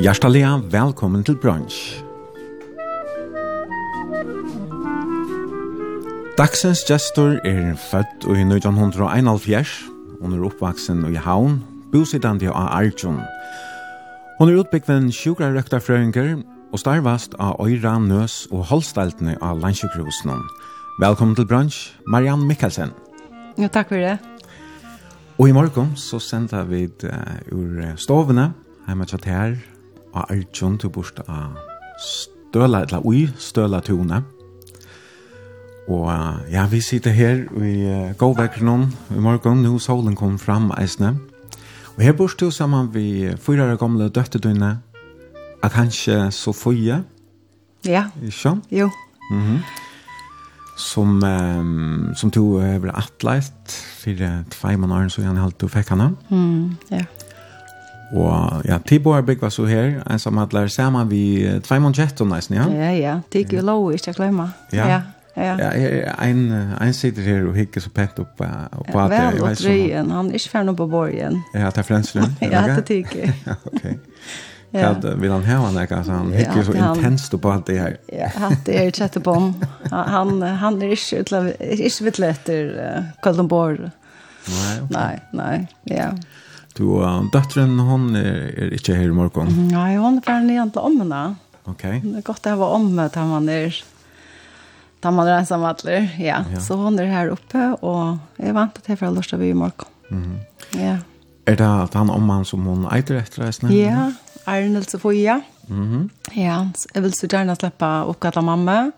Hjertelig velkommen til brunch. Dagsens gestor er født i 1971. Hun er oppvaksen i Havn, bosittende av Arjun. Hun er utbyggven sjukrarøkterfrøyngur og starvast av Øyra, Nøs og Holstaltene av Landsjukrosen. Velkommen til brunch, Marianne Mikkelsen. Ja, takk for det. Og i morgen så sender vi uh, ur stovene, hjemme til her, av Arjun til bort av støla, eller ui støla tone. Og ja, vi sitter her i uh, gåvekkeren i morgen, nå solen kom fram eisne. Og her bort jo sammen vi fyra gamle døttedøyne, at kanskje Sofie. Ja. Ikke? Jo. Mm -hmm. Som, um, som to tog over atleit for tvei måneder så gjerne halte du fikk henne. Mm, ja. Yeah. Og ja, Tibor byggva så her, en som hadde lært sammen vi Tveimond Jetton nesten, ja? Ja, ja, det gikk jo lov, ikke glemma. Ja, ja. Ja, ja. en, en sitter her og hikker så pent opp, opp på at det. Vel og drøyen, han er ikke ferdig på borgen. Ja, det er frensfrøn. ja, det tykker. ok. Ja. Kad, vil han ha han nek, altså han hikker så intenst på alt det her. ja, hatt det er tjette på han. Han, han er ikke, ikke vitt etter uh, Kaldenborg. Nei, okay. Nei, nei. Ja. Du, uh, døtteren, hun er, er ikke her i morgen. Nei, hun er ferdig igjen til ommene. Ok. Det er godt å ha omme da man er, da man er ensam atler. Ja. ja, så hon er her oppe, og jeg vant til for jeg fra Lørstad i morgen. Mm -hmm. Ja. Er det at han omman som hun eiter etter reisene? Ja, Arnold Sofia. Mm -hmm. Ja, jeg vil så gjerne slippe oppgatt av mamma.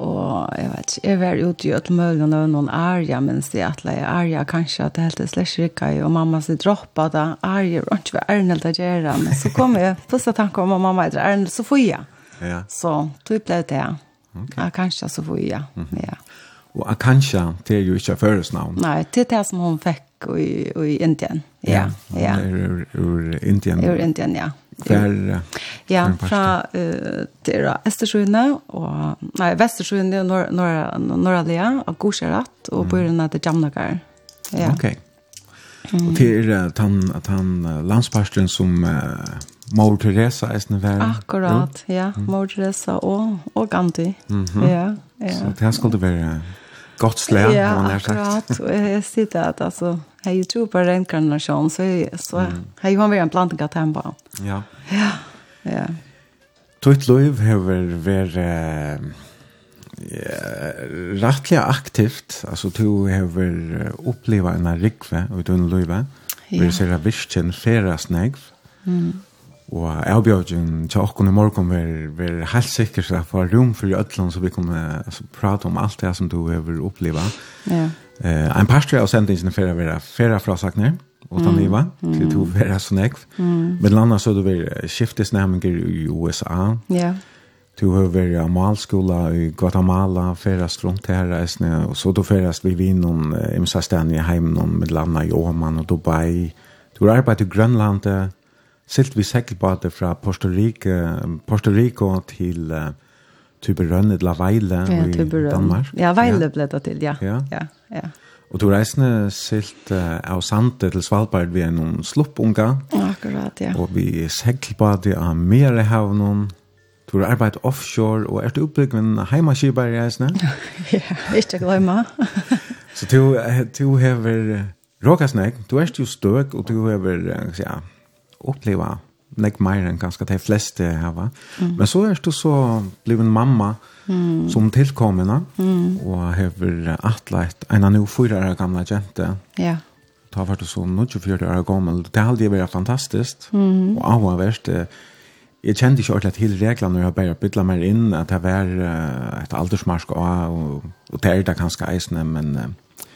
Og jeg vet ikke, jeg var ute i Øtlemølen og noen arja, mens de at jeg arja, kanskje at det helt er slags rikka i, og mamma sier droppa da, arja, og ikke var Arnel til å men så kom jeg, første tanke om at mamma heter Arnel, så får jeg. Ja. Så, tog ble det, ja. okay. kanskje så får jeg, mm ja. Og Akansha, det er jo ikke føres navn. Nei, det er det som hun fikk i, i Indien. Ja, ja. ja. Ur, ur Indien. Ur Indien, ja. Hver, ja, fra uh, det er Estersjøene, og, nei, Vestersjøene og Nor Nor Norralia, og Gorserat, og bøyrene til Jamnagar. Ja. Ok. Og det til uh, tan, tan landsparsten som uh, Mor Teresa er sånn vær. Akkurat, ja. Mor Teresa og, og Gandhi. Mm -hmm. ja, ja. Så det her skulle være godt slag, ja, man har sagt. Ja, akkurat. Og jeg sier det at altså, Jeg tror på reinkarnasjon, så, så mm. jeg har vært en planting av tempo. Ja. Ja, ja. Tøyt liv har vært uh, rettelig aktivt, altså du har opplevd en rikve i denne livet, vi ser at virkjen feres negv, mm. og jeg bjørgen til åkken i morgen var, var helt sikker til få rom for ødelen, så vi kunne altså, prate om alt det som du har opplevd. Ja. Eh, en pastor av sendingen för att vara färra frasagner og ta leva til to være så näck. Men landa så du vil skiftes namn i USA. Ja. Du har varit amalskola i Guatemala, färast rundt her, i och så då färast vi vinn någon imsa ständiga hem heimen, med landa i Oman och Dubai. Du har arbeidet i Grönland, silt vi säkert fra från Puerto Rico, Puerto Rico till Tyberøn, la Veile ja, i Danmark. Ja, Veile ble det til, ja. Ja, ja. ja. Og du reisende silt uh, av sante til Svalbard ved noen sluppunga. Akkurat, ja. Og vi seglbade av Merehavnen. Du har arbeidet offshore, og er du oppbygd med en heimaskibar i reisende? ja, ikke glemme. Så du, du hever råkasnek, du er jo støk, og du hever, ja, oppleva nek mer enn ganske de fleste hava. Mm. Men så er du så bliv en mamma mm. som tilkommende, mm. og har atleit en av nu fyra år gamla jente. Ja. Da var du så 24 år gammel. Det har aldri vært fantastisk, mm. og avhverst det Jeg kjente ikke ordentlig til reglene når jeg bare bytla meg inn, at det var uh, et aldersmarsk, og, og og det er det ganske eisende, men uh,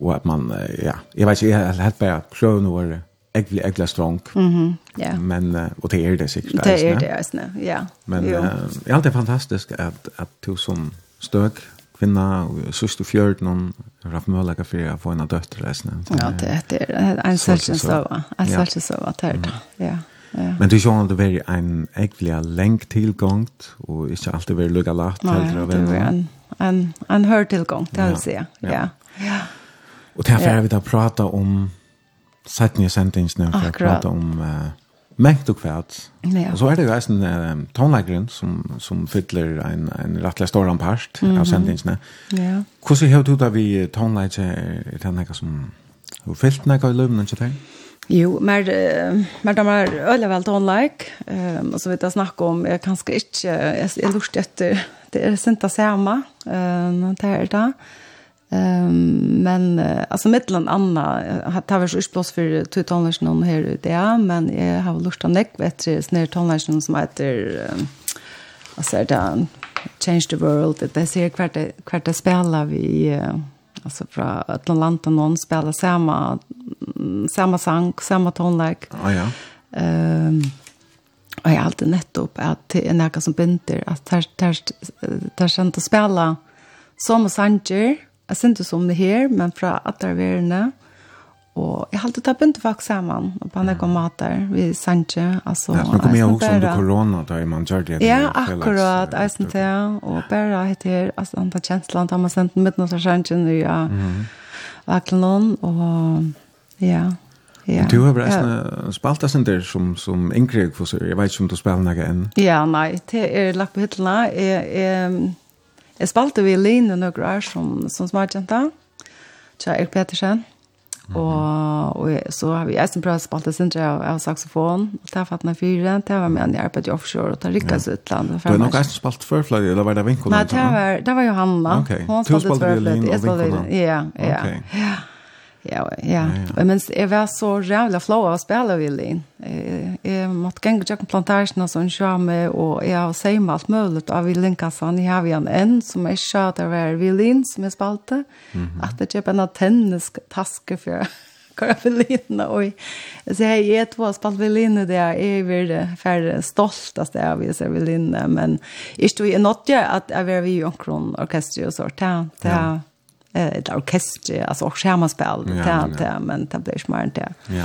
og at man, uh, ja, jeg vet ikke, jeg har helt bare prøvd noe egentlig, egentlig strong. Mm ja. yeah. Men, og det er det sikkert. Det er det, eisne, ja. Men uh, det er alltid fantastisk at, at du som støk, kvinna, og søster fjørt noen, har haft mulighet for å få en av døtter. Ja, det, det er en sølsen sova. En sølsen sova, det er det, ja. Ja. Men det er sånn at det er en egentlig leng tilgångt, og ikke alltid være lukket lagt. Nei, det er en, en, en hørtilgångt, det vil si. Ja. ja. ja. Og derfor er vi da prata om sett nye sendingsene for å prate om uh, mengt og kvært. Ja. Og så er det jo en uh, tonleggeren som, som fyller en, en rettelig stor part mm -hmm. av sendingsene. Ja. Hvordan har du da vi tonlegger i den her som har fyllt noe i løven, ikke det? Jo, mer uh, mer de er øyelig vel tonlegg. Um, og så vet jeg snakke om, jeg kanskje ikke, jeg, jeg lurte etter, det er sint å se meg, um, det er det. Um, men uh, alltså med land Anna har vi så plats för två tonlars någon här ute ja men jag har lust att näck vet du snär tonlars någon som heter um, alltså där change the world. Det där ser kvart kvart spelar vi uh, alltså från och någon spelar samma samma sång samma tonlag ah, ja. Ja ehm um, och jag har alltid nettopp att det är något som binder att där där där sent att spela som sanger Jeg synes ikke som det her, men fra atterverene. Og jeg har alltid tatt begynt folk sammen, og på andre kom mat der, vi sendte, altså. Ja, men kom jeg også om det korona, da man gjør det. Ja, akkurat, jeg synes det, og bare heter, altså, han tar kjenslen, da man sendte midten av sendte, og ja, vaklen noen, og ja, Ja. Du har resten spalt det der som, som Ingrid, for jeg vet ikke om du spiller noe enn. Ja, nei, det er lagt på hyttene. Jeg, jeg, Jeg spalte vi Line noen år som, som smartjenta, til Erik Petersen. Mm -hmm. og, og så har vi eisen prøvd å spalte sindre av, av saxofon, og ta fattene fire, det var med en i arbeid i offshore, og ta rikket seg ut land. Du har nok eisen spalt førfløy, eller var det vinkolen? Nei, det var, det var Johanna. Okay. Hun spalte førfløy, jeg spalte, ja, ja. Okay. ja. Ja, ja. ja. Men jeg var så rævlig flå av å spille, Willi. Jeg, jeg måtte gjenge til plantasjen og sånn med, og jeg har sett med alt mulig av Willinkassen. Jeg har vi en som jeg sa at det var Willin som jeg spalte. Mm -hmm. At jeg kjøper en tennistaske for hva er Willin? Og så jeg är två spalt å spille Willin, det er jeg vil för stolt av det jeg vil se Willin, men ikke vi er något jo at jeg vil være i omkron orkester og sånt. Ja, ja ett orkester alltså och skämaspel det men det blir smart det. Ja.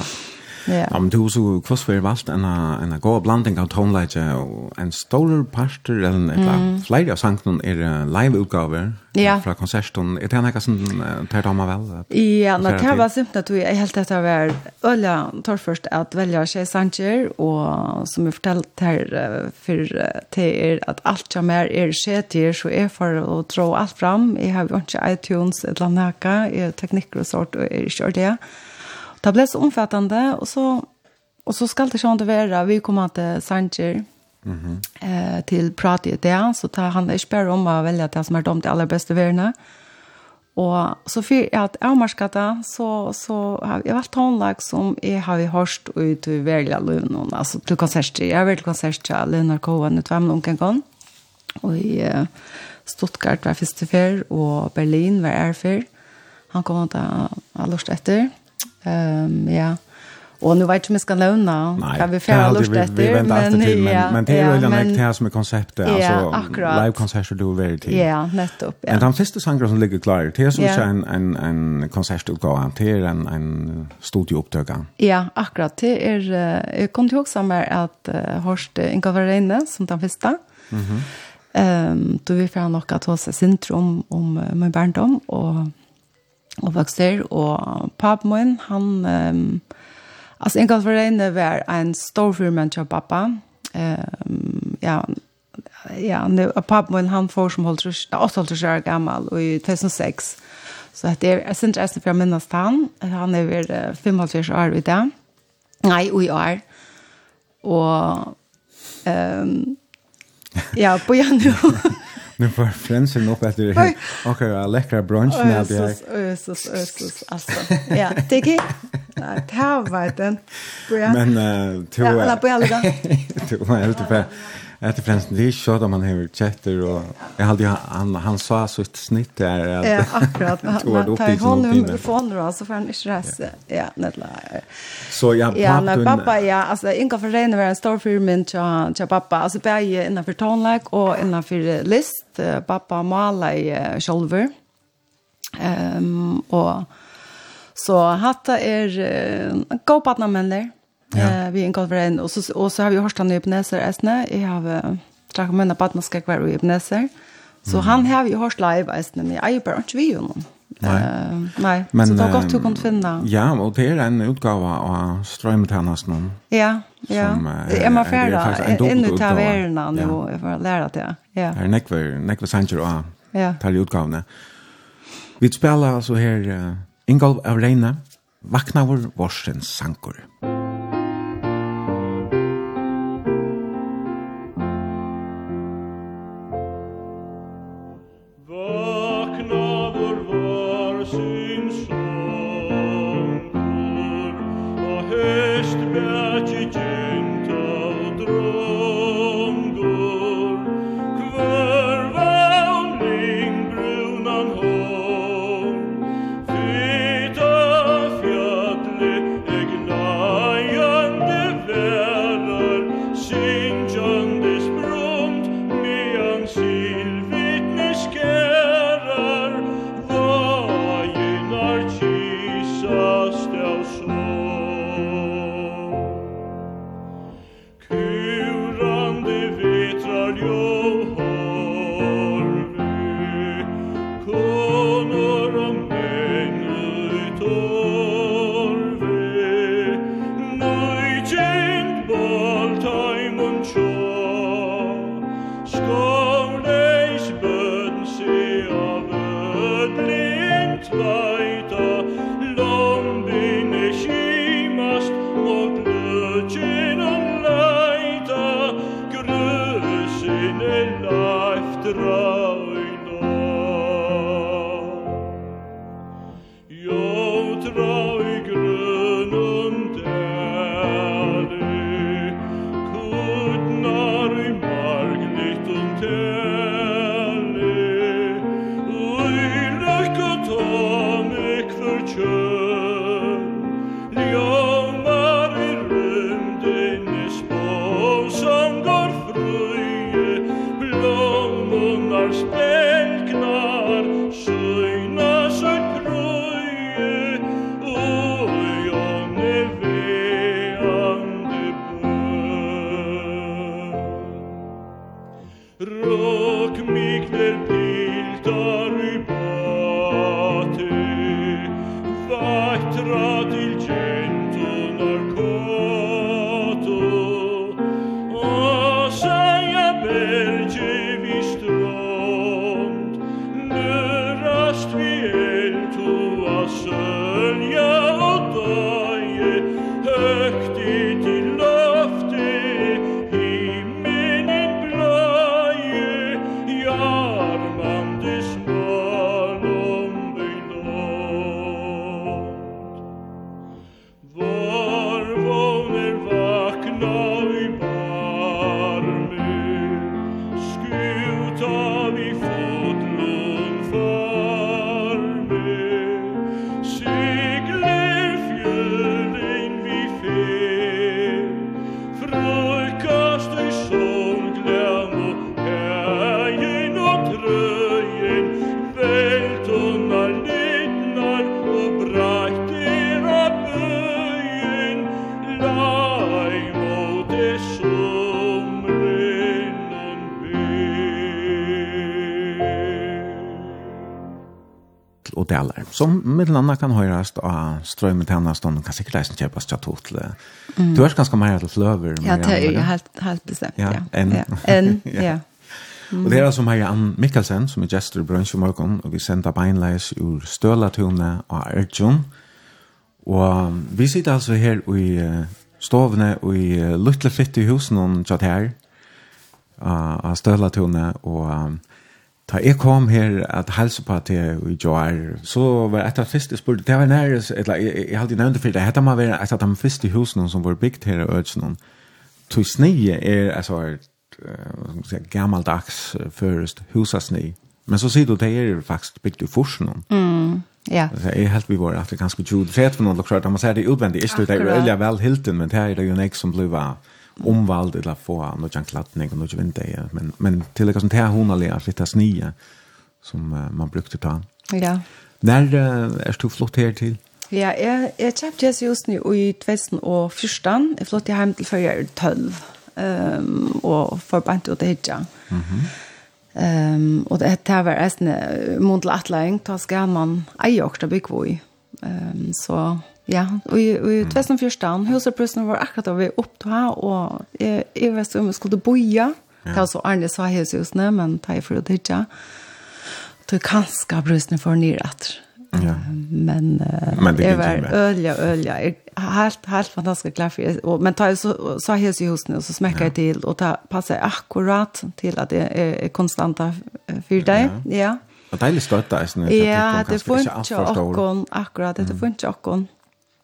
Ja. Men det så kvast för valt en en god blanding av toneleie och en stoler parter eller en mm. flere av sangene er live utgaver ja. från konserten. Är det något som tar dem vel? Ja, när det var simpelt at jeg helt att etter var øyla tar först att välja seg Sanchez och som jeg fortalte her for till er att allt som är er skjetier så är för att dra allt fram. Jag har ju inte iTunes eller noe, jeg tekniker och og sånt og er ikke det. Ja Det ble så omfattande, og så, og så skal det sånn det være. Vi kommer til Sanger, Mm -hmm. eh, til prat i det, så det handler ikke bare om å velge det som er de til aller beste verene. Og så for at jeg har det, så, så har jeg vært håndlag som jeg har hørt ut i velge løvene, altså til konserter. Jeg har vært til konserter av Leonard Cohen i två noen gang, og i eh, Stuttgart var første før, og Berlin var jeg før. Han kom til å ha lyst etter. Ehm ja. Och nu vet jag inte om jag ska låna. Nej, kan vi färra lust efter. Vi, vi väntar efter till, men, men det är ju men, det här som är konceptet. Ja, alltså, akkurat. Live-konserter du väljer till. Ja, nettopp. Ja. Men de flesta sanger som ligger klara, det är som ja. en, en, en konsertutgåva, det är en, en studieupptöga. Ja, akkurat. Det är, jag kommer ihåg som är att uh, Horst Inga inne som den första, mm -hmm. um, då vi får nog att ta sig sin om, uh, min barndom och og der, og pappa min, han, um, altså Ingolf Reine var en stor fyrmann til pappa, um, ja, ja, nu, pappa min, han får som holdt rush, 8,5 år gammal, og i 2006, Så det er, jeg synes jeg for å minnes han. Han er vel over 55 år i dag. Nei, og i år. Og um, ja, på januar. Nu får flänsen upp efter det. Och en läckra brunch när det är. Jesus, Jesus, alltså. Ja, tiki. Det här var den. Men, uh, to... Ja, alla på alla. Det var helt uppe. Etter fremst, det är så sånn man har kjetter, Och, jag hade, han, han sa så ett snitt där. Att, ja, akkurat. Man tar hånd om mikrofonen då, så får han ikke reise. Ja, nedla. Så ja, pappa... Ja, når pappa, ja, Alltså, Inga för Reine var en stor firmen till, till pappa. Altså, bare innanför tonlägg och innanför list. Pappa maler i uh, Kjolver. Um, och... så hatta er uh, god partnermenner. Ja Ja. Eh, vi ingår för en och så och så har vi hört han i Ebenezer Esne. Jag har uh, tagit med en man ska kvar i Ebenezer. Så mm. han har vi hört live Esne med Iber och vi honom. Nej. Uh, nej, Men, så det har gått du kunna finna. Ja, och det är en utgåva av strömtjänsten. Ja, ja. Som, uh, Emma Ferra, ännu ta värna nu ja. för får lära det. Ja. Är nekver, nekver sanger och ja. tar utgavene. Vi spiller altså her uh, Ingolf av Reine, Vakna vår Vorsens Sankor. Mm. som mittelanda kan høyrast av strøymet hennes, og kan sikkert reisen kjøpast til tot. Mm. Du er ganske mer til fløver. Ja, det er jo helt, helt bestemt, ja. ja. En, ja. En, ja. Mm. Og det er altså her Ann Mikkelsen, som er gestor i Brønsjø morgen, og vi sender beinleis ur Stølatune og Ertjøn. Og vi sitter altså her i stovene og i Lutleflitt i husen, og tjatt her, av Stølatune, og... Um, Da jeg kom her at helse på til i Joar, så var et av første spørsmål, det var nære, eller jeg, jeg hadde nevnt det for det, dette må være et av de første husene som var bygd her i Ødsnån. Tog snige er, altså, uh, gammaldags uh, først husasni. Men så sier du, det er faktisk bygd i Forsen. Mm. Ja. Så jag helt vi var att det ganska tjud fet för någon lucka att man säger det utvendigt är det det är väl hilton men det är det ju nästa som blev omvald eller få någon klattning och någon vinter men men til till exempel sånt här honaliga lite snö som uh, man brukte ta. Ja. Når uh, er du flott her til? Ja, jeg, jeg kjøpte jeg just nu i 2014. Jeg flott hjem til før jeg er 12 um, og forbandt ut det hitja. Mm -hmm. um, og det her var eisne mot til atlegging, da skal man eie åkta bygg i. Um, så Ja, og i, og i 2014, huseprøsten var akkurat da vi opptog, og jeg, jeg vet om vi skulle boja. Det var så Arne sa husene, men det er for å tidsja. Det er kanskje brøsten for nyretter. Ja. Men, uh, men det jeg var ølja, ølja. jeg Helt, helt fantastisk glad for det. Men da jeg så, sa hus i husene, så smekket jeg til, og det passer akkurat til at det er er konstant for deg. Ja. ja. Og deilig støtta, jeg synes. Ja, det funnet ikke akkurat, akkurat, det funnet ikke akkurat.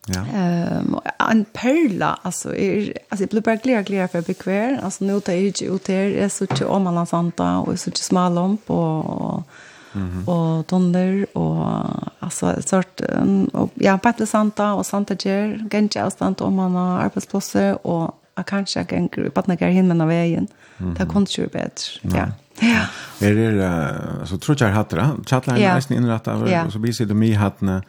Ja. Ehm en perla alltså är alltså jag blir bara glad glad för bekvär. Alltså nu tar jag ut ut här är så tjocka om alla santa och så tjocka smalom lamp och och donder och alltså sort och ja på santa och santa ger ganska avstånd om man har arbetsplatser och jag kanske kan gruppa att några hinna vägen. Mm -hmm. Det kunde ju bättre. Ja. ja. Ja. Är det så tror jag hatra. det. Chatline är nästan inrättad så blir det mig hade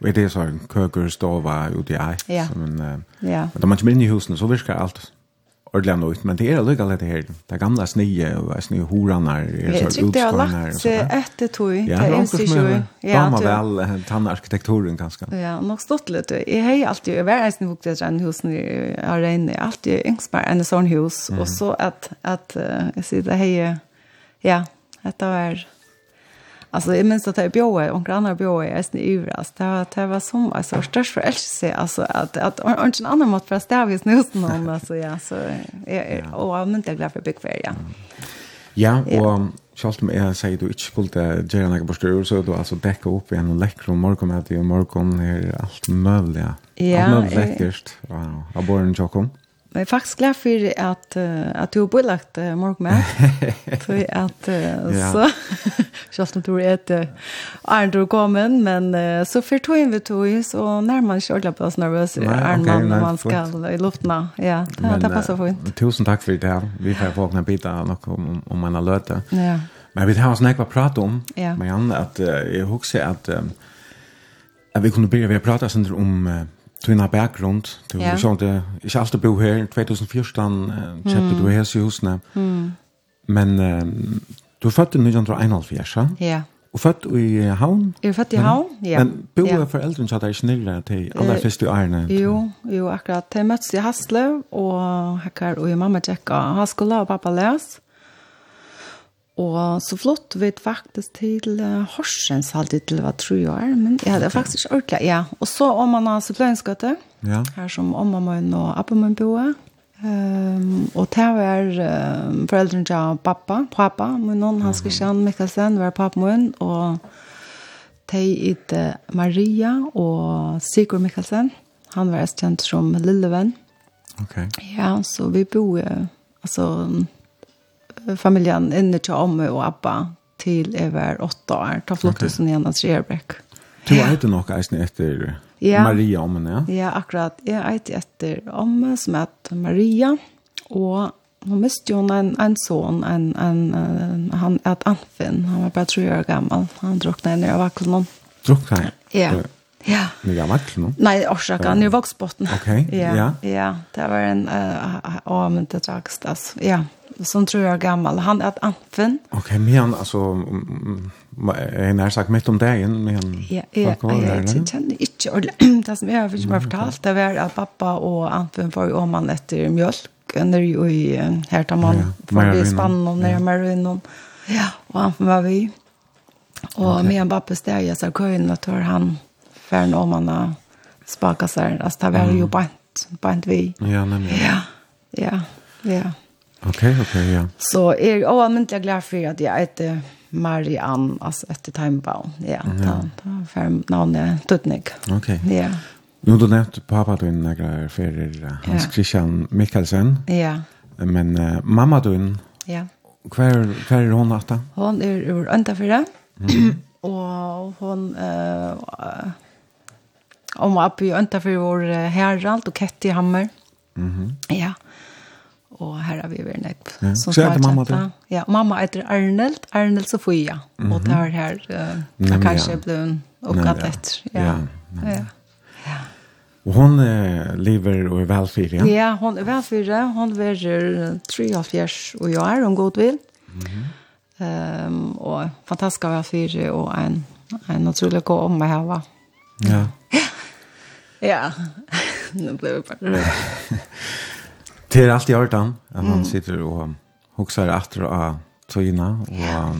Og er det så en köker stova ute i ej. Ja. Men, uh, ja. Men man kommer inn i husene, så virkar allt ordentligt nytt. Men det är lika lätt her. Det gamla snye och snye horarna är så utskående. Jag tyckte jag lagt efter tog. Ja, det är också som er damer väl tannarkitekturen ganska. Ja, nok stått litt. Jeg har alltid, jeg var ens nog etter en hus i arena. Jeg har alltid yngst meg en sånn hus. og så at, at att, att jag sitter här, ja, detta var... Alltså jag minns att jag bjöd och andra bjöd jag i ivrast. Det var det var som alltså störst för älskelse alltså att att inte en annan mått för att stävja snusen om alltså ja så är och allmänt jag glad för big ja. Ja, og Sjalt om jeg sier du ikke skulle gjøre noe på styr, så du altså dekka opp igjen og lekker om morgenmøte, og morgen er alt mulig, ja. Ja. Alt mulig lekkert, og har båren tjokkom. Men jeg er faktisk glad for at, uh, at du har bøylagt uh, morgenmær. Så at, uh, ja. så, selv om du er et uh, Arne du kommet, men uh, så for tog inn ved tog, så nærmer man ikke ordentlig på oss nervøs i Arne okay, når man skal i luftene. Ja, det, men, det passer fint. Uh, tusen takk for det. Vi får få våkne bita nok om, om man har løtt det. Ja. Men vi har snakket å prate om, ja. Marianne, at uh, jeg husker at, um, at vi kunne begynne å prate om uh, Du bakgrund, du ja. sånn det, ikke alltid bo her, 2014 kjøpte du hese i husene, mm. men du er født i 1971, ja? Ja. Og født i Havn? Jeg er født i Havn, ja. Men bo ja. foreldrene så hadde ikke snille til aller første årene? Jo, jo, akkurat. Jeg møttes i Hasle, og hekker, og mamma tjekket halskola og pappa les. Og så flott vi faktisk til uh, Horsens halvt til hva tror jeg er, men jeg hadde okay. faktisk ikke ordentlig, ja. Og så om man har suppleringsgøte, ja. her som om man og appen man bor. Um, og det var um, foreldrene til pappa, pappa, men noen han skal kjenne Mikkelsen, var pappa min, og de it Maria og Sigurd Mikkelsen. Han var kjent som Lillevenn. Ok. Ja, så vi bor, altså, familjen inne till Omme och Abba till var åtte år. Da flottelsen okay. igjen att Sjöbräck. Du har inte något eisen etter ja. Maria Omme, ja? Ja, akkurat. Jag har inte efter Omme som heter Maria. Och hon miste jo en, en son, en, en, en, han är anfinn. Han var bara tre år gammal. Han drukna när jag var kvar Drucknade? Ja. Ja. Nu jag vet nu. Nej, orsak han är vaxbotten. Okej. Okay. Ja. Ja, det var en eh uh, men det dragst. Ja som tror jag är gammal. Han är anfen. Okej, okay, men han alltså är när sagt mitt om dagen men han Ja, ja, jag känner inte ordentligt. Det som jag har först bara fortalt det var att pappa och anfen får ju om man efter mjölk under ju i här tar man för det spann och när man är inne. Ja, och anfen var vi. Och okay. med en pappa steg jag så kön och tar han för om man spakar sig. Alltså det var ju bant, bant vi. Ja, men ja. Ja. Ja. Okej, okay, okej, okay, ja. Så är er, jag glad för att jag heter Marianne, alltså efter Timebaum. Ja, ja. då fem namnet Tutnik. Okej. Okay. Ja. Nu du nämnt pappa du innan grejer för Hans ja. Christian Mikkelsen. Ja. Men uh, mamma du Ja. Kvar kvar är hon åtta? Hon är er ur det. Mm. och hon eh uh, om uppe i för var herralt och Ketty Hammer. Mhm. Mm ja og her har vi vært nekv. Ja. Så er det mamma det? Ja, mamma heter Arneld, Arneld Sofia, mm -hmm. og det har her, uh, det kanskje ja. ble oppgatt etter. Ja, ja. ja. ja. ja. Og hun uh, lever og er velfyr, ja? Ja, hon er velfyr. Hon verer 73 og jeg er, om god vil. Mm -hmm. um, og fantastisk av velfyr og en, en utrolig god om meg her. Ja. Ja, nu blev jeg bare rød. Det är alltid ordan at man sitter og huxar etter av tøyna og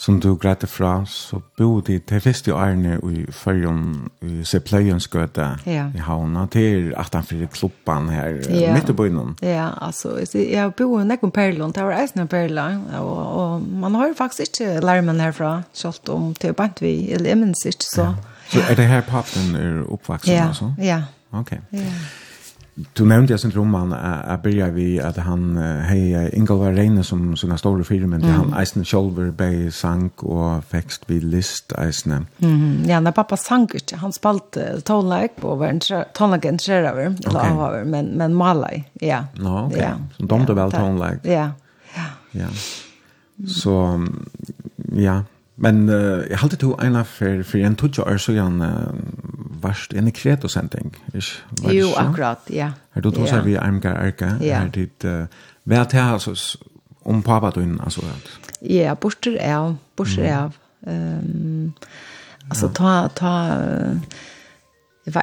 som du grætte fra så bo de til første årene i Førjum i Sepløyenskøte ja. i Havna til at han fyrir klubban her ja. midt i bøynen Ja, altså jeg bo i Nekon Perlund det var eisen Perla og, og man har ju faktisk ikke larmen herfra selv om til bant vi eller jeg minns ikke så ja. Så er det her pappen er oppvaksen ja. altså? Ja, ja Ok ja. Du nevnte jeg sin man jeg börja vi att han hej Ingolvar Reine som sina store filmen mm. han Eisen Scholver bei sank och fekst vid list Eisen. Mm. Ja, när pappa sank inte han spalt tonlag på var en tonlag en över eller över men men Malai. Ja. Nå, ok, Ja. Så de då väl tonlag. Ja. Ja. Ja. Så ja, men jag halte to ena för för en tutsch år så jag varst en kretosending, ikke? Var jo, akkurat, ja. Her du tog ja. vi Armgar Arka, ja. her dit, uh, hva er det her, altså, om pappa du inn, altså? Ja, borster av, borster av. Um, altså, ta, ta, va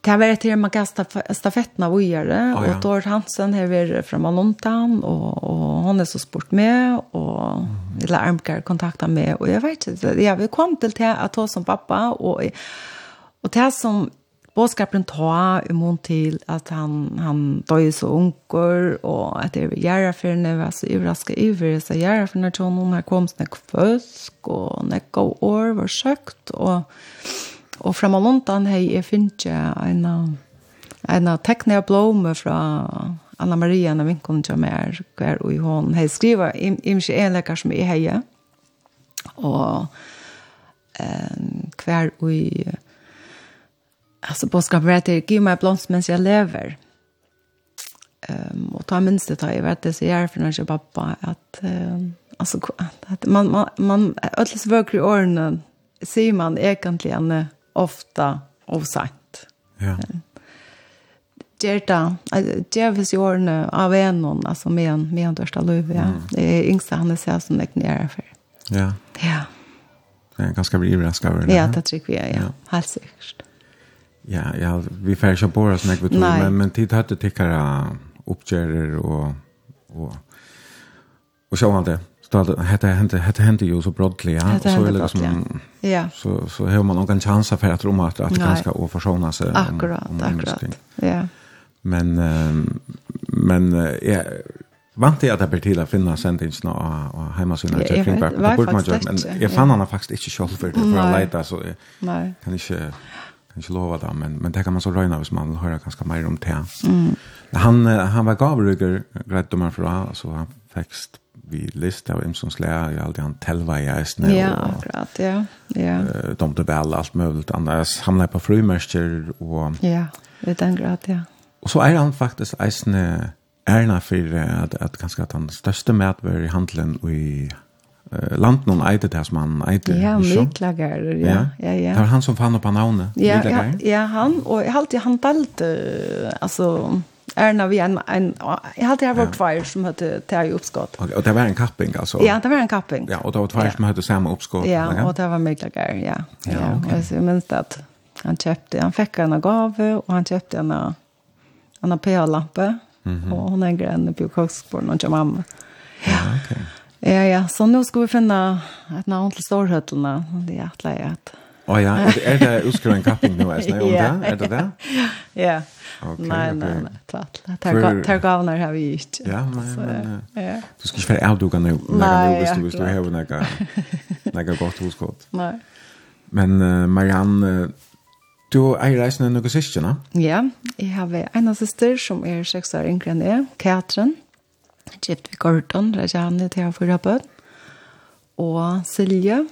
det var ett man kan stafetten av ojare och Tor Hansen har var från Manontan och och han är så sport med och eller armkar kontakta med och jag vet inte jag vi kom till att ta som pappa och Och det som bådskapen ta imot til at han, han døg så unger, og at det var gjerrafyrene, var så overrasket iver, så gjerrafyrene til noen her kom snakk føsk, og när og år var søkt, og, og fremme London hej jeg finner en en tekne av blåme fra Anna Maria, en av vinkene til meg, hver og i hånden. Hei skriver, imkje en lekkar som jeg heier, og eh, hver og alltså påskapen är till Giv mig blomst medan jag lever. Um, och ta minst det tar jag vet det så jag är för när jag pappa att um, alltså att man man man ödlas vöker i åren ser man egentligen ofta osagt. Ja. Gerta, Jervis i åren av en någon, alltså med en, med en största löv, ja. Det är yngsta han är så som det knärar för. Ja. Ja. Det är ganska bra överraskad över det. Ja, det tycker jag, ja. ja. Helt säkert. Ja, ja, vi får ju bara snack vid men men tid hade tickare uppgärder och och och så han det. Så det hette hände hette hände ju så broadly ja så är det som ja. Så så har man någon chans för att roma att att ganska och försona sig. Akkurat, om akkurat. Ja. Men um, men är vant jag att det till att finna sentingen och och hemmasidan att kring back. Det borde man ju men jag fann han faktiskt inte själv för det för att leta så. Nej. Kan inte kan inte lova det, men, men det kan man så röjna hvis man hör höra ganska mer om det. Mm. Han, han var gavrygger, grädde man fra, så han växt vi list av Imsons lä i alltid han telva i Eisne. Ja, akkurat, ja. ja. Uh, de det väl allt möjligt annars hamnar på frumärster och Ja, det den grad, ja. Och så är han faktiskt Eisne ärna för att att ganska att han största mätver i handeln och i uh, landet noen eide det som han eide. Ja, Miklagar, ja. Ja, ja. Det var han som fann upp navnet. Ja, ja, ja, han och jag alltid han delte alltså Erna vi en en jag hade här vart fire som hade tär ju uppskott. Okej, och det var en kapping alltså. Ja, det var en kapping. Ja, och det var två som hade samma uppskott. Ja, och det var Miklagar, ja. Ja, okej. Jag minns det. Han köpte, han fick en gåva och han köpte en en PA-lampa. Mm -hmm. Och hon är en grön på koksporn och mamma. Ja, okej. Okay. Ja, ja, så nu ska vi finna ett namn till storhötlarna. Det är att lägga ett. Å ja, er det utskriven kapping nå, er det ja, det? Är det det? Ja. Okay, nej, nej, nej. Tatt. Tar gavnar har vi inte. Ja, nej, nej, nej. Du skal ska inte vara avduga nei, nei, hvis Du ska ha noe några gott huskott. Nej. Men uh, Marianne, du er reisende noen søskjene? Ja, jeg har en av søster som er seks år yngre enn jeg, Katrin. Mm gift vi Gordon, Rajani til han fyra bøn, og Silje,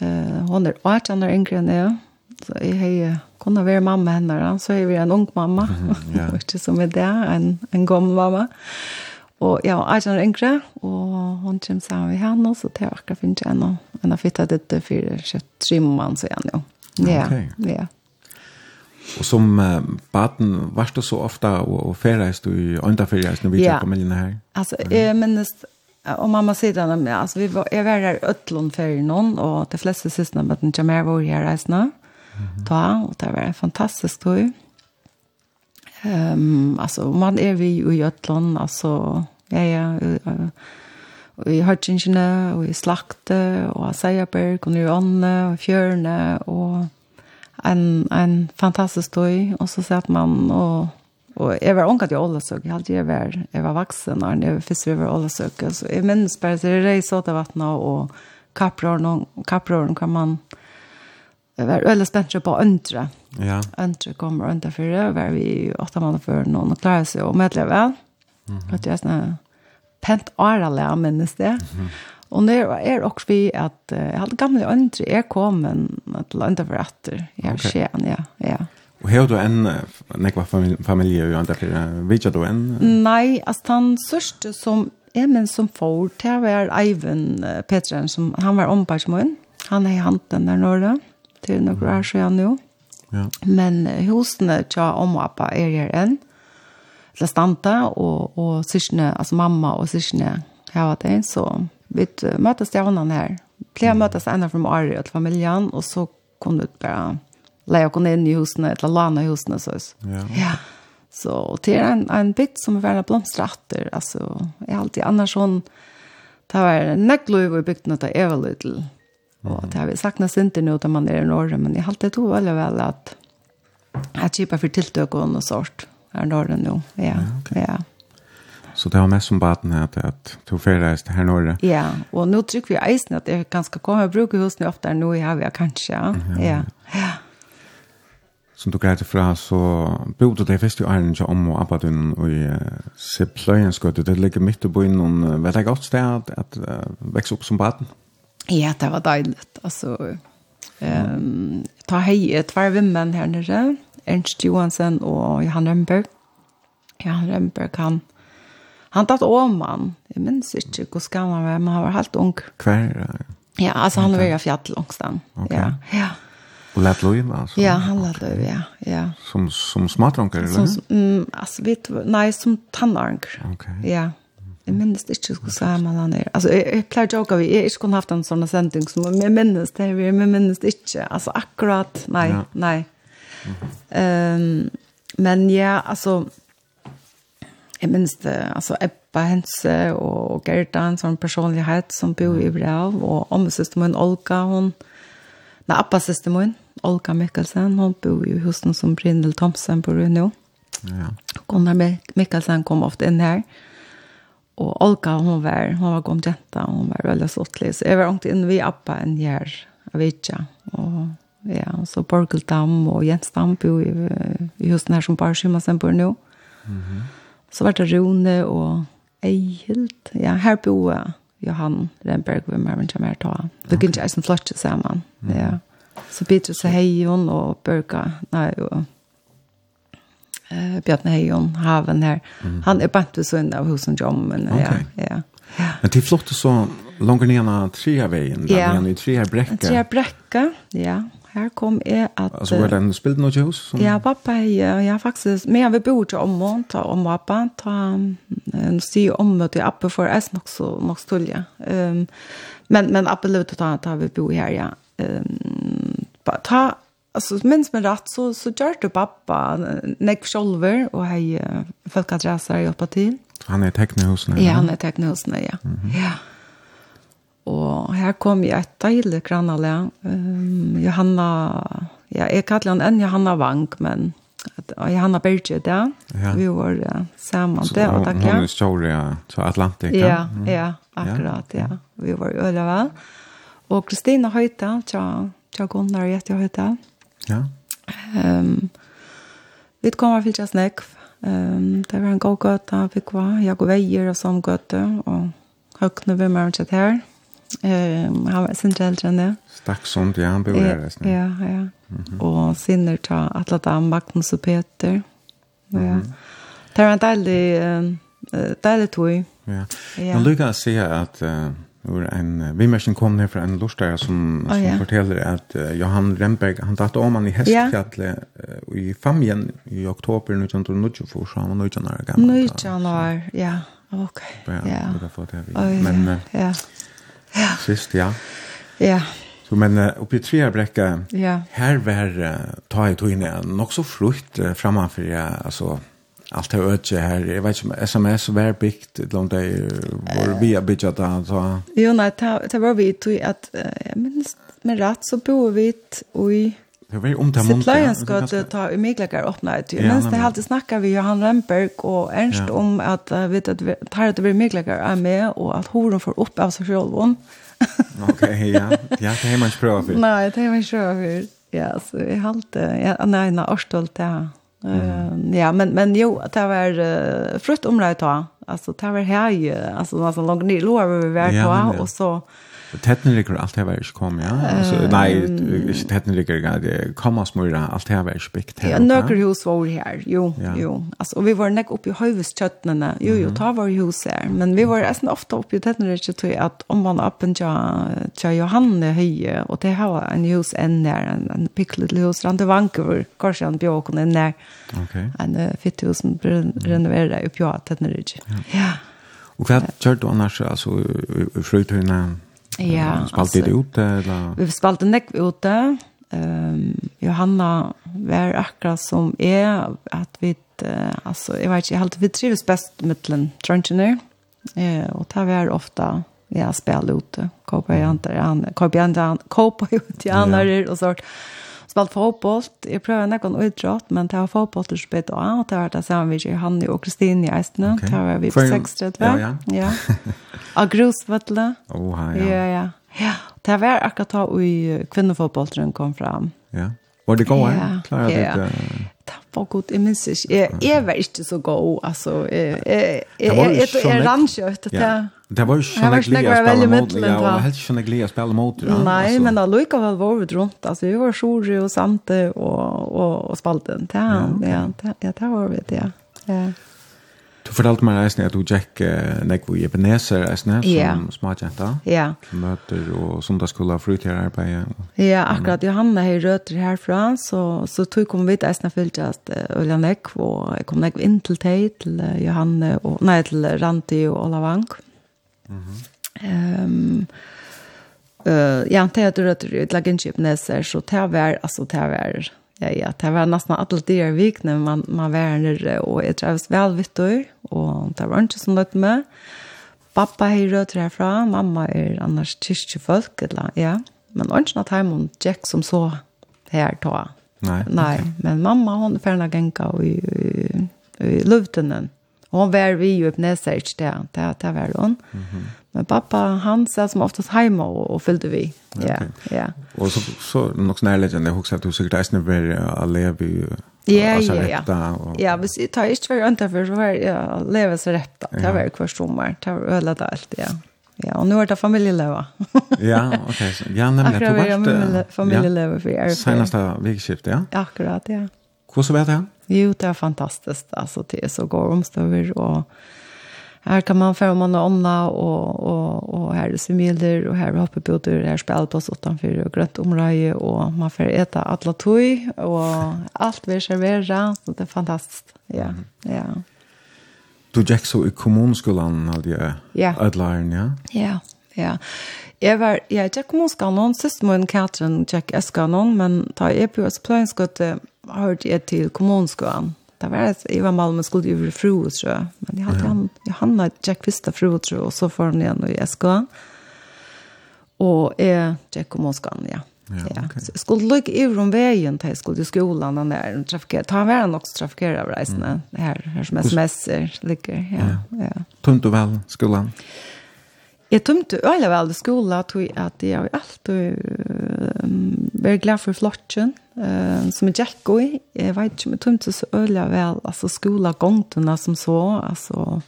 eh, hon er 18 år yngre enn jeg, så jeg har kunnet være mamma henne, da. så jeg vi en ung mamma, ja. ikke som er det, en, en gammel mamma. Og ja, Arjan er yngre, og hun kommer sammen med henne, så det er akkurat finnes jeg henne. Hun har flyttet dette for tre måneder siden, jo. Ja, ja. okay. ja. Och som uh, baden, varst du så ofta og, og färdades du i underfärdades när vi ja. familjen här? Alltså, mm. jag minns och mamma sidan med alltså vi var jag var där ötlon för någon och de flesta systrarna med den Jamar var här resna. Mm -hmm. Ta och det var en fantastisk tur. Ehm um, alltså man är vi i ötlon alltså ja ja i Hørtsingene, och i Slakte och Sajaberg och nu Anne och Fjørne, och en, en fantastisk støy, og så sett man og Og jeg var unga til Ålesøk, jeg hadde jeg var jeg var vaksen når jeg var først var Ålesøk, så jeg minnes bare til det reis åt av vattnet, og kapprøren, kapprøren kan man være veldig spent på øntre Ja. øntre kommer øntre for det var vi i åtte måneder før noen og klarer seg å medleve. Mm -hmm. Og det er sånn pent årelig, minnes det. Mm -hmm. Og det er også vi at jeg hadde gamle øndre, jeg kom en til øndre for etter, jeg har okay. skjedd, ja, ja. Og har du en nekva familie i andre flere, vet du en? Nei, altså han sørste som er min som får, det var Eivind Petren, som, han var ombardsmån, han er i handen der nørre, til noen år siden nå. Ja. Men husene tja om og appa er her enn, til standa, og, og syskene, altså mamma og syskene, har vært en, så vi möttes där honom här. Flera møtes ända från Ari och familjen och så kom det bara leie oss in i husene, eller lana i husen så. Ja. ja. Så det är en, en bit som er veldig blomstratter. Alltså, jeg har alltid annars sån det var en nägglöv i bygden att jag var lite. Och det har vi sagt nesten ikke nu da man er i norr men jeg har alltid tog väldigt väl att att kippa för tilltökon och sort här norr nu. Ja, ja. Okay. ja. Så det var mest som baden här att to färdas här norra. Ja, och nu tycker vi eisen att det ganska kommer bruka husen ofta nu i har vi kanske. Ja. Ja. ja. Som du greit fra, så bodde det fest i Arne til om og Abadun og i Sipløyenskøttet. Det ligger midt i byen, noen vet jeg godt sted at uh, vekse opp som baden? Ja, det var deilig. Altså, um, ta hei, tvær vimmen her nere, Ernst Johansen og Johan Rømberg. Johan Rømberg, han han tatt Åman. Jeg minns ikke hvor skal han var, men han var helt ung. Hver? Ja, altså han var i fjall langstan. Okay. Ja, ja. Och lät löjen alltså? Ja, han lät löjen, ja. ja. Som, som smartrankar eller? Som, mm, alltså, vet, nej, som tannaranker. Ok. Ja. Jeg minnes ikke hva sammen han er. Altså, jeg, jeg pleier å joke, vi er ikke kunne haft en sånn sending som jeg minnes det, vi minnes det ikke. Altså, akkurat, nei, ja. nei. Mm -hmm. um, men ja, altså, jeg minns det, altså Ebba Hense og Gerda, en sånn personlighet som bor i brev, og ommesøstermoen Olga, hun, nei, Abba-søstermoen, Olga Mikkelsen, hun bor i husen som Brindel Thomsen bor i nå. Ja. Gunnar Mik Mikkelsen kom ofte inn her, og Olga, hun var, hun var god jenta, hun var veldig sottlig, så jeg var ångt inn ved Abba en her, jeg vet ikke, og ja, så Borgeldam og Jensdam bor i, i husen her som bare skymmer seg på nå. Mhm. Mm Så var det Rune og Eihild. Ja, her bo Johan Renberg ved Mørmen ikke mer ta. Det kunne ikke eisen flott sammen. Mm. Ja. Så Petrus og Heion og Børga. nei, og eh, Bjarne Heion, Haven her. Mm. Han er bant ved sønne av husen Jommen. Okay. Ja, ja. Ja. Men det flott så långt ner av tre vägen, där yeah. ni tre här bräcka. Tre bräcka, ja her kom jeg at... Altså, var det en spilt noe til hos? Som... Ja, pappa, ja, ja, faktisk. Men jeg vil bo til om og ta om pappa, ta en sti om og til appe for jeg nok så nok stulje. Um, men, men appe løp til ta, ta vi bo her, ja. Um, ta, altså, minst med rett, så, så gjør du pappa nek sjolver, og hei, folk adresser hjelper til. Han er tekne hos Ja, han er tekne hos ja. Mm -hmm. Ja. Og her kom jeg et deilig grannale. Um, Johanna, ja, jeg kaller han enn Johanna Vang, men og Johanna Berge, ja. ja. Vi var uh, sammen det, og takk, ja. Hun er større til Atlantik, ja? Ja, ja, akkurat, ja. Vi var i Ølava. Og Kristina Høyta, tja, tja Gunnar Gjette Høyta. Ja. Um, vi kommer til Filtja Snekv. Um, det var en god gøte, vi var. Jeg går veier og sånn gøte, og høkne vi med oss her. Ja Ehm han var sin eldre enn det. Stack sånt ja han bor där Ja, ja. Mm -hmm. Och sinner ta alla de Magnus og Peter. Ja. Mm -hmm. Det var en deilig eh deilig tog. Ja. ja. Nu lukar se att uh, Ur en uh, vimmersen kom ner från en lorstare som, oh, som ja. fortäller att uh, Johan Remberg, han tatt om han i Hestfjallet ja. i familjen i oktober 1994, så han var 19 år gammal. 19 år, ja, okej. ja. Ja, ja. Men, ja ja. sist, ja. Ja. Så men uppe i Treabräcka, ja. här var ta i tog nok så frukt uh, framför jag, altså, allt det öde här, jag vet inte om sms var byggt, eller om det var vi har byggt det. Så. Jo, nej, det var vi tog att, jag minns, med rätt så bor vi i Det var om det många. Sitt ska ganska... ta i megläkare öppna ut. Ja, men det har alltid snackar vi Johan Remberg och Ernst ja. om att uh, vet att vi tar det blir megläkare är med och att horon får upp av sig själv. Okej, ja. Ja, det har man inte provat för. Nej, det har man inte för. Ja, så vi har alltid, ja, nej, nej, årstolt, ja. Mm. ja, men, men jo, det var uh, frutt området ta. Alltså, det var här, alltså, alltså, långt ner, låg vi var på, ja, och så... Ja Tettnerikker, alt her var ikke kom, ja? Altså, nei, ikke tettnerikker, det kom oss mora, alt her var ikke bygd her. Ja, nøkker hus var her, jo, ja. jo. Altså, og vi var nek oppe i høyveskjøttene, jo, jo, ta var hus her. Men vi var nesten ofte oppe i tettnerikker til at om man oppen til Johanne Høye, og det her var en hus enn der, en, en pikkelig hus, rande Vancouver, kanskje han bjåk, enn der, Ok. en uh, fitt hus som renoverer oppe i tettnerikker. Ja. ja. Og hva gjør du annars, altså, i frutøyene, Ja, spalte det ut eller? Vi spalte nekk ute. Ehm Johanna var akkurat som är att vi alltså jag vet inte helt vi trivs bäst mellan trunchener. Eh och där var ofta ja spel ute. Kopa jag antar han kopa jag antar kopa ut i andra och sort spalt fotboll. Jeg prøver nekon utrått, men det var fotboll til spett og annet. Det var det samme vi ikke Hanne og Kristine i Eistene. Okay. Det var vi på For, 6 Ja, ja. ja. Av grusvettle. Oh, ja. Ja, ja. Ja, det var akkurat da i kvinnefotbolltren kom fram. Ja. Var det gode? Ja, ja. Det, uh... det var god, jeg minns ikke. Jeg, jeg var ikke så god, altså. Jeg, jeg, jeg, jeg, jeg rannsjøtt at jeg... Det var jo sånn jeg glede å spille mot, ja, og helt sånn jeg glede å spille mot. Ja, Nei, altså. men allikevel var vi rundt, altså, vi var sjore og sante og, og, og spalten. Det, ja, ja, det, ja, det var vi, det. ja. ja. Du fortalte meg reisende at du gikk uh, nekvo i Ebenezer reisende som yeah. smagjenta. Ja. Yeah. Møter og sundagsskola frutjerarbeid. Ja, akkurat. Johanna har røtter herfra, så, så tog kom vi til eisen fyllt at Ulla nekvo, og jeg kom nekvo inn til Tei, til uh, Johanne, og, nei, til Ranti og Ola Vank. Mm -hmm. um, uh, ja, teg at røtter i Lagenskip Neser, så teg var, altså teg var, Ja, ja, det var nesten alle de her vikene man, man var nere, og jeg trevs vel vitt og det var ikke som løtt med. Pappa er rødt herfra, mamma er annars kyrkjefolk, eller, ja. Men ikke noe timen Jack som så her ta. Nei. Nei, men mamma, hun er ferdig genka i, i, i luften. Og hun var vi jo på nedsert, det, det, det var hun. Mm -hmm. Men pappa, han satt som oftast hemma og, og följde vi. Ja, okay. ja. Og så, så något sån här legend, jag huxar att du sikkert är var jag lever ju Ja, ja, ja. Ja, hvis jeg tar ikke vært ønta for, så var jeg leve seg rett da. Det var hver sommer, det var øyla det alt, ja. Ja, og nå er det familieleva. ja, ok. Ja, nemlig. Akkurat var familieleva for jeg. Seneste vikskift, ja? Akkurat, ja. Hvordan var det? Jo, det var fantastisk. Altså, det er så god omstøver, og här kan man få om man har ånda och, och, och här är semiler och här är hoppebotor, här är spelplats utanför och grönt område och man får äta alla toj och allt vi serverar så det är fantastiskt. Ja, mm. ja. Du gick så i kommunskolan hade jag ja. ödlaren, ja? Ja, ja. Jeg var, jeg gikk kommunskolen, sist min Katrin gikk eskanon, men da jeg på Østpløyenskottet hørte jeg til kommunskolan. Det var ett Eva Malmö skulle ju bli fru och. Men jag hade ja. han Johanna Jack Vista fru och så och så får han igen i SK. Och är Jack och Moskan ja. Ja, ja. Okay. Så skulle lukka i om vägen till skulle ju skolan den där trafikera. Ta vara nog trafikera av resorna. Mm. Det här, här som sms ligger. Ja, ja. ja. Tumt och väl skolan? Jeg tømte øyla vel i skola, tog at jeg alltid um, var glad for flottjen, eh, som er Jack og jeg vet ikke om jeg tømte så øyelig vel, altså skola gongtene som så, altså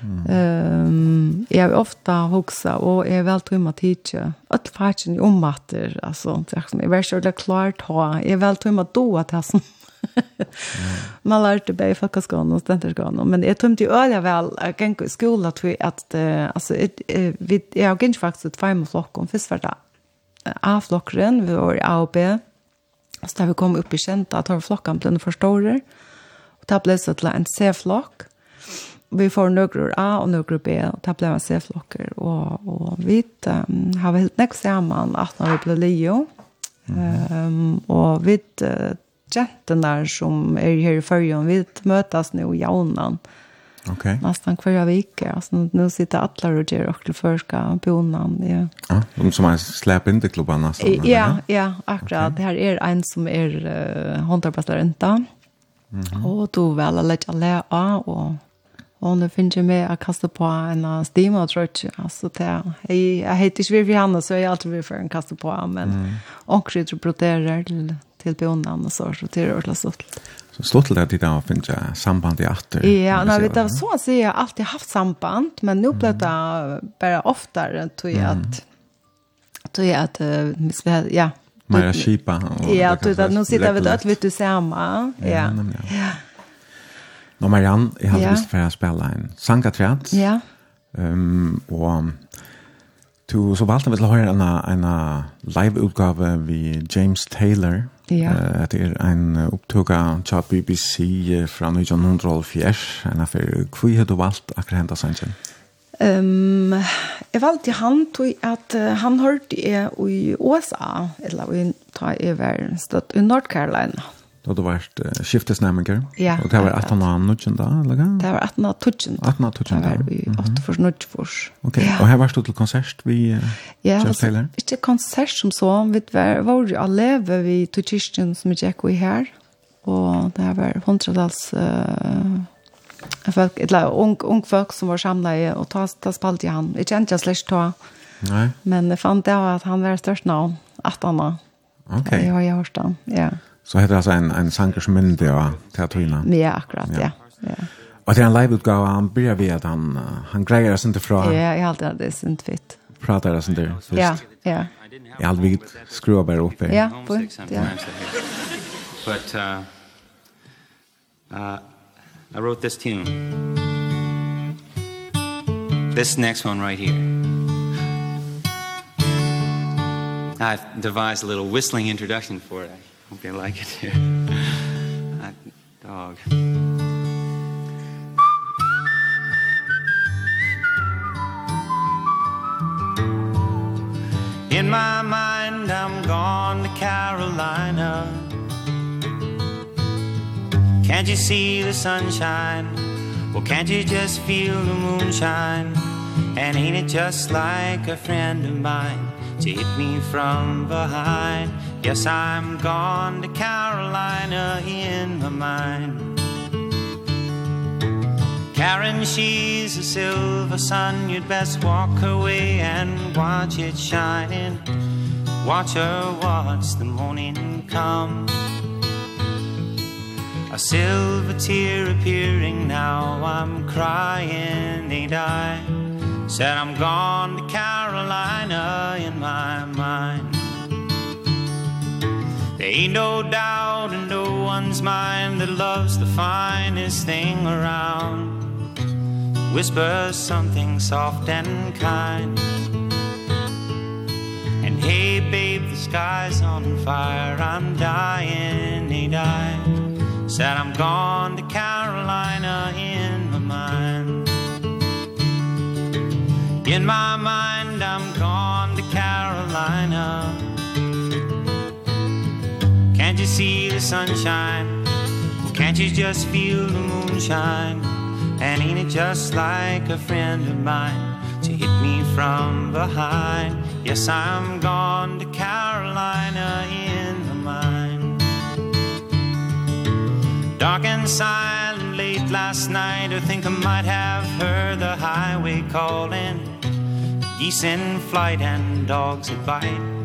Mm. Um, jeg har ofta hoksa, og jeg er vel tøyma tidsje. Alt fargen i ommatter, altså. Jeg var ikke klart ha. Jeg er vel tøyma då at jeg som man lærte bare i fakkaskan og stenderskan. Men jeg tømte jo øye vel, jeg gikk i skolen til at, uh, altså, jeg, jeg, jeg har gikk faktisk et feil med flokken. Først var det A-flokkeren, vi var i A og B. Så da vi kom opp i kjent, da tar flokken ble noe for store. Og da ble det til en C-flokk. Vi får nøkker A og nøkker B, og da ble det en C-flokker. Og, og vi um, har helt nekk sammen at når vi ble lio. Um, og vi uh, jentene som er her i førjen, vi møtes nå i jaunen. Mm Okay. Nästan kvar vecka. Alltså nu sitter alla och gör och till förska bonan. Ja. Ja, de som har släp in till klubban nästan. Ja, ja, akkurat. Okay. Det här är en som är uh, håndarbetslärenta. Mm. Och då väl att lägga lära och Och nu finns jeg med att kasta på en uh, steam och tror jag. Alltså det, jag jag heter inte Vivi Hanna, så jag har alltid vært for en kasta på, men mm. også jeg tror till till bonan och så, så det är ordentlig stort stort att det där finns samband i atter. Ja, när vi så å så jeg säga alltid haft samband, men nu ble det bara oftare tror jag att tror jag att ja. Mera skipa. Ja, tror jeg at nu sitter vi där vet du samma. Ja. Ja. Nå Marianne, jeg hadde lyst for å spille en sangatræt. Ja. Um, og du, så valgte vi til å høre en, en live-utgave ved James Taylor. Ja. Uh, det er en opptog av Tja BBC fra 1904, en affær. Hvor har du valgt akkurat hendt av sannsyn? Um, jeg valgte han til at uh, han hørte jeg i USA, eller i, ta jeg var støtt i North Carolina. Da du vart uh, skiftesnæminger. Ja. Og det var 18 av nødgjent da, eller hva? Det var 18 av tødgjent. 18 av tødgjent da. Det var i 8 for nødgjent. Ok, og her varst du til konsert vi uh, ja, det Taylor? Ikke konsert som så, vi var, var jo aleve vi til kyrkjen som vi gikk i her. Og det var hundredals uh, folk, eller ung, ung folk som var samlet i, og ta, ta spalt i han. Jeg kjente ikke slags ta. Nei. Men jeg fant det at han var størst navn, 18 av. Ok. Det har jeg hørt han, ja. Ja. Så heter det altså en, en sanger som minner det av teatrina. Ja, akkurat, ja. ja. ja. Och det er en live-utgave, han börjar ved at han, han greier oss ikke fra. Ja, jeg har alltid hatt det sint synd fitt. Pratar oss først. Ja, ja. Jeg har alltid skruvat bara uppe. Ja, på ja. But uh, uh, I wrote this tune. This next one right here. I've devised a little whistling introduction for it. Hope you like it here. That dog. In my mind I'm gone to Carolina Can't you see the sunshine? Well, can't you just feel the moonshine? And ain't it just like a friend of mine To hit me from behind Yes, I'm gone to Carolina in my mind. Karen, she's a silver sun. You'd best walk away and watch it shine. Watch her watch the morning come. A silver tear appearing now. I'm crying, ain't I? Said I'm gone to Carolina in my mind. There ain't no doubt in no one's mind that love's the finest thing around. Whisper something soft and kind. And hey babe, the sky's on fire. I'm dying, ain't I? Said I'm gone to Carolina in my mind. In my mind, I'm gone to Carolina you see the sunshine? Well, can't you just feel the moonshine? And ain't it just like a friend of mine To hit me from behind Yes, I'm gone to Carolina in the mine Dark and silent late last night I think I might have heard the highway calling Geese in flight and dogs at bite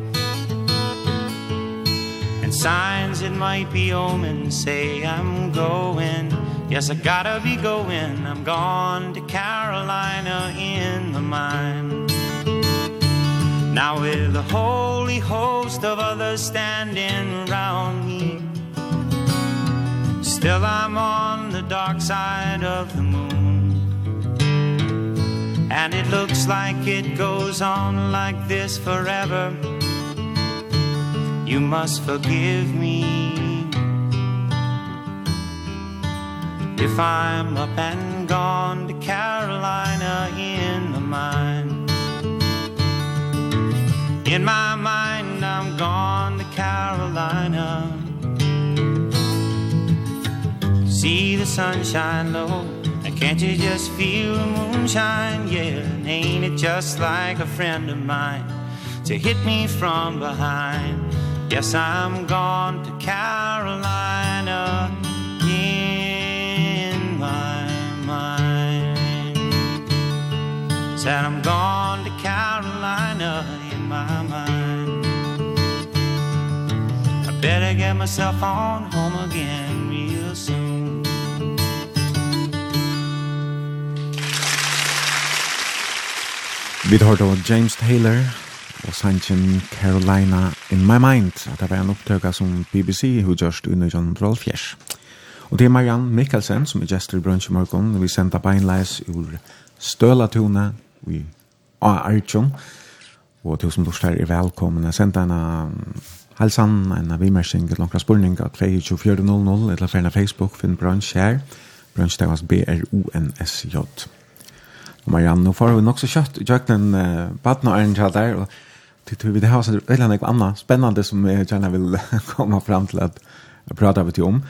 Signs it might be omens say I'm going. Yes, I gotta be going. I'm gone to Carolina in the mine. Now with a holy host of others standing round me Still I'm on the dark side of the moon. And it looks like it goes on like this forever Forever. You must forgive me. If I'm up and gone to Carolina in the mine. In my mind I'm gone to Carolina. See the sunshine low. And can't you just feel the moonshine, yeah And ain't it just like a friend of mine To hit me from behind? Yes, I'm gone to Carolina in my mind. Said I'm gone to Carolina in my mind. I better get myself on home again real soon. Vi har då James Taylor og sangen Carolina in my mind. At det var en opptøkka som BBC hu gjørst under John Rolfjers og det er Marianne Mikkelsen som er gestor i brunch i morgon vi senda beinleis ur Stølatuna i Arjun. og til som du her er velkommen jeg senda en halsan en vimersing et langkra spurning av 2400 eller ferna Facebook finn brunch her. Brunch det var B-R-O-N-S-J Og Marianne, nå får vi nok så kjøtt i kjøkkenen uh, baden og æren der, og det vi det har så väldigt mycket annat spännande som jag gärna vill komma fram till att prata med dig om.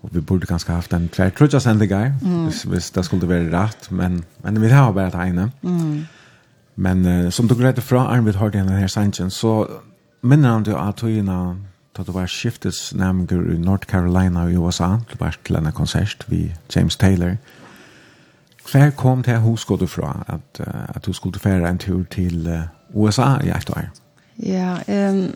Och vi borde kanske haft en tvär trutja sändningar, mm. hvis, hvis det skulle vara rätt, men, men vi har bara ett ene. Mm. Men uh, som du gledde fra Arnvid Hardy den her sangen, så minner han du at innan da du var skiftesnæmger i North Carolina i USA, du var til en konsert vid James Taylor. Hver kom til hos gå du fra at, uh, at du skulle fære en tur til uh, USA i ett år? Ja, um,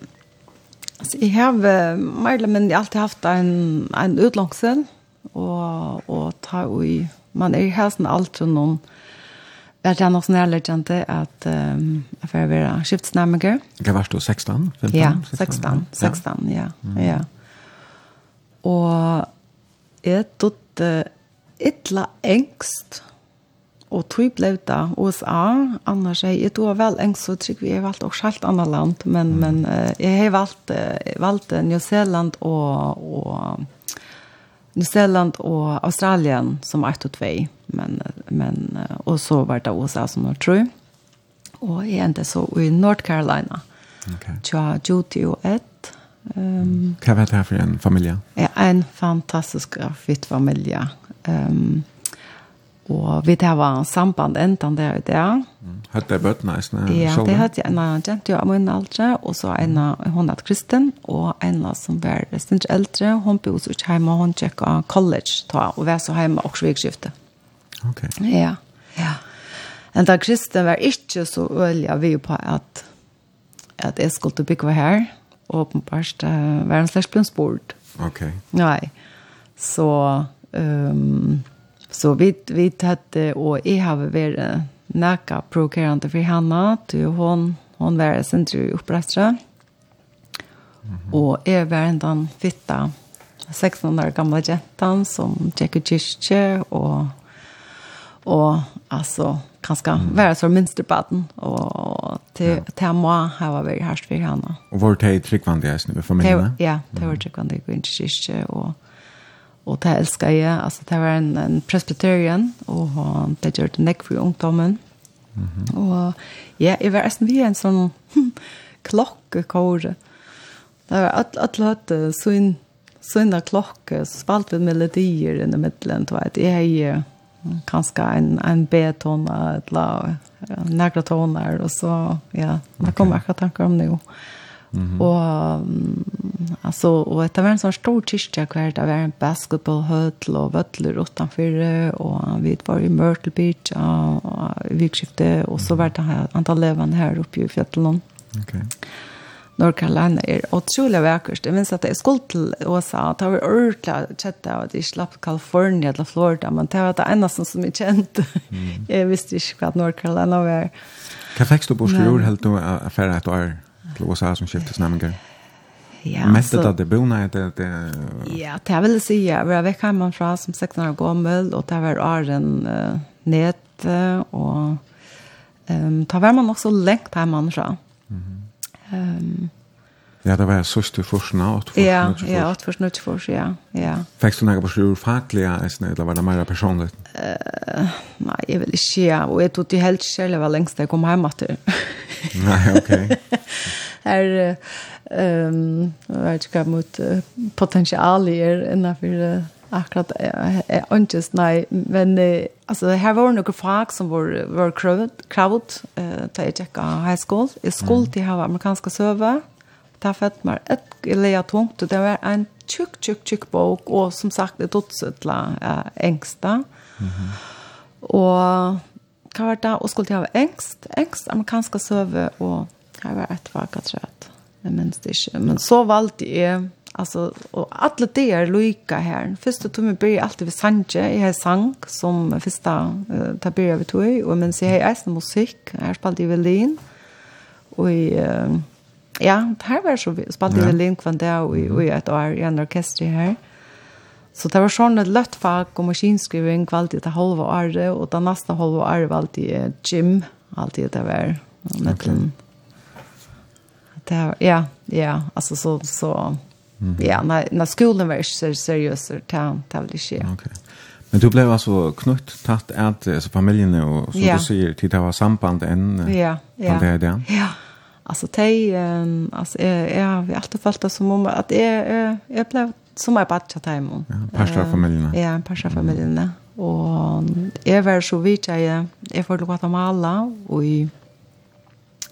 så jag har mer men alltid haft en, en utlångsel och, och ta i man är ju hästen allt och någon Jag känner också när jag kände att um, jag får være skiftsnämnare. Det var du 16? 15, ja, 16, 16, ja. ja, mm. ja. Og jeg trodde ytla engst Og tog ble det USA, annars er jeg tog vel engst så trygg, jeg har valgt også helt annet land, men, men jeg har valgt, valgt New Zealand og, og New Zealand og Australien som 1 og 2, men, men, og så var det USA som var tro. Og jeg endte så i North Carolina, okay. tja Juti og Ed. Um, Hva var det her for en familie? En fantastisk fitt familie. Um, Og vi tar var en samband enten der og der. Hørte jeg bøttene i Ja, det hørte jeg en annen jente, jo av min aldre, og så en av hun er kristen, og en av som var stens eldre, hun bor så ikke hjemme, hun tjekket college, ta, og var så hjemme også vikskiftet. Ok. Ja, ja. En av kristen var ikke så øyelig vi på at, at jeg skulle bygge her, og åpenbart uh, var en slags blant sport. Ok. Nei, så... Um, Så vi vi hade och jag har varit näka provocerande för Hanna till hon hon var sen tror jag upprastra. Mm -hmm. Och är var en den fitta 16 år gamla jättan som tjekka Chische och och alltså kanske mm. vara så mönsterbaden och till ja. till mamma har var härst för Hanna. Och vart är tryckvande just nu för mig? Ja, det var tryckvande i Chische och Og det elsker jeg. Altså, det var en, en presbyterian, og det gjør det nekk for ungdommen. Mm -hmm. Og ja, jeg var nesten vi en sånn klokkekåre. Det var alt, alt løte, sånn sånne klokke, så spalt vi melodier inne i middelen, du vet, jeg er kanskje en, en B-tone eller nærkere toner, og så, ja, det kommer akkurat tanker om det jo. Mm -hmm. Och um, alltså och det var en sån stor kyrka kvar det var en basketballhöll och vöttler utanför och vi var i Myrtle Beach och, och vikskifte och så var det här antal levande här uppe i fjällen. Okej. Okay. North Carolina er otrolig vakkert. Jeg minns at jeg skulle til USA, og det var ordentlig kjett av at jeg slapp Kalifornia eller Florida, men det var det eneste som jeg kjente. Mm. jeg visste ikke hva North Carolina var. Hva fikk du på i helt nå, affæret et år? till USA som skiftes nämligen. Ja, Mest att det bona det det Ja, det vill säga vi har väckt hemma från som 16 år gammal och det var Arden uh, nät och ehm um, ta var man också längt hemma från. Mhm. Ehm um, Ja, det var sørst i forskene, åtte forskene, ja, forskene. Ja, åtte forskene, åtte forskene, ja. ja. Fikk du noe på styrer faglige, eller var det mer personlig? Uh, nei, jeg vil ikke, ja. Og jeg tog til helt selv, var lengst da jeg kom hjemme til. nei, ok. Her, um, jeg vet ikke hva mot uh, potensialier innenfor uh, akkurat är inte nej men uh, alltså här var några fag som var var crowd crowd eh ta jag checka high school i skuld till ha amerikanska server ta fett ett et leia tungt, det var en tjukk, tjukk, tjukk bok, och som sagt, det dotsutla ängsta. engsta. Mm -hmm. Og hva var det? Og skulle jeg ha engst? Engst, amerikanska søve, og her var et vaka trøt. Jeg minns det ikke. Men så valgte jeg, altså, og alle det er lykke her. Første vi blir alltid ved sanje. Jeg har sang som første uh, tabir vi tog, og mens jeg har eisen musikk, jeg har spalt i violin, og i... Uh, Ja, her var så vi spalte ja. Linkvann det og, og et år i en orkester her. Så det var sånn et løtt fag og maskinskriving alltid til halve året, og det neste halve året var alltid gym, alltid det var. Okay. Det var, ja, ja, altså så, så mm. ja, når, når skolen var ikke seriøs, det, det var ikke, ja. Okay. Men du blev alltså knutt tatt att alltså familjen och så ja. du säger till det var samband än. Ja, ja. Det, ja. ja. Alltså te um, alltså jag jag har alltid följt det som om att jag jag blev som är bara chatta hem. Ja, pastor familjen. Ja, pastor familjen. Mm. Och är var så vitt jag är får låta mig alla och i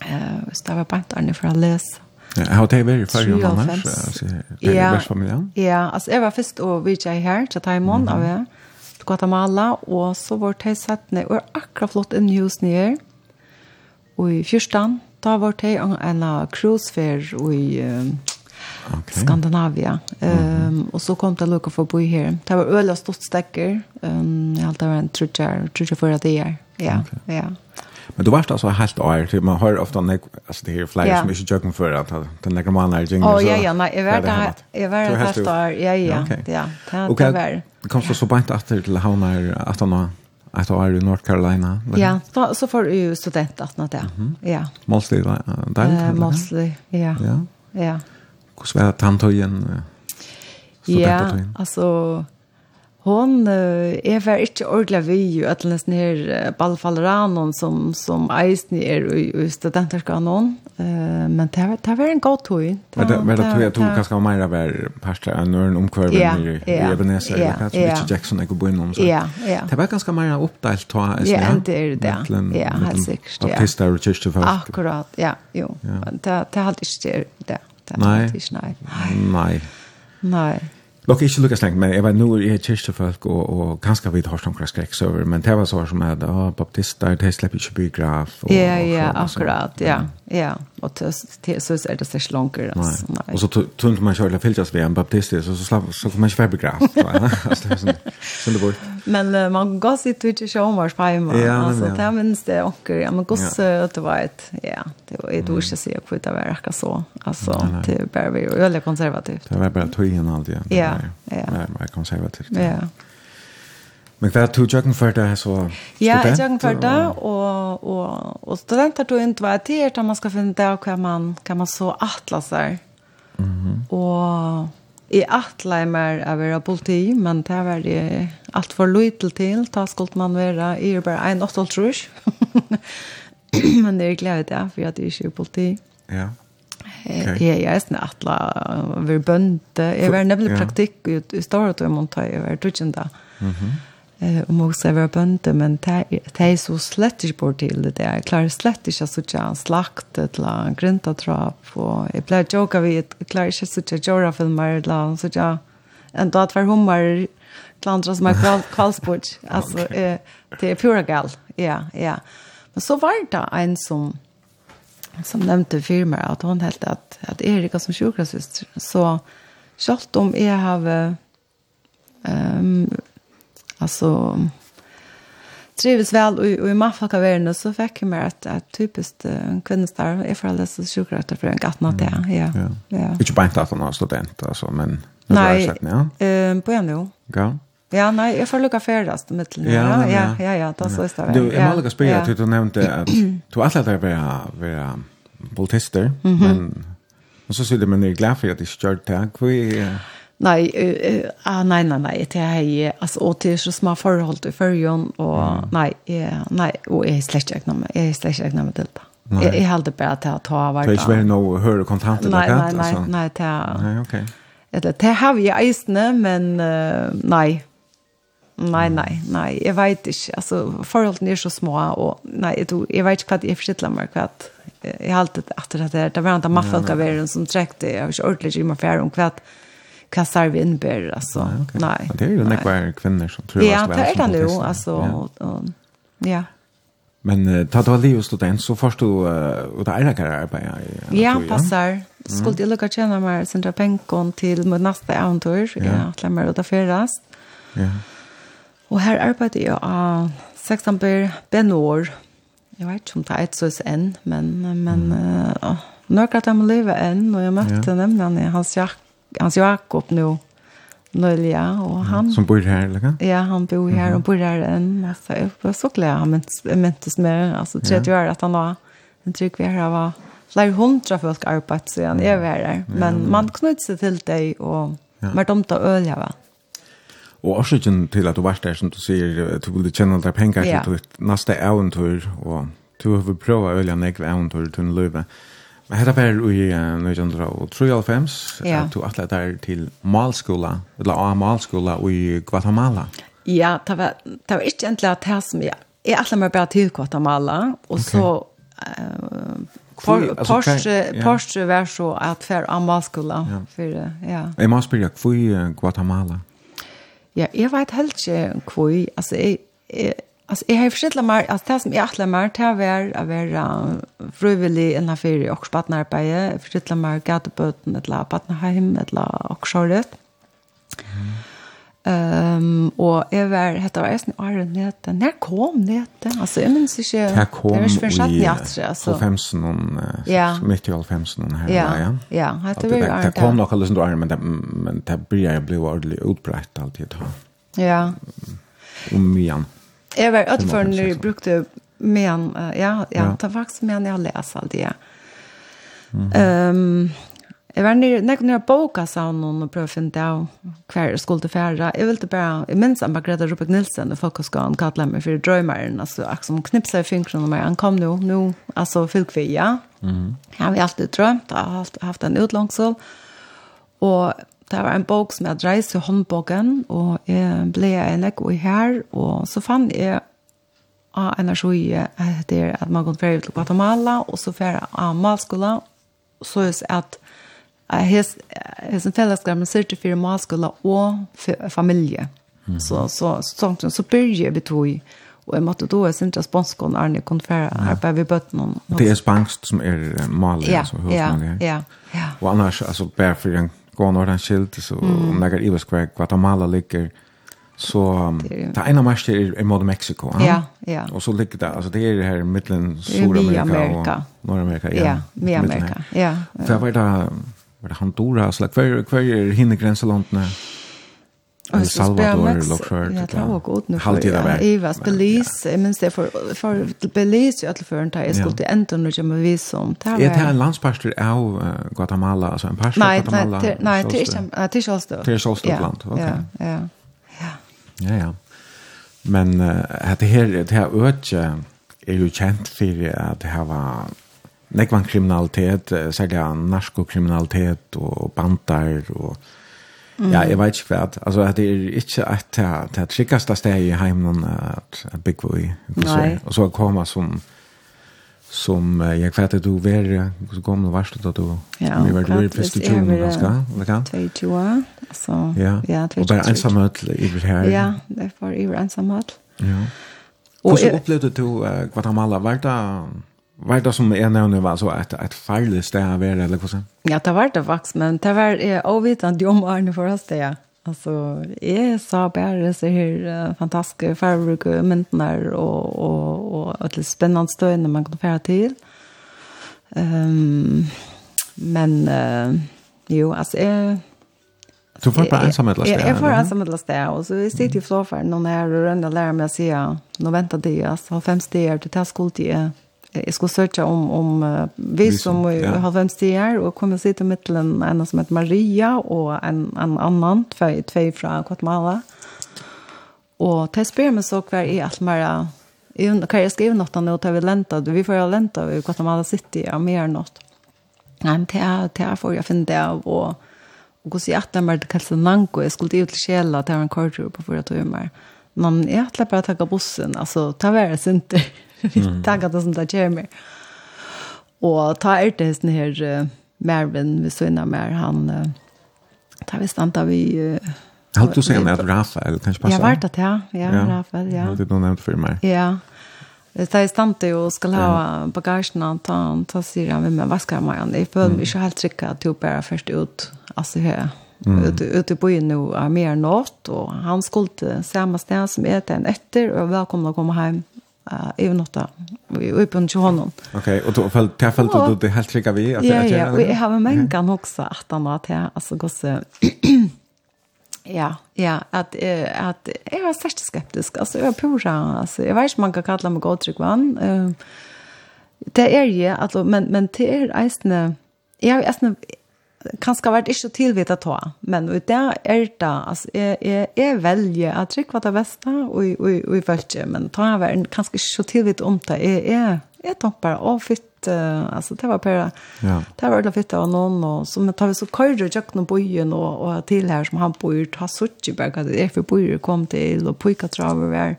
eh stava pantarna för att läsa. Ja, har det varit för ju annars. Alltså ja, familjen. Ja, alltså är var först och vitt jag här chatta hem mm. av jag. Guatemala och så vart det satt ner och akra flott en hus ner. Och i fyrstan Da var det en cruisefer i okay. Skandinavia. Um, mm -hmm. Og så kom det lukket for å bo her. Det var øl og stort stekker. Um, jeg halte det var en trutjar, trutjar for at det er. Ja, okay. ja. Men du varst altså helt år, man hører ofte nek, altså det her flere ja. som ikke tjøkken før, at den legger man er jingen, oh, ja, ja, nei, jeg var det, jeg var det helt år, ja, ja, ja, det var det. Og kom så så bant etter til havner, at han ett år i North Carolina. Ja, då, så får du student att nåt där. Ja. Mostly där. Eh, mostly, ja. Ja. Ja. Hur svär tantojen? Ja, alltså Hon uh, er var ikke ordentlig vi at att nästan här ballfalleranen som som eisen er i studenterskanon. Eh men det var det var en god tog. Men det var det tror jeg tog kanskje var mer av pasta än en ja, i Ebenezer Ja, eller ja. Richard Jackson er går in om så. Ja, ja. Det var ganske mer oppdelt tror jag. Ja, det er det. Ja, helt sikkert. Ja. Artister og Richard. Akkurat, ja. Jo. ja. Det det hade ikke det. Det hade inte nej. Nej. Nei. Nok ikke lukka lengt, men jeg var nu i kyrkjefolk, og, og ganske vidt har sånne skrekksøver, men det var så som at, å, baptister, de slipper ikke biograf. Og, ja, ja, akkurat, ja. Ja, och til så er det så långt alltså. Nei. Og så tunt man själv filtras vem baptist så så slapp så kommer man ikke själv begravt. Altså, det er sånn, sånn det bort. Men uh, man går sitt ut i Sjåmars på hjemme. hemma. Alltså där minns det och ja men goss att det var ett ja, det var ett ord att se på det var akkurat så. Alltså till Barry och eller konservativt. Det var bara tog in allt igen. Ja, ja. Nej, konservativt. Ja. Men hva tog jøkken for det, så student? Ja, jøkken for det, og, og, og studenter tog ikke hva det er, da man skal finne det, og hva man, hva man så atlaser. Mm -hmm. Og i atla er mer av å politi, men det var det alt for lite til, da skulle man være, jeg er bare en åttel trus. men det er glede det, for jeg er ikke politi. Ja. Okay. Jeg er nesten atla, vi er bønte, jeg var nemlig praktikk i, i stedet, og jeg måtte ta, jeg var tøtjende. Mhm. Mm eh om också vara bönte men det är så slett inte bort till det där. Klarar slett inte så tjän slakt ett la grinta trapp och jag blev joka vid klarar inte så tjän göra för mer la så ja en då att för hummar klandras som är kvalsport. Alltså eh det är pura gal ja ja. Men så var det en som som nämnde firma att hon helt att att Erika som sjukhusyster så Sjalt om jeg har um, Alltså trivs väl och, och i maffakavärden så fick jag mig att, att typiskt en kvinnostar är för alla så sjukrätter för en gattna det. Ja. ja. ja. Inte bara inte att han har student alltså, men nu nej, sett, ja. Eh, på en. Ja. Ja, nej, jag får lucka färdast i mitten. Ja, ja, ja, ja, da så är det. Du, jag måste spela att du nevnte at du alltid har være vara politister, men men så sitter man i glad för att det stört tag. Nei, uh, ah, nei, nei, nei, det är ju, altså, og til så små förhåll i förrjön, och mm. nej, eh, nej, och jag är släkt med, jeg er slett ikke ägna mig till det. Jeg, jeg hade bare til å ta vart. Det är inte väl något högre kontanter? Nei, nei, nej, nej, det är... Nej, okej. Okay. Det har vi eisene, men uh, nei, Nei, nei, nei, jeg vet ikke. Altså, forholdene er så små, og nei, jeg, tror, jeg vet ikke hva jeg forstiller meg, hva jeg har alltid etter det her. Det var en av maffalkaveren som trekte, jeg har ikke ordentlig ikke om hva hva sarv innbär altså. Nei, Okay. nej det är ju några kvinnor som tror jag ska vara. Ja, det er det jo, altså. ja. ja. Men uh, ta då Leo student så först du och det är det arbete. Ja, passar. Skulle det lucka tjäna mer sen penkon til med neste äventyr. Ja, ja, til meg och ta färdast. Ja. Og her arbeider jeg av 16 per benor. Jeg vet ikke om det er et sås enn, men, men mm. uh, at jeg må leve enn, og jeg møtte ja. nemlig nämligen hans jack hans Jakob nu ja, och han som bor här eller kan? Ja, han bor här mm -hmm. och bor här en massa upp var så glad han minns minns med alltså 30 år att han var en trygg vi här var flera hundra folk arbetat så han är väl där men man knyts sig till dig och ja. mer dumt att ölja va. Och orsaken till att du var där som du säger att du ville tjäna där pengar till nästa äventyr och du har prova ölja nästa äventyr till en löve. Men hetta var i 1993 ja. at du atla der til malskola, eller a malskola i Guatemala. Ja, det var, det var ikke egentlig at det som jeg, jeg atla meg bare til Guatemala, og okay. så Porsche Porsche var så at for av malskola. Ja. For, ja. Jeg må spørre, hvor i Guatemala? Ja, jeg vet helt ikke hvor, altså jeg, jeg Alltså jag har förskillat mig att det som jag attlar mig till att vara att vara frivillig innan för och spattnarbete förskillat mig gatuböten eller patnaheim eller och sådär. Ehm och jag var heter var sen är det när kom det alltså jag minns inte. Det kom det var för satt i att alltså. 15 någon mitt i 15 någon här ja ja. hade vi det kom nog alltså då men det men det blir jag blev ordentligt utbrett alltid då ja. Om igen. Jeg var att når när jag brukte men ja ja ja. det var faktiskt men jag läste alt det. Um, jeg var nere, när jag boka sa någon och pröva finna av hver jag skulle færre. Jeg ville bare, jeg minns han bara Greta Rupik Nilsen och folkhögskolan meg for för altså Alltså, som knipset i fingrene med han kom nå, nå, altså fylk vi, ja. Mm. Jeg har alltid drømt, jeg har haft en utlångsel. Og det var en bok som jeg dreis i håndboken, og jeg ble en ekko i her, og så fann jeg av energi etter at man kom ferdig til Guatemala, og så ferdig av malskola, så er det at jeg har en fellesskap med sørte for malskola og familie. Mm. Så, så, så, så, så begynner vi tog og jeg måtte da jeg synes ikke spanskån er nye konfere arbeid vi bøtt noen. Det er spansk som er maler, ja, som høres ja, ja, ja. Og annars, altså, bare for en gå har den skilt, så mm. om det er Iverskvær, Guatemala ligger, så det ena marschen är er mot Mexiko. Ja, ja. Och så ligger det, alltså det är det här mitten Sydamerika och Nordamerika. Ja, ja Amerika. Ja. För vad var det Honduras, eller kvar hver er hinnegrenslandene? Och Salvador Lockford. Ja, det var gott nu. Halt det där. Evas Belize, men det för för Belize att för en tid skulle ändå nu jag men vi som tar. Är det en landspastor av Guatemala alltså en pastor av Guatemala? Nej, nej, det är inte det är alltså. Det är alltså land. Okej. Ja. Ja. Ja, ja. Men det här det här öde är ju känt för att det här var nekvann kriminalitet, særlig narkokriminalitet og bandar och Mm. Ja, jeg vet ikke hva. Altså, det er ikke et det, det tryggeste sted i heimen at, at bygge i. Nei. Og så kommer som, som jeg vet at du var, så kom du varslet at du ja, vi var du første først i tjoen, ganske, eller hva? 22 år, altså, ja, ja 22 Og bare ensamhet i det her. Ja, det derfor i ensamhet. Ja. Hvordan opplevde du uh, Guatemala? Var det Var det som jag nämnde var så et, et farlig sted var det eller vad? Ja, det var det faktisk, men det var jeg ovetande om Arne for oss det. Ja. Alltså, jag sa bare så her uh, fantastiska farbrukar, myntnar og, og, og et litt spennende stöd man kan färra til. Um, men, uh, jo, altså, jeg... Du får bare ensam et eller ett sted? Jeg får ensam ett last sted, og så jeg sitter i flåfärden och när og rønner og lærer meg å si, nå venter de, altså, 50 till til i jeg skulle søke om, om uh, vi som ja. har hvem stier, og kom og sitte mitt til en, en som heter Maria, og en, en annan, tvei, tvei fra Guatemala. Og til spyr meg så hver i alt mer, hva jeg skriver noe nå, til vi lenta, vi får jo lenta i Guatemala City, ja, mer noe. Nei, men til jeg får jeg finne det av, og og hvordan jeg at det var det kallet Nanko, jeg skulle ut til Kjela, til en kortur på fyra timer. Men jeg at det bare takk bussen, altså, ta være sinter. Vi tackar det som det kommer. Och ta er det sån här uh, Marvin, vi innan mer, han uh, tar vi stanta vi... Uh, Halt du säger att Rafael kanske passar? Jag vart att ja, ja, ja. Rafael, ja. Det är nog nämnt för mig. Ja. Det är stant ju ska ha bagagen ta han ta sig han med vad ska han. Det för mig så helt trycka att typ bara först ut alltså här. Ute ute på inne nu är mer nåt och han skulle samma ställe som är den efter och välkomna att komma hem uh, nåtta i uppen till honom. Okej, okay, och då föll det föll du det helt trygga vi att Ja, ja, och jag har en kan också att han var till alltså gosse Ja, ja, att eh att jag var särskilt skeptisk. Alltså jag pura alltså jag vet inte man kan kalla mig god tryggvan. Eh det är ju alltså men men det är eisne jag är eisne kanskje vært ikke tilvita ta, men ut det er det, altså, jeg, jeg, jeg velger at trykva det beste, og, og, og jeg men ta jeg vært kanskje ikke tilvita om det, jeg, jeg, jeg tenkte bare, å fytt, uh, altså, det var bare, ja. det var veldig fytt av noen, og så tar vi så køyre tjøkken og byen, og, og til her som han bor, ta suttje i hva det er for byer kom til, og pojkatraver var,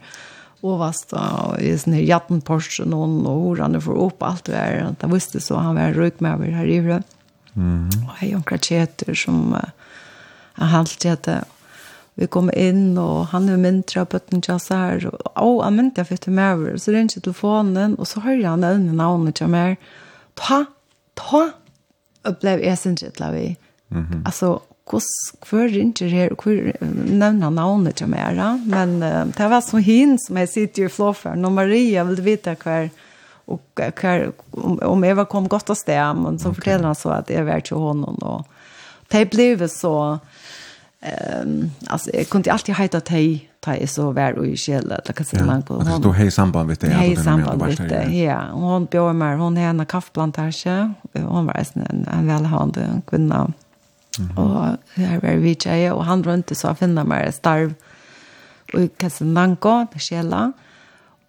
og vast og i sånne jatten Porsche noen, og hvordan det får opp alt det er, det visste så han var røykmøver her i høyre. Mm Mm. Og hei onkra Kjetur som uh, har halte at vi kom inn, og han er mindre av bøtten til oss her, og oh, han mindre jeg fikk til meg, og så ringer telefonen, og så hører han øynene navnet til meg, ta, ta, og ble jeg sin til vi. Mm -hmm. Altså, hvor ringer her, og hvor nevner han navnet til meg, men uh, det var så hin som jeg sitter i flåfer, når Maria vil vite hver, och om, om Eva kom gott att sted, men så okay. fortäller han så att jag var till honom och det blev så ehm alltså jag kunde alltid hejta att hej ta är så väl och i källa att kan se långt på hon. Alltså då hej samband vet det. Hej samband vet jag. Ja, hon bjöd med hon är en kaffeplantage. Hon var en en välhavande kvinna. Mm. Och här var vi tjejer och han runt så finna mig starv och kassan lanko, källa. Mm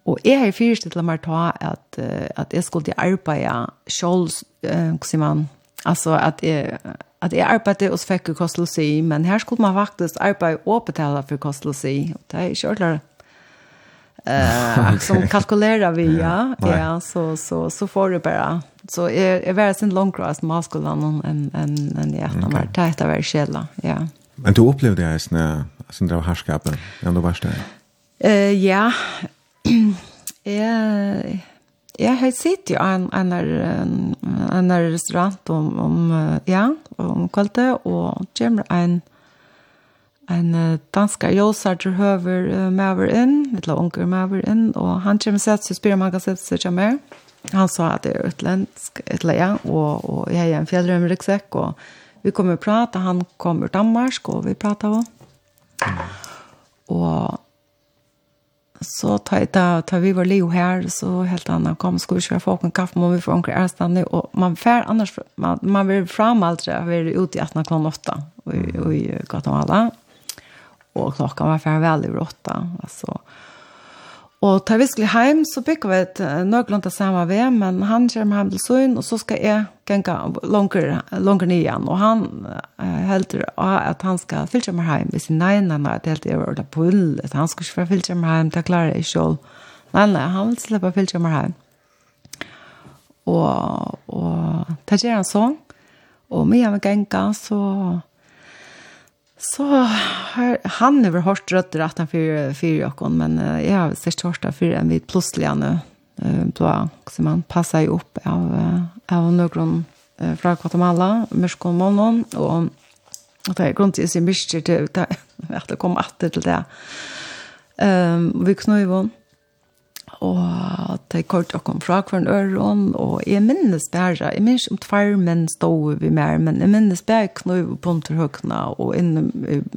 Og jeg har fyrstilt meg ta at, at jeg skulle til arbeid uh, hva sier man, altså at jeg, at jeg arbeidde hos fikk kostelsi, men her skulle man faktisk arbeide og betale for kostelsi, og det er ikke ordentlig eh som kalkulerar vi ja. Ja så så så får du bara så är är väl sen långt cross maskulan en en en en ja när man tar det väl ja. Men du upplevde det när sen då härskapen ändå värst där eh ja jeg, jeg har sett jo en, en, en, en restaurant om, om, ja, om kvalitet, og kommer en, en danskar josar til høver maver inn, litt la unger maver inn, og han kommer sett, så spyr man han kan sette seg til mer. Han sa at det er utlensk, et eller ja, og, og jeg er en fjellrøm ryggsekk, og vi kommer prata, han kommer Danmark, og vi prater også. Og Så ta, ta, ta vi var Leo här så helt annan kom skulle köra folk en kaffe men vi får onkel stanna och man fär annars man, man vill fram allt det vi är ute i 18 klockan 8 och, och i Guatemala. Och klockan var fär väl över 8 alltså Og tar vi skulle hjem, så bygger vi et nøglund av samme ved, men han kommer hjem til søgn, og så skal jeg gjenka langer, langer nye igjen. Og han uh, heldur at han skal fylte meg hjem, hvis jeg nei, nei, nei, det er helt over på ull, at han skal ikke få fylte meg hjem, det klarer jeg selv. Nei, nei, han vil slippe fylte meg hjem. Og, og det gjør han sånn, og mye av gjenka, så Så har han över hårt rødt rett han för för jokken, men uh, jag har sett hårt för en vidt plutselig han uh, då som man passar ju upp av, uh, av någon uh, från Guatemala, Mørskån Månen, och och det är grund till sin si mye att det, at det kom etter det. Um, vi knøy og de kort og kom fra hver øren, og jeg minnes bare, jeg minnes om tvær menn stod vi mer, men jeg minnes bare knøy på underhøkene og inne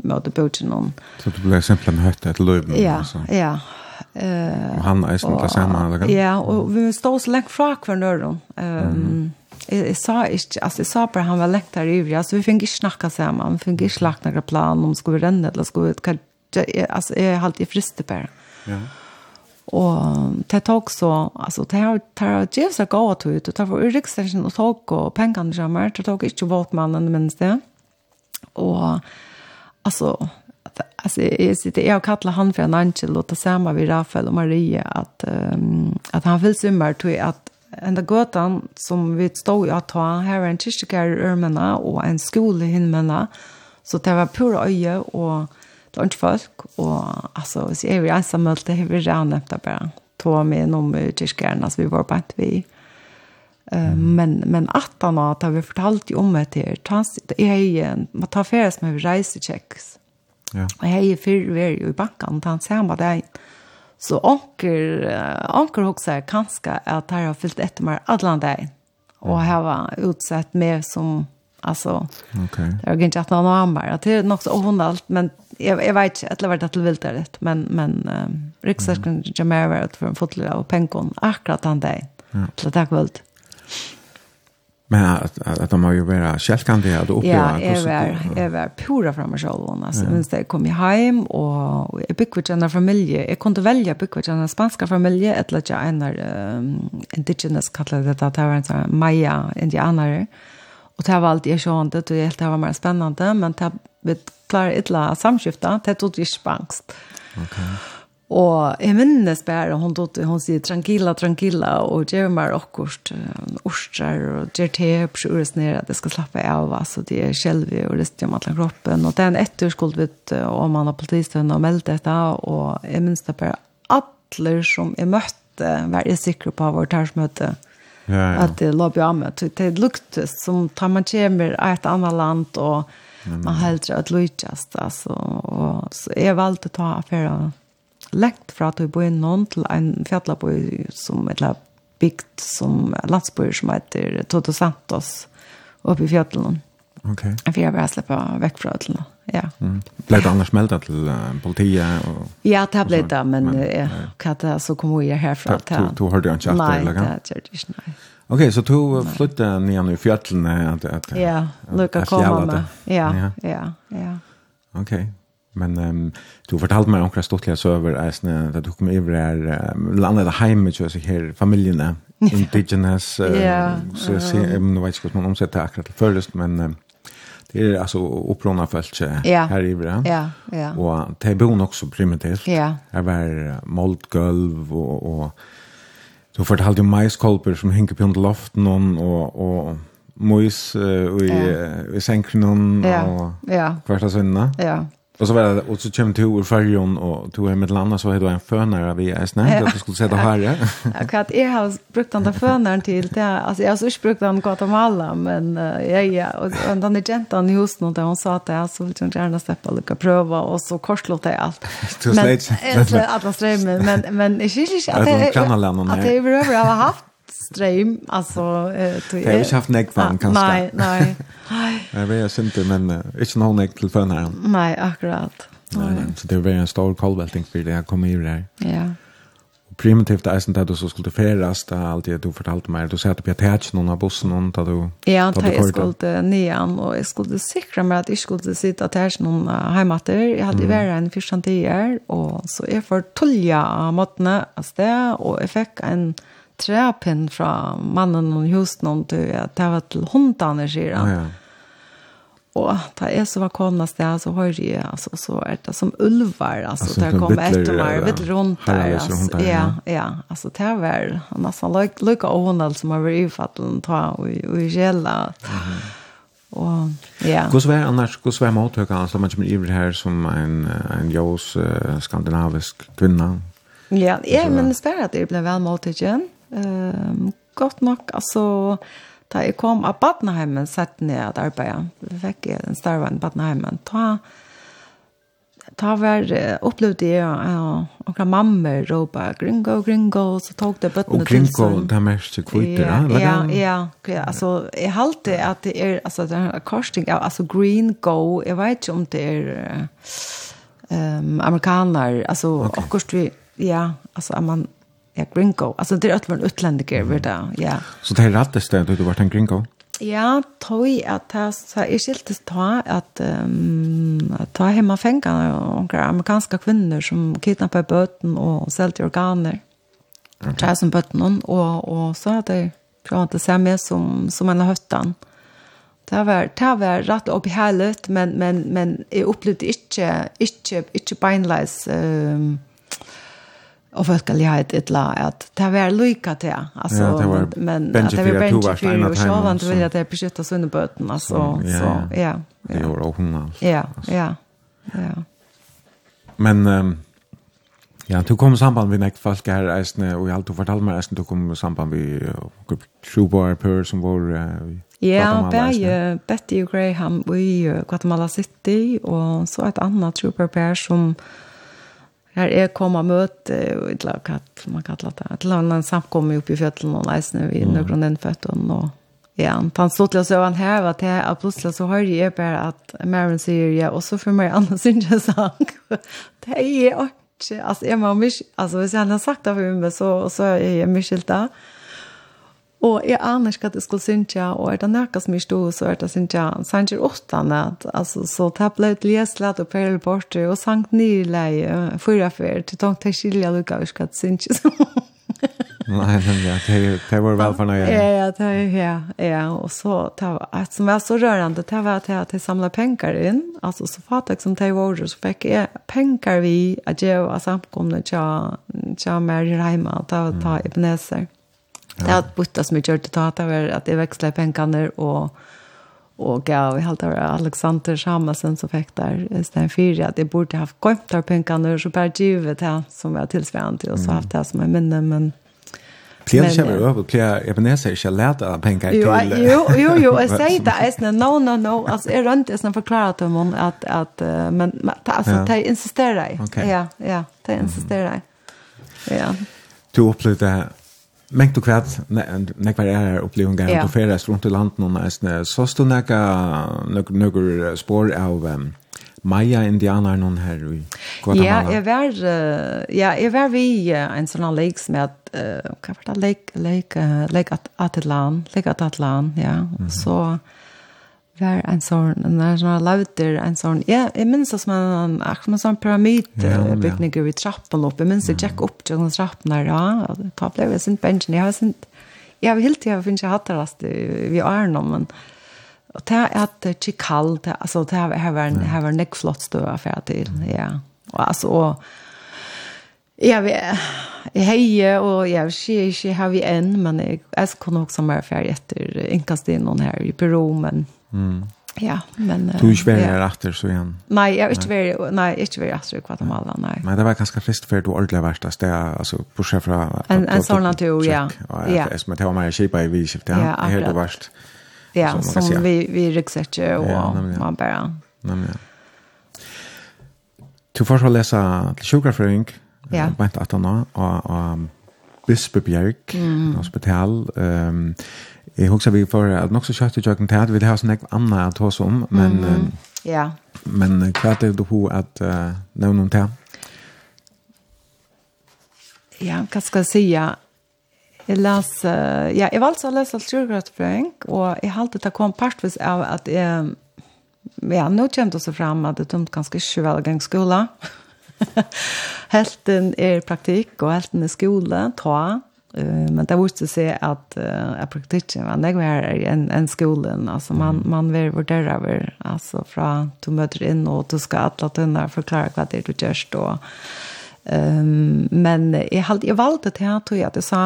møte bøtjen noen. Så du ble simpelthen høyt et løyv? Ja, ja. Uh, og han er som til sammen, eller hva? Ja, og vi stod så lengt fra hver øren. Um, Jeg, jeg sa ikke, altså jeg sa bare han var lengt her ivrig, altså vi fikk ikke snakke sammen, vi fikk ikke lagt noen plan om skulle vi renne, eller skulle vi, altså jeg er alltid friste bare. Ja. Och det tok också, alltså det har tar ju så gå ut og det för riksdagen og tok og pengene jamar, det tog inte vart mannen men det. Och alltså alltså jag sitter jag kallar han för en angel och det samma vi Rafael och Maria att um, att han vill simmar till att enda gåtan som vi stod i att ta här en kyrkegård i örmena och en skola i Himmena så det var pura öje och det var ikke folk, og altså, hvis jeg var ensam med det, har vi rannemt det bare. Tå med nummer tyskeren, altså vi var på et vi. Uh, men, men att han har, da vi fortalte om det her, det er man tar färs med er reisetjekks. Ja. Og jeg er fyrre vær i banken, han ser meg det Så onker, onker også er kanskje at jeg har fyllt etter meg alle dagen. Og jeg var utsett med som, altså, okay. det er jo ikke at han har mer. Det er nok så overnalt, men jag jag vet att det var det vilt där det men men um, riksdagen Jamaica var för en fotler av penkon akkurat han där. Så tack väl. Men att att de har ju bara självkande att uppleva Ja, jag var jag var pura framme själv alltså ja. minst det kom jag hem och, och jag byggde en familj. Jag kunde välja byggde en spanska familj eller jag en um, indigenous kallade det att det var en maya indianare. Mm Og det var alltid jag såg helt, det var mer spennende, men det vi klarar illa samskiftet, det tog ikke spangst. Okej. Og jeg minnes bare, hun, tog, hun sier tranquilla, tranquilla, og gjør meg akkurat orster, og gjør te på sjøres nere, at jeg skal slappe av, altså det er skjelvi, og rister om alle kroppen, og det er en etter skulle vi, og man har politistøvende og meldt dette, og jeg minnes det bare, alle som jeg møtte, var jeg sikker på vårt tærsmøte, mm ja, ja. att det låg bra med. Det luktar som tar man kommer i ett annat land och mm. man hellre att lyckas. Alltså, och, så jag valde att ta affärer läkt för att vi bor i någon till en fjällaboj som ett byggt som landsboj som heter Toto Santos uppe i fjällen. Okej. Okay. För jag vill släppa väck från fjällen ja. Mm. Blev det annars meldat till politiet? Och, ja, det ble det, men, men ja, katta så kom vi härifrån. Du, du etter, inte efter? Nej, det gjør det ikke, nei. Okej, så du flyttade ner i fjällen? Att, att, ja, lukka komma med. Ja, ja, ja. ja. Okej. Men um, du fortalte meg omkring stortlige søver, eisne, at du kom over her, um, landet hjemme, så jeg her, familiene, indigenous, um, yeah. så jeg ser, jeg vet ikke hvordan man omsetter akkurat til først, men um, det är alltså upprona fältje ja. här i Bra. Ja, ja. Och det bor också primitivt. Ja. Det var moldgulv och och så fortalte jo maiskolper som hänger på under loften och och mojs uh, i, ja. i sänken och ja. ja. kvarta söndag. Ja. Och så var det, och så kom du ur färjan och tog hem ett landa så hade du en fönare vid Esnä, att du skulle sätta här. Ja, att jag har brukt den där fönaren till, det, alltså jag har så brukt den Guatemala, men ja, ja, och den är gentan i husen och där hon sa att jag så vill jag gärna släppa lucka pröva och så korslåt jag allt. Men, alla strömmen, men, men, men, men, men, men, men, men, men, men, men, men, men, men, men, ström alltså eh du har Jag har haft näck kanske. Nej, nej. Nej, jag vet inte men inte någon näck till förn här. Nej, akkurat. Nej, så det var en stor kolvälting för det jag kom ju där. Ja. Och primitivt är sånt att du så skulle färdas där allt det du fortalte mig du satt på tätch någon av bussen någon där du Ja, att jag skulle nian och jag skulle säkra mig att jag skulle sitta tätch någon där. Jag hade ju varit en första tider och så är för tulja matna alltså och jag fick en trepinn fra mannen og husen om du at det var til hundene, sier han. Ja, ja. Og da jeg så var kommet sted, så hører jeg, altså, så er det som ulver, altså, altså der kom etter meg, vitt rundt der, altså, ja, ja, altså, det var nesten lykke og hundene som har vært i fattelen, ta og i kjella. Og ja. Hvordan var annars, hvordan var måttøkene, altså, man kommer ivrig her som en, en jøs skandinavisk kvinna? Ja, jeg minnes bare at jeg ble vel måttøkene. Um, godt nok, altså, da jeg kom av Badnaheimen satt ned at arbeta. Vi fikk en starve i Badnaheimen. Ta, ta var, opplevde jeg og noen mammer råpa, gringo, gringo, så tog det bøttene til sånn. Gringo, det er mest kvitter, ja? Ja, ja, ja, alltså jag halte att det är alltså den här korsning, alltså green go, jag vet inte om det är ehm amerikaner, alltså okay. kost vi, ja, altså, man, ja, gringo. Alltså det är att vara en utländiker, mm. det, ja. Så det är rätt det du har varit en gringo? Ja, tog att jag så är skiltes ta att um, att ta hemma fänga och amerikanska kvinnor som kidnappar böten och säljer organer. Okay. Tar som böten och och så att det å se meg som som en har höttan. Det var det var rätt upp i men men men jeg opplevde inte inte inte beinleis ehm um, og folk kan ha et ett la att det var lycka til, altså, ja, var, men at det var bench för och så vant vill at det beskytta sönder bøten, altså, så ja. så, ja det var också ja ja ja. Men um, ja du kom i samband med nekt folk här og i alt du fortalte meg, eisne, du kom i samband med grupp Trubar Per som var uh, i Ja, bäge Betty og Graham i uh, Guatemala City og så et annet Trooper Per som Her er kom og møte, et eller hva man kallar det, et eller annet samkomme oppe i fjøtlen og leisene vi mm. nøkron den føtten og Ja, han stod til å se han her, at jeg er plutselig så har jeg bare at Maren sier, ja, og så for meg annars ikke sang. det er ikke, altså, jeg må mye, altså, hvis jeg hadde sagt det for meg, så, så er jeg mye skilt da. Og jeg aner ikke at jeg skulle synge, og er det noe som jeg stod, så er det synge, sanger åttan, at, altså, så det ble et leslet og perle bort, og sangt nyrleie, fyra fyr, til tank til skilja lukka, og skal synge som. Nei, men ja, det det var vel for nøye. Ja, ja, det er, ja, ja, og så, det var, et som var så rørende, det var at jeg, jeg samlet penger inn, altså, så fatt jeg som det var, så fikk jeg penger vi, at jeg var samkomne til, til mer hjemme, til ta, ta Ebenezer. Mm. Det har bytta som jag gjort. Att ta var att det växlar pengarna och och ja, vi har det Alexander Samasen som fick där Sten 4 att det borde haft gått där pengarna så per givet här som var tillsvarande och så haft det som en minne men Flere kommer jo, flere japaneser ikke lært av penger til... Jo, jo, jo, jeg sier det, jeg sier, no, no, no, altså, jeg rønte, jeg forklarer til henne at, at, men, altså, de insisterer jeg. Ja, ja, de insisterer jeg. Ja. Du opplevde Men du kvært, nek var her opplevelsen yeah. og ferdes rundt i landet noen eisne, så stod nek noen spår av um, Maya indianer noen her i Guatemala. Ja, jeg var, uh, ja, jeg var vi uh, en sånn lek som er, uh, hva var det, lek, lek, uh, lek at Atlan, lek at Atlan, ja, og så... So, var en sånn, når han lauter en sånn, ja, jeg minns det som en, som en sånn pyramid ja, ja. i trappen opp, jeg minns det tjekk opp til den trappen her, ja, og da ble jeg sint bensjen, jeg har sint, jeg har helt tiden finnes jeg hatt det rast vi er nå, men og det er at det ikke kall, det, altså det her var, her var nek flott støv affær til, ja, og altså, og, Ja, vi heie, og jeg vil ikke, ikke har vi enn, men jeg, jeg kunne også være ferdig etter innkastet noen her i Peru, men Ja, men... Du er ikke vært her etter, så igjen? Nei, jeg er ikke vært, nei, ikke vært etter i Guatemala, nei. Men det var ganske frist før du ordentlig vært der, det er, altså, bortsett fra... En, en sånn at du, ja. Ja, men det var mer kjipa i vidskift, ja. Ja, akkurat. Her du vært. Ja, som vi, vi ryggsetter, og man bare... Nemlig, ja. Du får så lese til sjukkerføring, ja. bænt 18 år, og, og Bispebjerg, mm. hospital. Um, Jeg husker vi for at nok så kjøtt i kjøkken til at vi har sånn ekv annet å ta oss om, men, mm, ja. men hva er det du at uh, nevne om til? Ja, hva skal jeg si? Jeg las, ja, jeg valgte å lese Altjurgrøtbrøyng, og jeg halte det kom partvis av at jeg, ja, nå kommer det også fram at det tomt ganske ikke vel gang skola. helten er praktikk, og helten er skole, ta, men det visste seg at uh, praktikken var nek var enn en skolen. Altså, man, man vil vurdere over, altså, fra du møter inn og du skal atle tunne forklare hva det er du gjør. Og, um, men jeg, held, jeg valgte til at jeg sa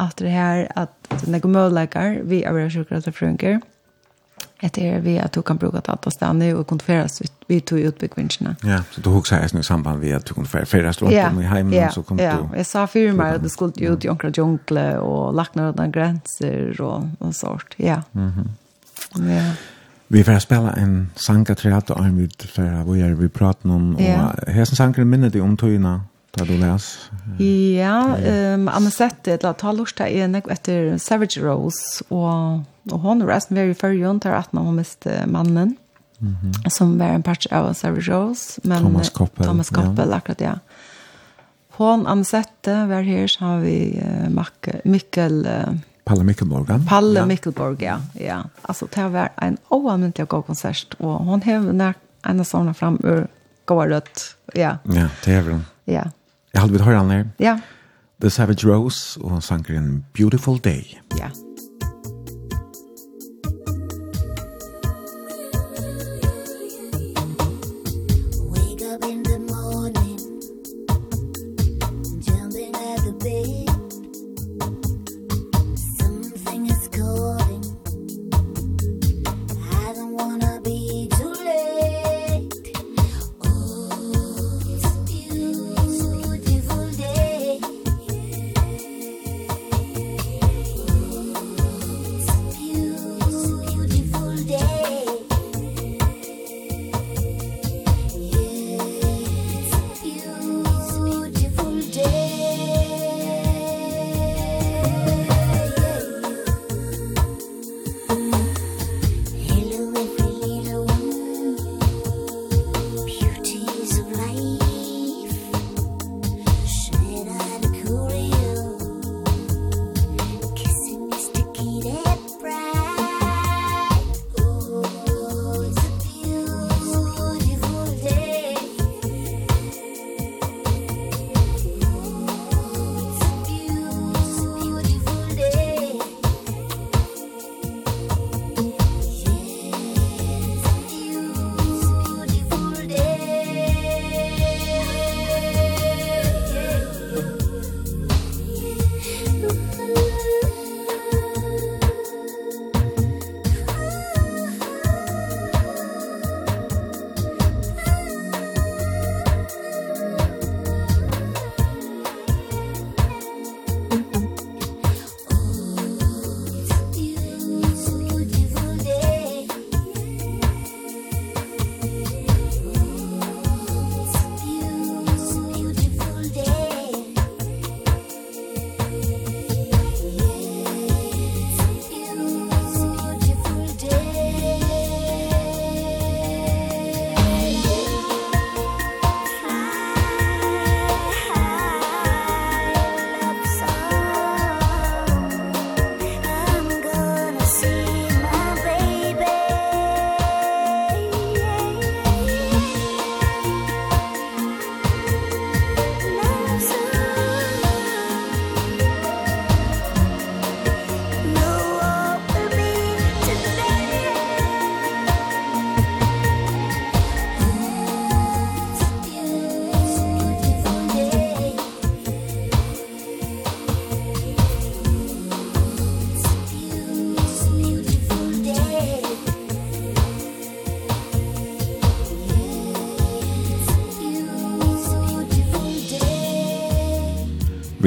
at det her at det er muligheter vi er sjukker at det fungerer. Det är vi att du kan bruka datastannet och konferas vi tog utbyggvinsterna. Ja, så du också här i samband med att du kunde färdas långt om i hemmen ja, så kom ja. du... Ja, jag sa för mig att du skulle ut i onkra djunkle och lackna några gränser och, och sort. Ja. Mm -hmm. ja. Vi får spela en sanga triat och arm ut för att vi är vi pratar om ja. och här sangen minner dig om tøyna, Da du læs? Ja, um, Anna Sette, la ta lort til en etter Savage Rose, og og hon var resten var i førjen, tar at hun miste mannen, mm -hmm. som var en part av Sarah Rose, men Thomas Koppel, Thomas Koppel ja. akkurat, ja. Hon ansette var her, så har vi uh, Makke, Mikkel... Uh, Palle Mikkelborg. Palle ja. Mikkelborg, ja. ja. Altså, det var en oanvändelig god konsert, og hon hev nær en av sånne fram ur gåa rødt, ja. Ja, det hever hun. Ja. Jeg hadde blitt høyre han her. Ja. The Savage Rose, og han sanker en Beautiful Day. Ja. Yeah.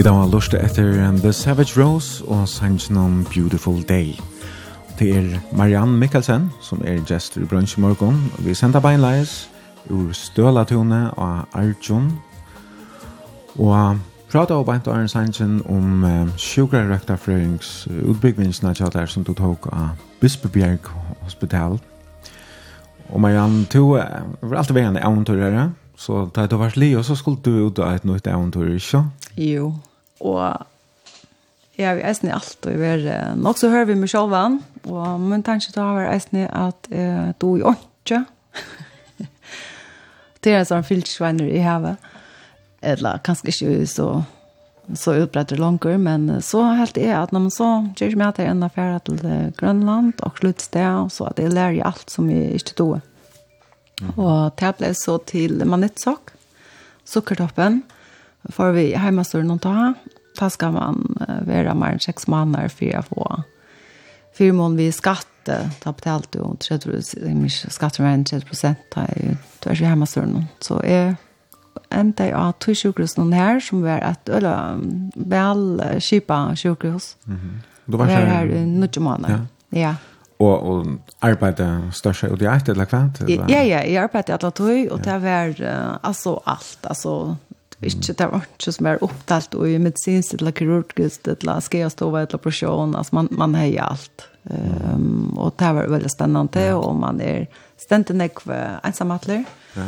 Vi da var lust etter The Savage Rose og sangen om Beautiful Day. Det er Marianne Mikkelsen som er gestor i brunch i morgen. Vi sender beinleis ur Stølatone og Arjun. Og prata og beint og Arjen sangen om uh, sjukrarøktafrøyings utbyggvinsene tjater som du tok av Bispebjerg Hospital. Og Marianne, du uh, var alltid veien eventyrere. Så da du var li, og så skulle du ut av et nytt eventyr, ikke? Jo og Ja, vi eisne alt, og vi er nok så hører vi med selv og min tanke til å ha eisne at eh, du er ikke. det er en sånn fyltsveiner i havet, eller kanskje ikke så, så utbretter langer, men så helt er at når man så gjør med at jeg enda færre til Grønland og sluttsted, så at jeg lærer alt som jeg ikke tog. Mm. Og det ble så til Manitsok, sukkertoppen, for vi hjemme står noen ta, Da skal man uh, være mer enn 6 måneder for å få fyra mån vi skatte. Da betalte du om 30 skatter med 30 prosent. Da er jo tvers i hjemmestøren. Så jeg enda jeg av to sjukhus noen her, som var et eller vel kjipa sjukhus. Mm -hmm. Du var her i nødvendig måneder. Ja. ja. Og, og arbeidet største ut i eit, eller hva? Ja, ja, jeg arbeidet i alle tog, og det var uh, altså alt. Altså Ikke det var ikke som er opptalt og i medisinsk eller kirurgisk eller skjøstove eller operasjon. Altså man, man har alt. Um, og det var veldig spennende ja. og man er stendig enn jeg ensamhetler. Ja.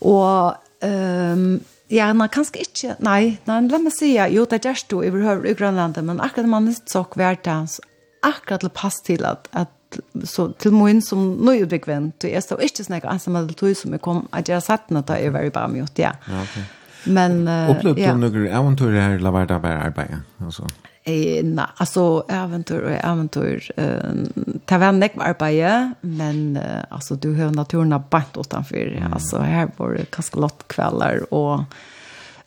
Og um, Ja, man kan ikke nei, nei, la meg si, jo, det er gjerst du i behøver i Grønlandet, men akkurat man er så hvert hans, akkurat til pass til at, at så, til min som nå er utbyggvendt, og jeg stod ikke snakke ensamhetler tog som jeg kom, at jeg satt nå da jeg var i Bamjot, ja. Ja, okej Men uh, Upplevde ja. du några äventyr här eller var det bara arbete? Alltså. Eh, nej, alltså äventyr och äventyr. Eh, det var inte arbete, men eh, alltså du har naturen bant utanför. Mm. Alltså här var det ganska kvällar och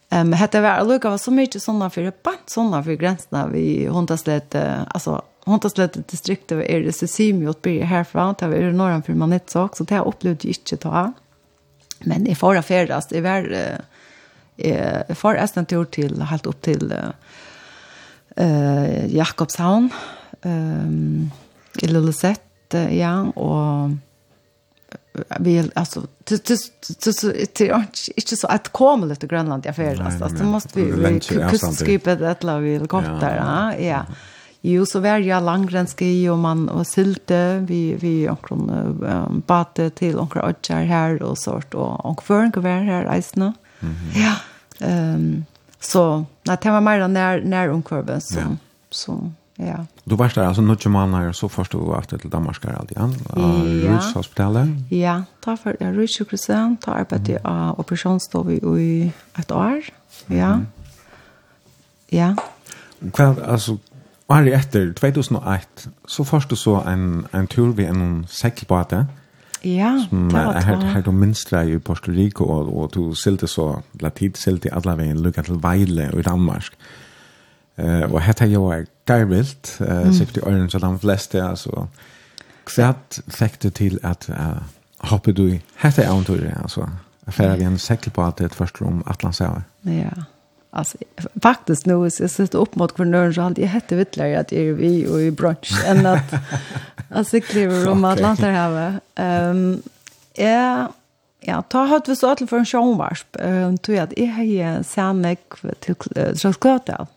Ehm um, hette var Luca var så mycket såna för bant såna för gränserna vi hundaslet alltså hundaslet distrikt över är det Sesimi åt blir härifrån vi är norran för man ett sak så det upplevde jag inte ta. Men i förra färdas det var eh för en tur till helt upp till eh uh, Jakobshavn, um, i Lillesett, uh, ja, och vi alltså det det det är inte så att komma lite Grönland i affär alltså så måste vi kustskipet att la vi helikopter ja ja Jo, så var jeg langrennski og man og sylte, vi, vi omkron um, bate til omkron ødjar her og sort, og omkron føring var her eisne. Mm -hmm. Ja. Um, så när det var mer när när omkurven så ja. så ja. Du var där alltså några månader så först du var till Danmark ska alltid an. Ja. Rutshotell. Ja, ta för jag rutshotell ta arbete av operationsstov i ett år. Ja. Ja. Kvar alltså Var det efter 2001 så först du så en en tur vid en segelbåt. Ja, som, det var två. Här, här de minstrar i Puerto Rico och, och du silti så, la tid silti alla vägen lukka till Vejle i Danmark. Eh uh, och hetta jag var garvilt, eh uh, mm. sikkert i öronen så de flesta alltså. Kvärt fick du till att uh, hoppa du i hetta äventyr alltså. Affärer vi en säckel på att det första om Atlantshavet. Ja. Alltså faktiskt nu så jag sitter upp mot kvarnören så alltid hette vittlar att är vi och i brunch än att alltså kliver om Atlantar här. Ehm ja ja ta hatt vi så att för en showvarsp. Ehm tror jag att är här Samek till Trosklata.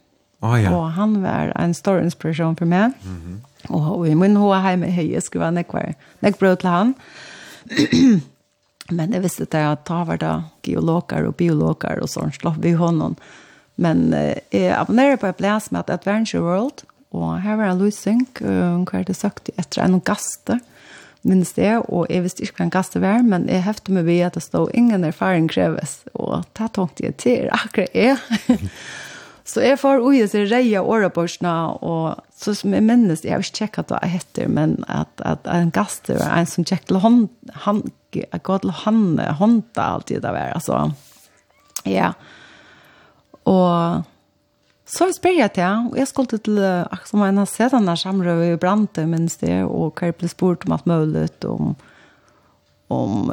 Ah ja. Och han var en stor inspiration för mig. Mhm. Och i min hoa hemma här skulle vara nekvar. Nekbröd till han. Men det visste det at ta var det geologer och biologer och sånt. Slapp vi honom. Men eh, jeg abonnerer på et blæs med Adventure World, og her var en løsning, hun hva er det sagt etter en gaste, minnes det, og jeg visste ikke hva en gaste var, men jeg hefte meg ved at det stod ingen erfaring kreves, og det tenkte jeg til akkurat jeg. så jeg får ui seg reie årebordsene, og så som jeg minnes, jeg har ikke tjekket hva jeg heter, men at, at en gaste var en som tjekket til hånd, han, jeg går til hånd, hånda alltid det var, altså, ja, yeah. Og så spør jeg til, og jeg skulle til, som en har sett denne samrøve i brante, minns det, og hva jeg ble spurt om alt mulig, om, om,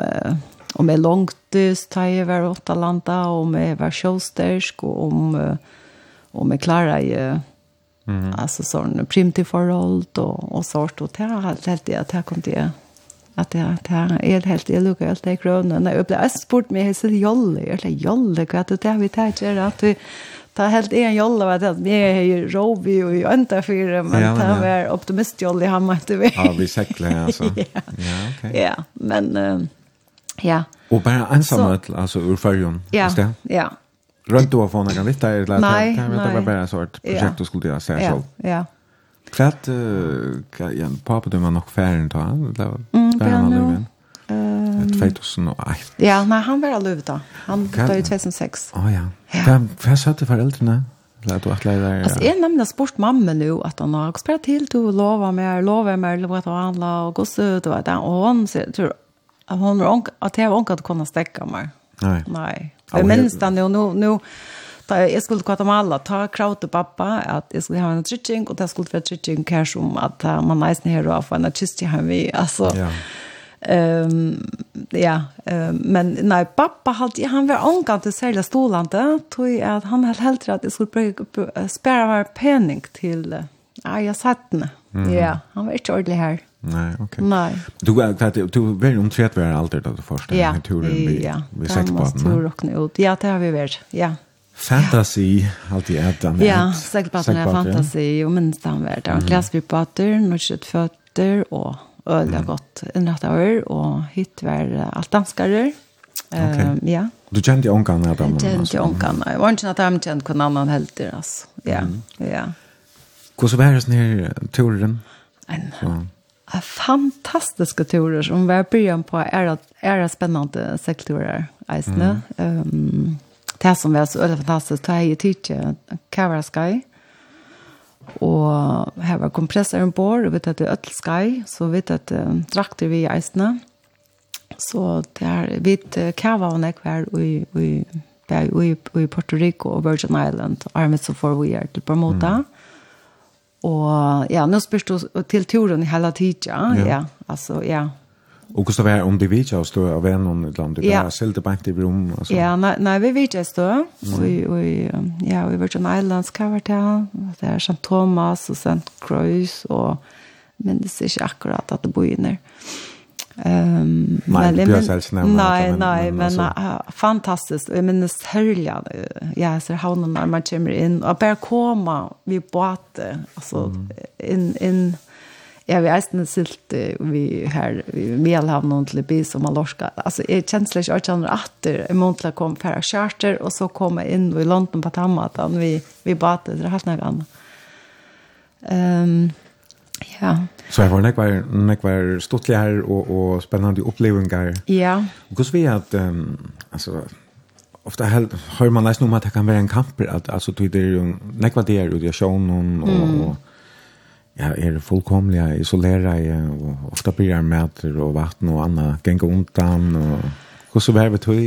om jeg langtist, da jeg var åtta landa, om jeg var sjåstersk, og om, om jeg klarer jeg, Mm. Alltså sån primitiv förhåll och och sort och det har helt det kom det att det det här är helt det lukar allt det krona när jag blev sport med så jolle? Eller jolle att det har vi tagit är att vi ta helt en jolle vet det? Är ju rovi och ju inte för men ja, ta var optimist jolle han måste vi. Ja vi säkla alltså ja. Okej ja men ja. Och bara ensamhet alltså ur färjan ja ja. Rønt du har fått några vitt där eller Nej, det var bara en sorts projekt du skulle göra själv. Ja, ja. Kvart eh ja, pappa du var nog färdig då. Det var mm, färdig nu. Löven. Um, 2008. Ja, nej, han var aldrig då. Han dog i 2006. Oh, ja, ja. Vad ja. sa föräldrarna? Lät du att lära dig? Alltså, jag nämnde sport mamma nu att han har spelat till till och lova mer, lova mer, lova att handla och gå så ut och att Och hon tror att hon har onk att jag onk att kunna stäcka mig. Nej. Nej. Jag minns det nu, nu, nu Da jeg skulle til Guatemala, ta krav til pappa at jeg skulle ha en trytting, og det skulle være trytting her som at man nesten her og få en kyst til ham vi, altså. Ja. Um, ja, um, men nei, pappa hadde, han var omgang til særlig stolande, tog at han hadde helt at jeg skulle bruke, spære hver pening til ja, jeg satt den. Ja, han var ikke ordentlig her. Nei, ok. Nei. Du, du, du var omtrett være alder da du først, ja, turen vi, ja, vi sett på den. Ja, det har vi vært, ja. Fantasy, ja. alltid ätan. Ja, segelbåten är fantasy. och minst han var det. Mm. Glasbyrbåter, norskjöttfötter och öl har gått en rätt. Och hit var allt danskare. Okej. Ja. Du kände ånkan här bra? Jag kände. Jag var inte att han kände någon annan helt deras. Ja, Ja. ja. Gå så värre när turen? En ja. A fantastiska turer som var början på är, är spännande sektorer Mm. Ehm det som var så veldig fantastisk, det er jo tidligere Kara Sky, og her var kompressoren bor, og vet at det er Øtl Sky, så vet at um, drakter vi i eisene, så det er vidt uh, Kava og Nekvær i, i, i, i Puerto Rico og Virgin Island, armet så får vi er til Bermuda, mm. Og ja, nå spørs du til turen i hele tiden, ja. ja. Altså, ja, Og hvordan Gustav är om det vet å stå av en någon land det bare selte på i rom? Altså. Ja, nei, nej vi vet jag står. Vi vi ja, vi vart en islands cover där. Det er St. Thomas og St. Croix og men det är ikke akkurat at det bor inne. Ehm men det Nej, Nei, men nei, men men, altså- uh, fantastisk. fantastiskt. Jag minns hölja. Ja, jeg ser havnen når man kommer inn. Og bare komme, vi båt alltså inn, in Jeg har eisen silt vi her i Melhavn til Bis og Malorska. Altså, jeg kjensler ikke alt andre atter. jeg måned til jeg kom fra Kjarter, og så komme jeg inn i London på Tammatan. Vi, vi bate, det er helt noe annet. Um, ja. Så jeg var nekvar, nekvar stortlig her og, og spennende opplevelser. Ja. Hvordan vi at, um, altså, ofta hel hör man nästan om att det kan vara en kamp att alltså det är ju nekva det är ju det shown och och Ja, er fullkomlig isoleret, og ofta blir jeg mæter og vatten og annet, ganger undan, og Hvordan var det tog?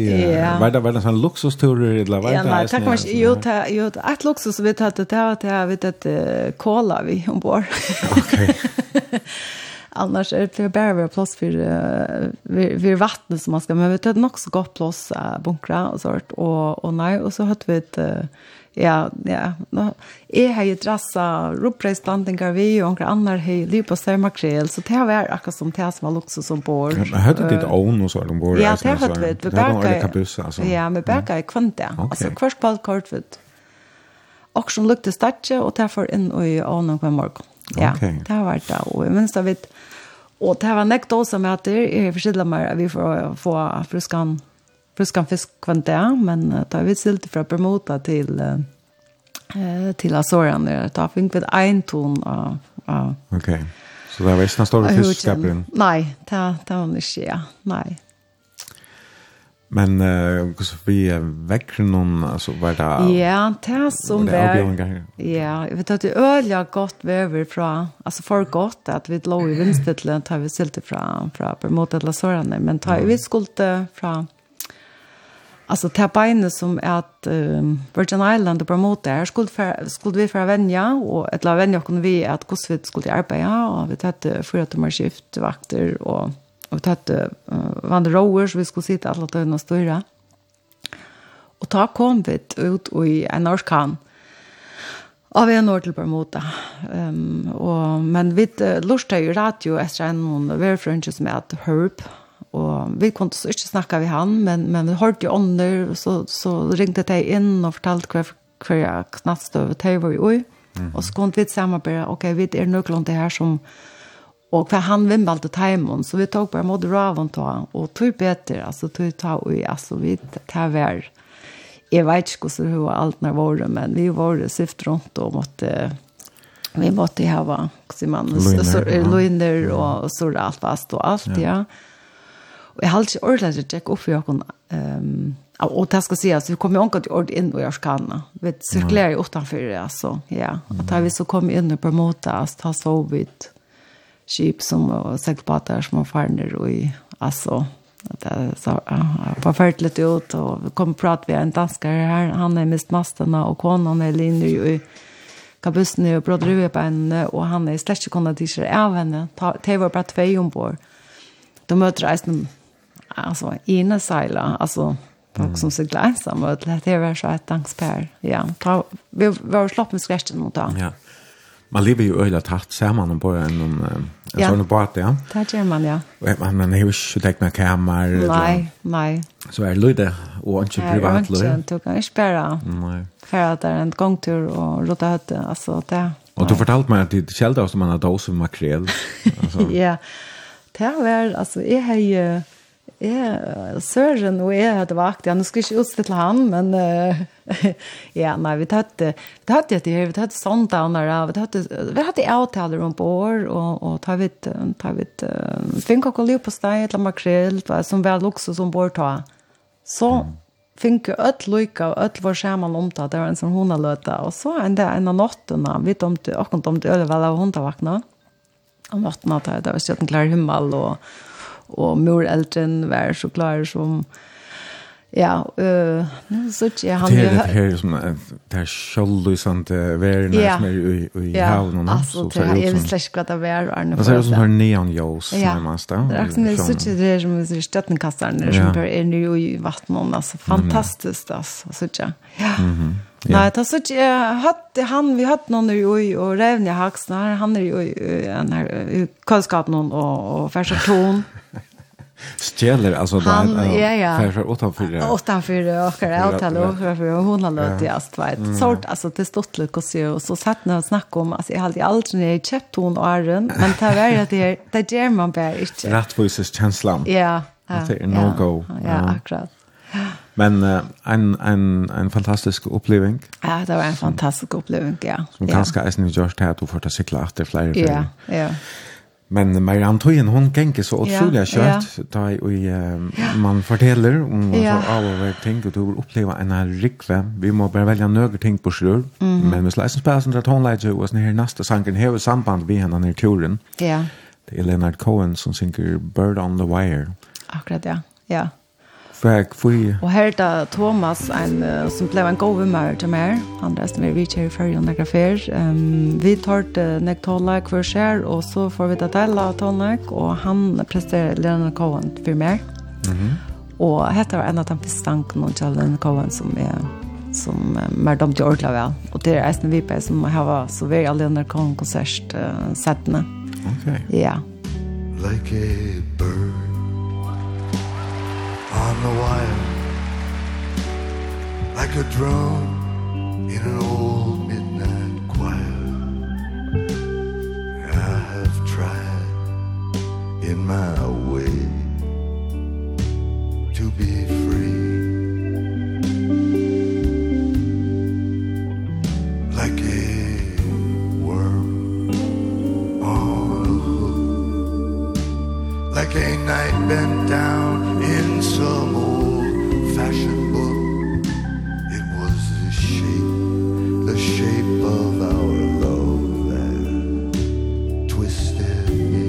Var det, var det sånn luksusturer? Eller var det ja, nei, takk for meg. Jo, ta, jo, et luksus vi tatt, det var det jeg vet at kola vi ombord. Ok. annars är det bara vara plats för för vattnet som man ska men vi tar nog så gott plats uh, bunkra och sånt. Och och nej och så hade vi ett ja ja no är har ju drassa roprestanden vi och några andra har liv på makrel så det var akkurat som det som var också som bor. Jag hade det own och så de bor ja det hade vi. vi berkar ja med berkar i kvante alltså kvart på kort vid och som lukte statje och därför in och i own och morgon. Ja det var det. Och men så vet Og det var nekt også med at det er forskjellig mer at vi får få fruskan, fruskan fisk kvante, men da vi stilt fra Bermuda til, eh, til Azorene, da fikk vi en ton av, av Ok, så det var ikke den store fiskskaperen? Nei, det, det var ikke, ja, nei. Men uh, så vi väcker någon alltså var det Ja, det som var. Ja, vet att det öliga gott väver från alltså för gott att vi låg i vinstlet tar vi silt ifrån från på mot alla men tar vi skulle från alltså ta beinet som är att um, Virgin Island och mot där skulle för, skulle vi för vänja och ett la vänja kunde vi att hur vi skulle arbeta och vi att fyra timmar skift vakter och Og vi tatt uh, vann rower, så vi skulle sitte alle døgn og styre. Og da kom vi ut i en orskan av en år til Bermuda. Um, og, men vi uh, lurte jo radio etter en noen verfrønge som heter Herb. Og vi kunne så ikke snakke med han, men, men vi hørte jo ånder, så, så ringte de inn og fortalte hver, hver knattstøve de var jo i. Mm -hmm. Og så kunne vi samarbeide, ok, vi er nøklene til her som og hva han vimmelte teimen, så vi tok bare mot Raven ta og tog bedre, altså tog ta og altså vi tar vær, jeg vet inte hur hur allt när var det men vi var sift rundt og måtte, vi måtte ha hva sier man så lunder och så er alt fast og alt, ja. Och jag har inte ordentligt å checka opp for jag kan ehm och det ska sägas vi kom jo ikke til ord in och jag skanna. Vi jo utenfor det, altså, ja. Att da vi så kom inn på mota att ha sovit skip som och segelbåtar som farner och i alltså det så på fältet ut och kom prat vi en danskare här han är mest masterna och konan är linne i kabussen och brodrar vi på henne och han är släkt kunna tischer även det var bara två ombord de möter resten alltså ena sila alltså folk som seglar ensamma det var så ett dankspär ja vi var slapp med skrästen mot det ja man lever ju öjla tatt samman på en, en, en ja. sån båt, ja. Det gör man, ja. Man, man har ju inte täckt med kammar. Nej, nej. Så är det lite och inte privat liv. Nej, du kan inte bara färra där en gångtur och rota hötte, alltså det. Och du fortalte mig att det kjelde også man har dos med makrel. Alltså. Ja, det var, alltså jag har ju Ja, Søren og jeg hadde vakt, ja, nå skal jeg ikke utstille han, men uh, ja, nei, vi tatte, vi tatt det her, vi tatte sondowner, vi tatte, vi hadde avtaler om bord, og, og ta vidt, ta vidt, uh, fink og liv på steg, et makrell, som vel også som bord ta. Så fink jo øtt lykke, og øtt vår skjermen omtatt, det var en sånn hundeløte, og så en det en av nåttene, vi tomte, akkurat tomte ølevel av hundavakna, om nåttene, det var støtten klar himmel, og og morelten var så klar som Ja, eh nu så jag han det här som det här sköldlysande värden som är i i havnen alltså så det är ju slash vad det var Arne. Alltså det som har neon ljus närmast där. Det är som det så det är som så stöttenkastar när som är nu i vattnet alltså fantastiskt alltså så Ja. Mhm. Nei, det er så jeg hadde han vi hadde noen någon ju og Revne haksen her, han är ju en här kunskap någon og och färsa ton. Stjeler, altså da han er ja ja. färsa åtta för åtta för och allt hallå för hon har låtit just vet sort alltså stod stottlut och så och så satt när och snackade om alltså jag hade aldrig när jag köpt hon och Arren men det var det där det ger man bara inte rättvisas känslan ja det är no go. ja. akkurat. Men uh, en, en, en fantastisk oppleving. Ja, det var en fantastisk oppleving, ja. Som ja. ganske er snill gjørst her, du får ta sikla etter flere. Ja, ja. Men Marianne Tøyen, hun genker så utrolig kjørt, ja. da i, uh, man forteller om ja. av og hver ting, og du vil oppleve en her rikve. Vi må bare velge nøyre ting på sjøl, mm -hmm. men hvis leisen spiller som at hun leger, og sånn her neste sangen hever samband vi henne her turen. Ja. Det er Leonard Cohen som synger Bird on the Wire. Akkurat, ja. Ja. Fag fui. Og her da Thomas en uh, som blev en god vimmer til meg, Han resten vi vidt her i og under grafer. Um, vi tar uh, nek tonlag for skjer, og så får vi ta del av tonlag, og han presterer Leonard Cohen for meg. Mm -hmm. Og dette var en av de pistanken til Leonard Cohen som er som uh, mer dom til ordentlig vel. Og det er eisen vi på som har så vi alle Leonard Cohen konsert uh, settene. Ok. Ja. Yeah. Like a bird on the wire Like a drone in an old midnight choir. I have tried in my way to be free Like a worm on a hook Like a night bent down some old-fashioned book It was the shape, the shape of our love that twisted me.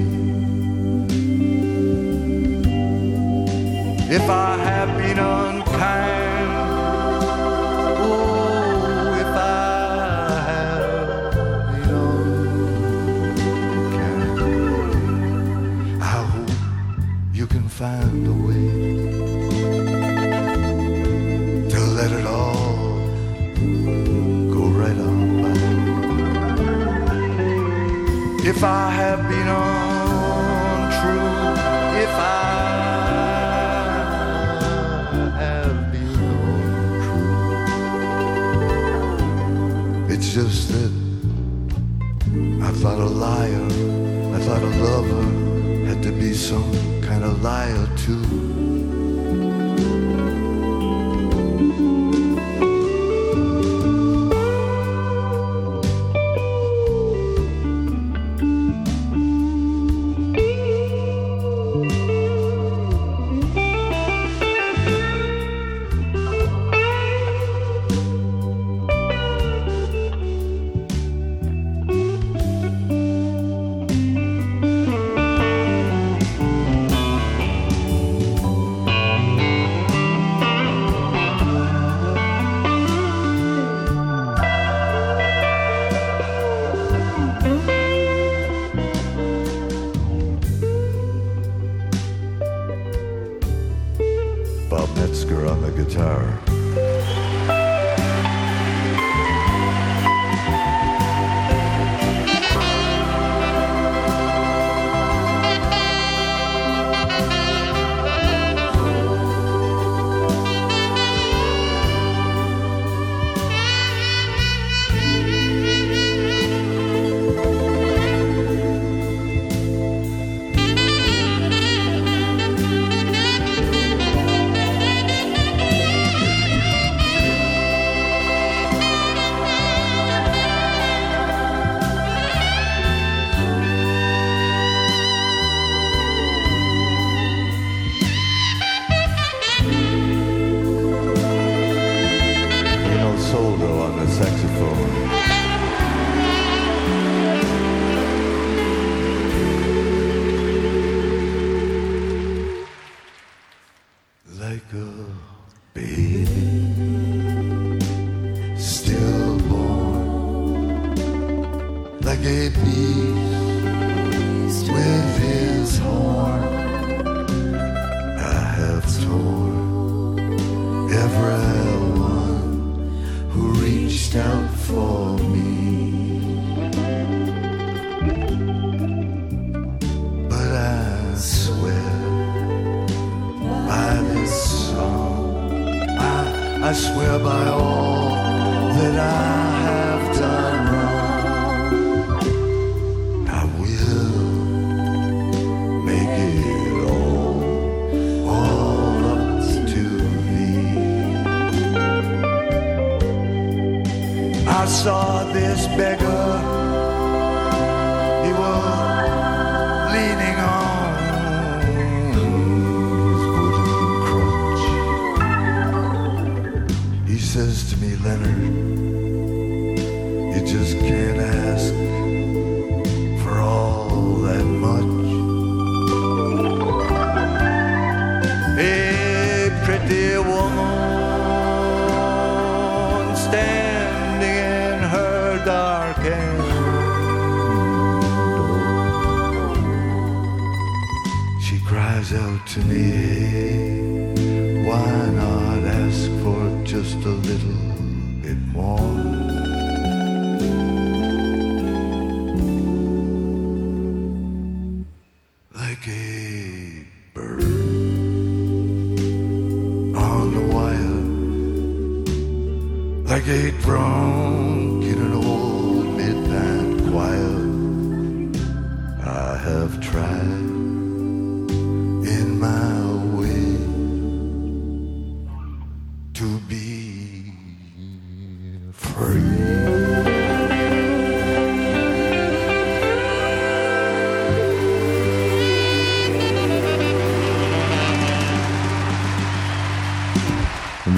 If I have been a if I have been untrue if I have been untrue. It's just that I thought a liar I thought a lover had to be some kind of liar too. tore everyone who reached out for me. But I swear by this song I, I swear by all that I saw this beggar.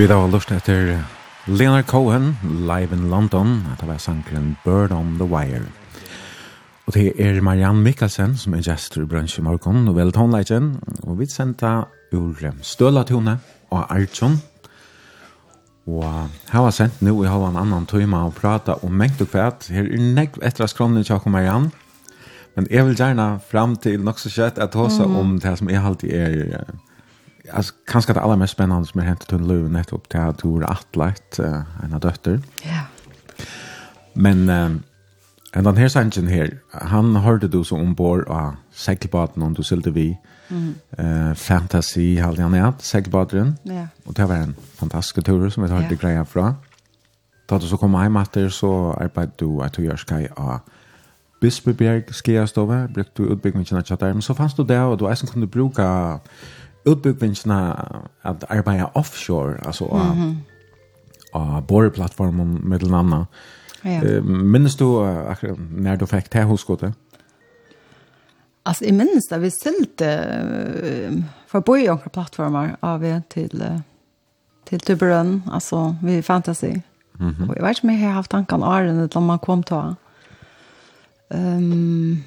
Vi da har lyst etter Leonard Cohen, live in London, at det var sankeren Bird on the Wire. Og det er Marianne Mikkelsen som er gestor i bransje i morgen, og vel tonleitjen, og vi sendte ur Stølatone og Arjun. Og her var sendt nå, vi har en annan tøyma og prata om mengt og kvæt. Her er nekv etter skronen til og Marianne, men jeg vil gjerne fram til nok så kjøtt at hos om det som jeg alltid er... Uh, alltså kanske det allra mest spännande som har hänt till Lou är upp till att Tora Atlet, uh, en av dötter. Ja. Men uh, en den här sangen här, han hörde du så ombord av segelbaten om du sålde vi. Mm. Uh, fantasy hade han ätit, segelbaten. Ja. Och det var en fantastisk tur som vi hörde yeah. grejer från. Då du så kom hem efter så arbeidde du att du gjør skai av Bispebjerg skiastove, brukte du utbyggingen av tjatter, men så fanns du det, og du eisen kunne bruka utbyggvingarna at arbeida offshore altså mm -hmm. av, av med den andre. Ja. Uh, minnes du uh, når du fikk det hos hosskottet? Alltså i minns det, vi sälte uh, förbi olika plattformar av till uh, till Tuberön, alltså vi fantasy. Mm -hmm. Och jag vet inte om jag har haft tankan Arne när man kom till Ehm um,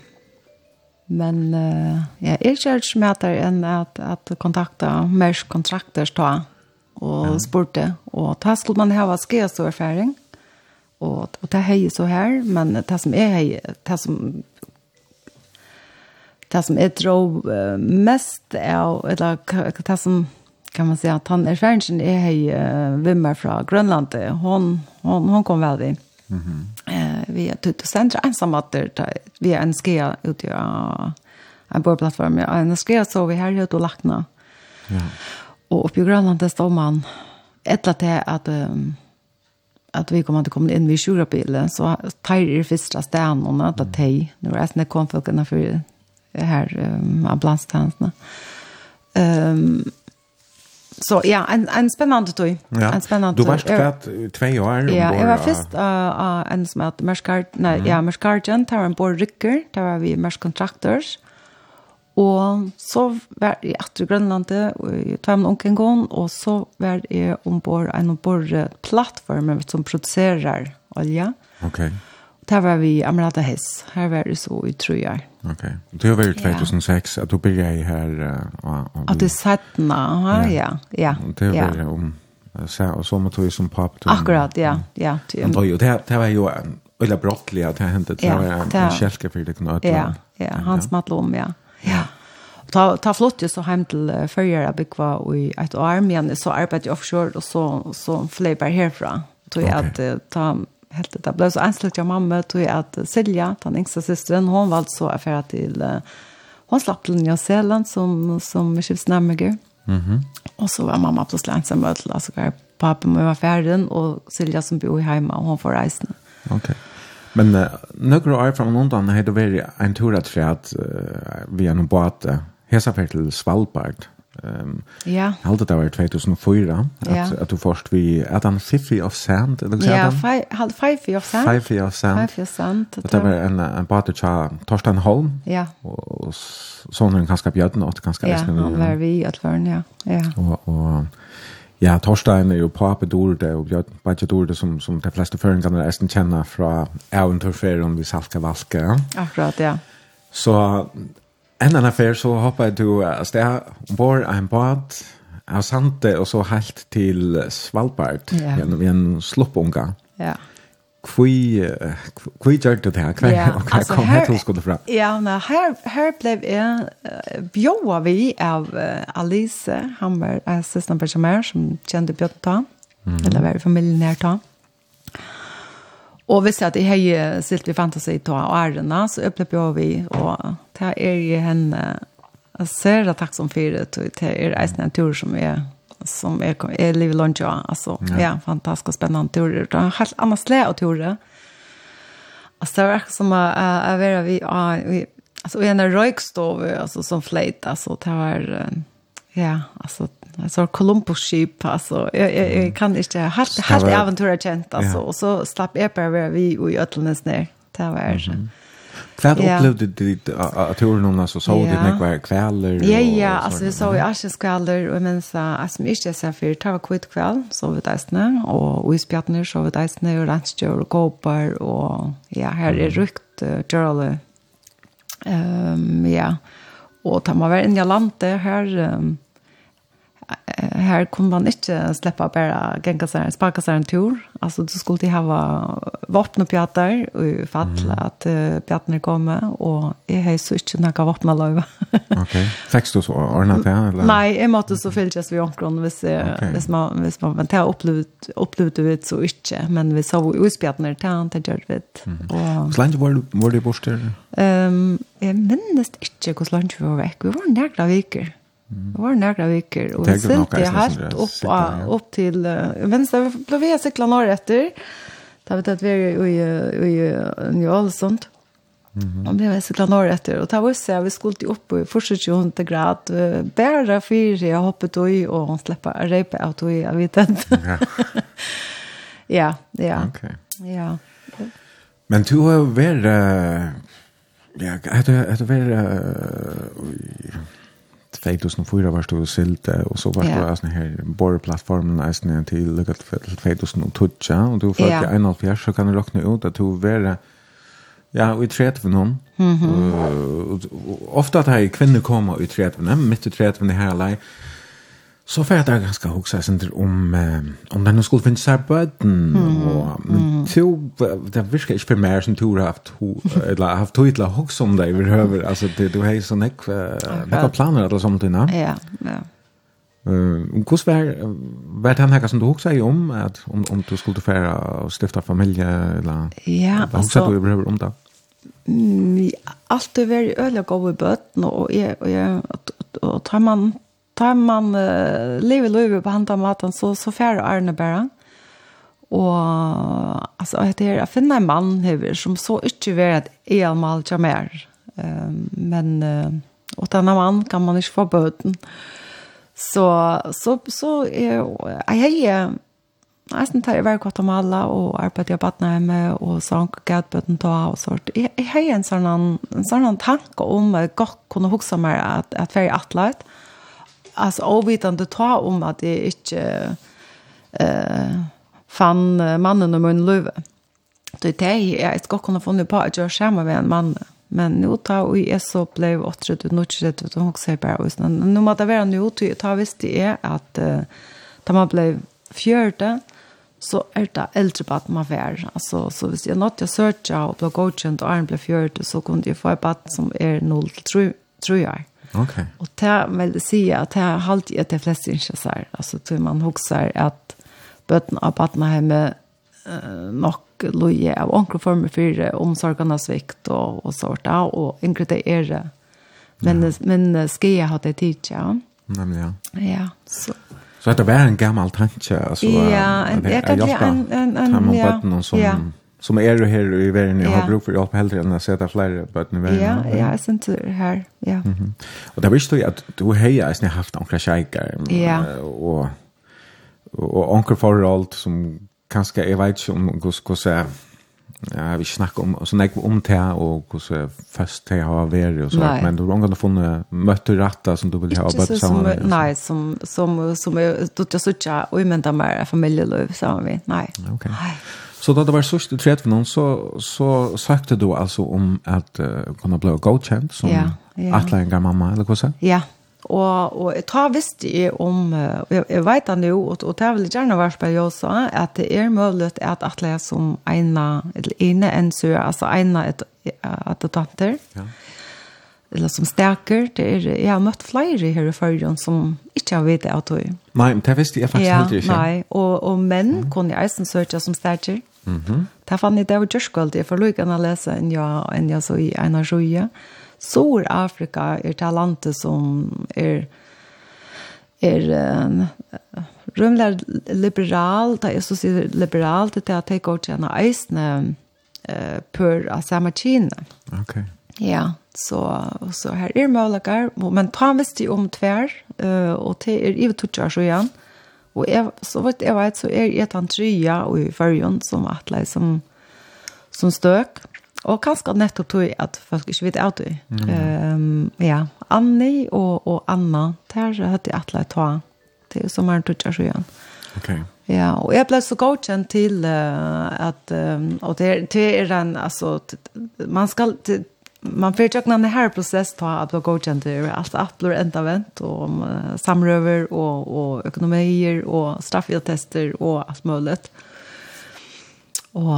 Men uh, ja, jeg er ikke smerter enn at, at kontakta mer kontrakter ta og ja. spurte. Og da skulle man ha skje så erfaring. Og, og det er så her, men det som er hei, det som det som jeg tror mest er, eller det som kan man säga att han är färgen är hej uh, vimmer från Grönland. Hon hon hon kom väl i. Mm -hmm. eh, vi är tutt centra ensamma vi är en skea ute av en borplattform. Ja, en skea så vi här ute och lackna. Ja. Och uppe i Grönland där står man ett att det att um, att vi kommer att komma in vid sjurabilen så tar det första stenen att ta tej. Nu är det kom för för här um, ambulanstjänsterna. Ehm um, Så ja, en, en spännande tog. Ja. En spännande Du var skatt två år. Ja, jag var först uh, uh, en som heter Merskart, nej, mm. ja, Merskardjen, där var en bor rycker, där var vi Mersk contractors. Og så var jeg etter Grønlandet, og jeg tar med onken gån, og så var jeg ombord en ombord plattform som produserer olja. Okay. Det var vi Amarata Hess. Her var det så i Okej. Ok. Det var ju 2006 at du begynte her. Uh, at det sattna, ja. ja. ja. Det var det om så och så mot som papp Akkurat, ja, ja. Men då ju det det var ju en eller brottlig att det hände det var en kälke för det knöt. Ja, ja, han smatt om ja. Ja. Ta ta flott ju så hem till förra bygga och i ett arm igen så arbetade jag offshore och så så flyger härifrån. Tror jag att ta helt det ble så ensligt jag mamma tog att Silja, den yngste systern, hon valde så affär till hon slapp till Nya Zeeland som som skipsnämmer. Mhm. Mm och så var mamma på ensam med till alltså pappa med var ferdig, och Silja som bor hemma och hon får resa. Okej. Men uh, några år från London hade det varit en tur att uh, vi er noen båt hesa för till Svalbard. Um, ja. Halda det var 2004, at, ja. at du først vi, at den Fifi of Sand, eller hva ja, han? Ja, Fifi of Sand. Fifi of Sand. Fifi of Sand. Det, det var en, en bate tja Torstein Holm, ja. og, og sånn hun kanskje bjødden, og kanskje ja, resten. Han var vi i Øttvøren, ja. ja. Og, og Ja, Torstein er jo pape dorde, og Bjørn Bajja dorde som, som de fleste føringene er nesten kjenner fra Eventurferien vi Salka Valka. Akkurat, ja. Så en annan affär så hoppade du att det var en båt av Sante och så helt till Svalbard ja. genom en sloppunga. Ja. Yeah. Kvi kvi gjorde det här kvar yeah. och jag kom här till skulle fram. Ja, men här här blev jag bjöd vi av uh, Alice Hammer, på systerperson som kände Björn ta. Mm. Eller var i familjen här ta. Mm. Og hvis jeg at jeg har silt vi fantasi til og ærena, så opplever jeg vi, og det er jo henne, jeg ser det takk som fire, det er eisen en tur som er, som er, er livet lunch, ja, altså, ja, ja fantastisk og spennende turer. Det er en helt annet sle av turer. Altså, det er ikke som jeg er vi, altså, i en røykstov, altså, som fleit, altså, det var, ja, altså, så Columbus skip alltså jag, jag, jag kan inte helt helt äventyr känt alltså. Och så slapp jag bara vi och i Ötlandes ner. Där var det. Mm -hmm. Kvad upplevde du att du någon alltså så det näck var kvällar Ja ja, alltså vi såg ju askskvällar och men så alltså mig inte så för ta kvitt kväll så vi där snä och vi spjärtne så vi där snä och lunchjor och kopar och ja här är rukt Gerald. Ehm ja. Och ta man väl in i landet här här kunde man inte släppa bara gänga sig, spaka sig en tur. Alltså du skulle ju ha vapen och pjatar och fattla mm. att uh, pjatarna kommer och jag har så inte några vapen att löva. Okej. Okay. Fick du så ordnat det? Eller? Nej, jag måste så fyllas vid omkron hvis, okay. hvis man, hvis man, men det har upplevt, upplevt det så inte, men vi såg utspjatarna det har inte gjort det. Mm. Hur länge var, var det bort där? Um, jag minns inte hur länge vi var vekk. Vi var nära veckor. Det var några veckor och vi sälte helt upp, upp till uh, vänster. Då vi cyklade norr efter. Där vet att vi är i, i, New Alsund. Mhm. -hmm. Och blev cyklade norr efter. Och där var så vi skulle upp i fortsätta ju inte grad. Bära fyra jag hoppade och i och släppa repa ut och jag vet inte. ja, ja. Okej. Ja. Men du har varit... Ja, hade hade varit... 2004 var det Silte, og så var du yeah. sånne her borreplattformen eisene til lukket 2012, og du følte yeah. 71, så kan du råkne ut at du var Ja, og i tretven om. Mm -hmm. uh, ofte at her kvinner kommer i tretven, midt i tretven i herlei, så får jeg da ganske også sender om, om denne skulle finne seg bøten, og, men to, det virker ikke for meg som to har haft to, eller haft to ytla hoks om deg, vi høver, altså, det, du har jo sånn ek, nekva planer, eller sånt, ja, ja. Uh, hvordan var, var det her som du hoksa i om, at om, om du skulle fære og stifta familie, eller ja, hva hoksa du i behøver om det? Mm, alt er veldig øyelig å gå i bøten, og jeg, og jeg, og, og, og tar man tar man uh, livet livet på hand av maten så, så færre Arne bare. Og altså, det er å finne en mann her som så ikke vil at jeg er mal ikke mer. Uh, men uh, og denne mann kan man ikke få bøten. Så, så, så er jeg er Jeg synes jeg var om alle, og arbeidet i Badenheime og sank gadbøten ta og sånt. Jeg, jeg har en sånn, en sånn tanke om at jeg godt kunne huske meg at, at jeg er atlet. Mm alltså avvitande ta om att det inte eh fann mannen och mun löve. Det är jag ska kunna få nu på att jag skärma med en man. Men nu tar vi jag så blev åtret ut något sätt att hon säger bara och sen nu måste vara nu till ta visst det är att ta man blev fjärde så är det äldre på att man var. Alltså, så hvis jag nått jag sökte och blev godkänd och Arne blev fjörde så kunde jag få ett bad som är 0 till 3 år. Okej. Och det vil jeg si att det er alltid at att de flesta inte så Altså, tror man huxar att bötten av barnen hemma eh nog loje av onkel former för omsorgarnas svikt och og sånt där och enkelt det är det. Men ja. men skal jeg ha det tid ja. Nämligen. Ja. Ja, så Så det var en gammal tanke Altså, Ja, en, jag kan en en en ja. Ja som er jo her i verden, jeg har bruk for hjelp heller enn å sette flere bøten i verden. Ja, ja, jeg synes det her, ja. Og det visste jo at du har jeg haft noen kjeikere, ja. og, og noen forhold som kanskje, jeg vet ikke om hvordan jeg, ja, vi snakker om, så nek om det, og hvordan først det har vært, og sånt, men du har noen funnet møtte rette som du vil ha bøtt sammen med? Nei, som, som, som, som, som, som, som, som, som, som, som, som, som, vi, som, som, nei. Så da det var sørst i 30 så, så søkte du altså om at uh, kunne bli godkjent som ja, ja. atleinger mamma, eller hva så? Ja, og, og jeg tar visst i om, og jeg, jeg vet det jo, og, og det vil gjerne være spørre også, at det er mulig at atle som ena eller ene enn så, altså ene et, et, tanter, ja. eller som steker, det er, jeg har møtt flere her i førjen som ikke har vidt att det. Nei, men det visste jeg faktisk ja, helt ikke. Nei, og, og menn mm. kunne jeg eisen søke som steker. Mm -hmm. Det fann jeg det var gjørskåld, jeg får lukkene å lese enn jeg, enn jeg så i en av Sjøye. Sør-Afrika er det landet som er, er uh, rymler liberal, det er så sier liberal, det er at jeg går til en eisne uh, pør av samme kine. Ok. Ja, så, så her er muligheter, men ta visst om tver, uh, og det er i vi tog så igjen. Og jeg, så vet jeg vet, så er jeg den trya og i førjen som atle som, som støk. Og kanskje nettopp tog at folk ikke vet av det. Mm. Um, ja, Anni og, og Anna, der hadde jeg atle ta til sommeren tog jeg sjøen. Ok. Ja, og jeg ble så godkjent til uh, at, um, og det, det er en, altså, man skal, det, man får tjekna den här process ta att vara godkänd till allt applor ända vänt och samröver och, och ekonomier och straffiltester och allt möjligt. Och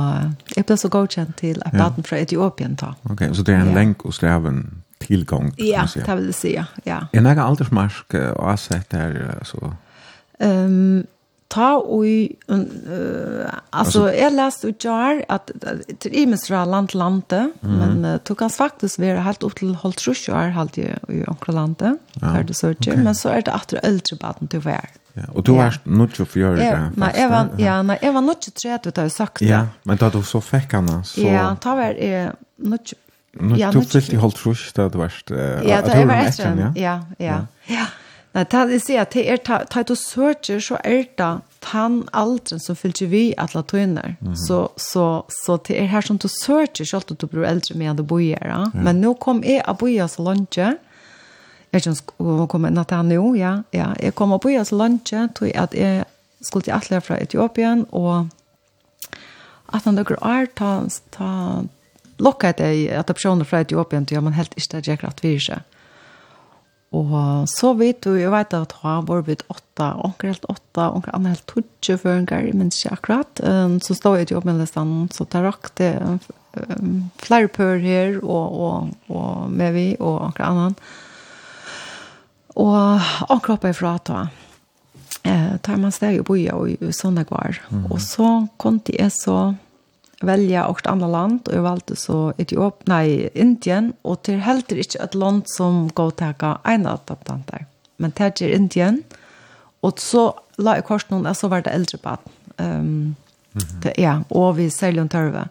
jag blev så godkänd till att ja. från Etiopien ta. Okej, okay, så det är en ja. länk och sträven tillgång kan ja, man säga. Ja, det vill säga, ja. Är några aldersmark och avsätt där så? Ehm... Um, ta oi uh, alltså jag läste ut jar att det är fra land land lande mm. men uh, tog kan faktiskt vara helt upp till håll trus jar halt i i ankra lande ja. där det så okay. men så är det åter äldre baden till vär. Ja, og du var nog ju för det. Nej, jag var ja, nej, jag var nog ju tre att jag sagt. Ja, men da du så fikk han så Ja, ta var är nog Ja, du fick i holdt trus där du varst. Ja, det var extra. Ja, ja. Ja. ja. Nei, det er sier at det er ta et og søker, så er det han alderen som fyller vi at la tøyner. Så, så, så det er her som du søker, selv om du blir eldre med at du bor Ja. Men nå kom jeg av boja så langt, jeg vet ikke om jeg kom inn til han nå, ja. ja. Jeg kom av boja så langt, tog at jeg skulle til atle fra Etiopien, og at han døkker er ta, ta lokket jeg adopsjoner fra Etiopien, til man helt ikke det er akkurat virker. Mm Og så vet du, jeg vet at han var vidt åtta, onker helt åtta, onker annet helt tøtje før en gang, men ikke akkurat. Um, så stod jeg til oppmeldelsen, så der rakte um, flere pør her, og, og, og med vi, og onker annet. Og onker oppe ifra ta. Eh, tar man steg og boja og, og sånne kvar. Mm. Og så kom det så välja och ett annat land och jag valde så Etiop, nej, Indien och till helt inte ett land som går att ta en adaptant där. Men det är Indien och så la jag kors någon så var det äldre på att um, mm -hmm. det, ja, och vi säljer en törve.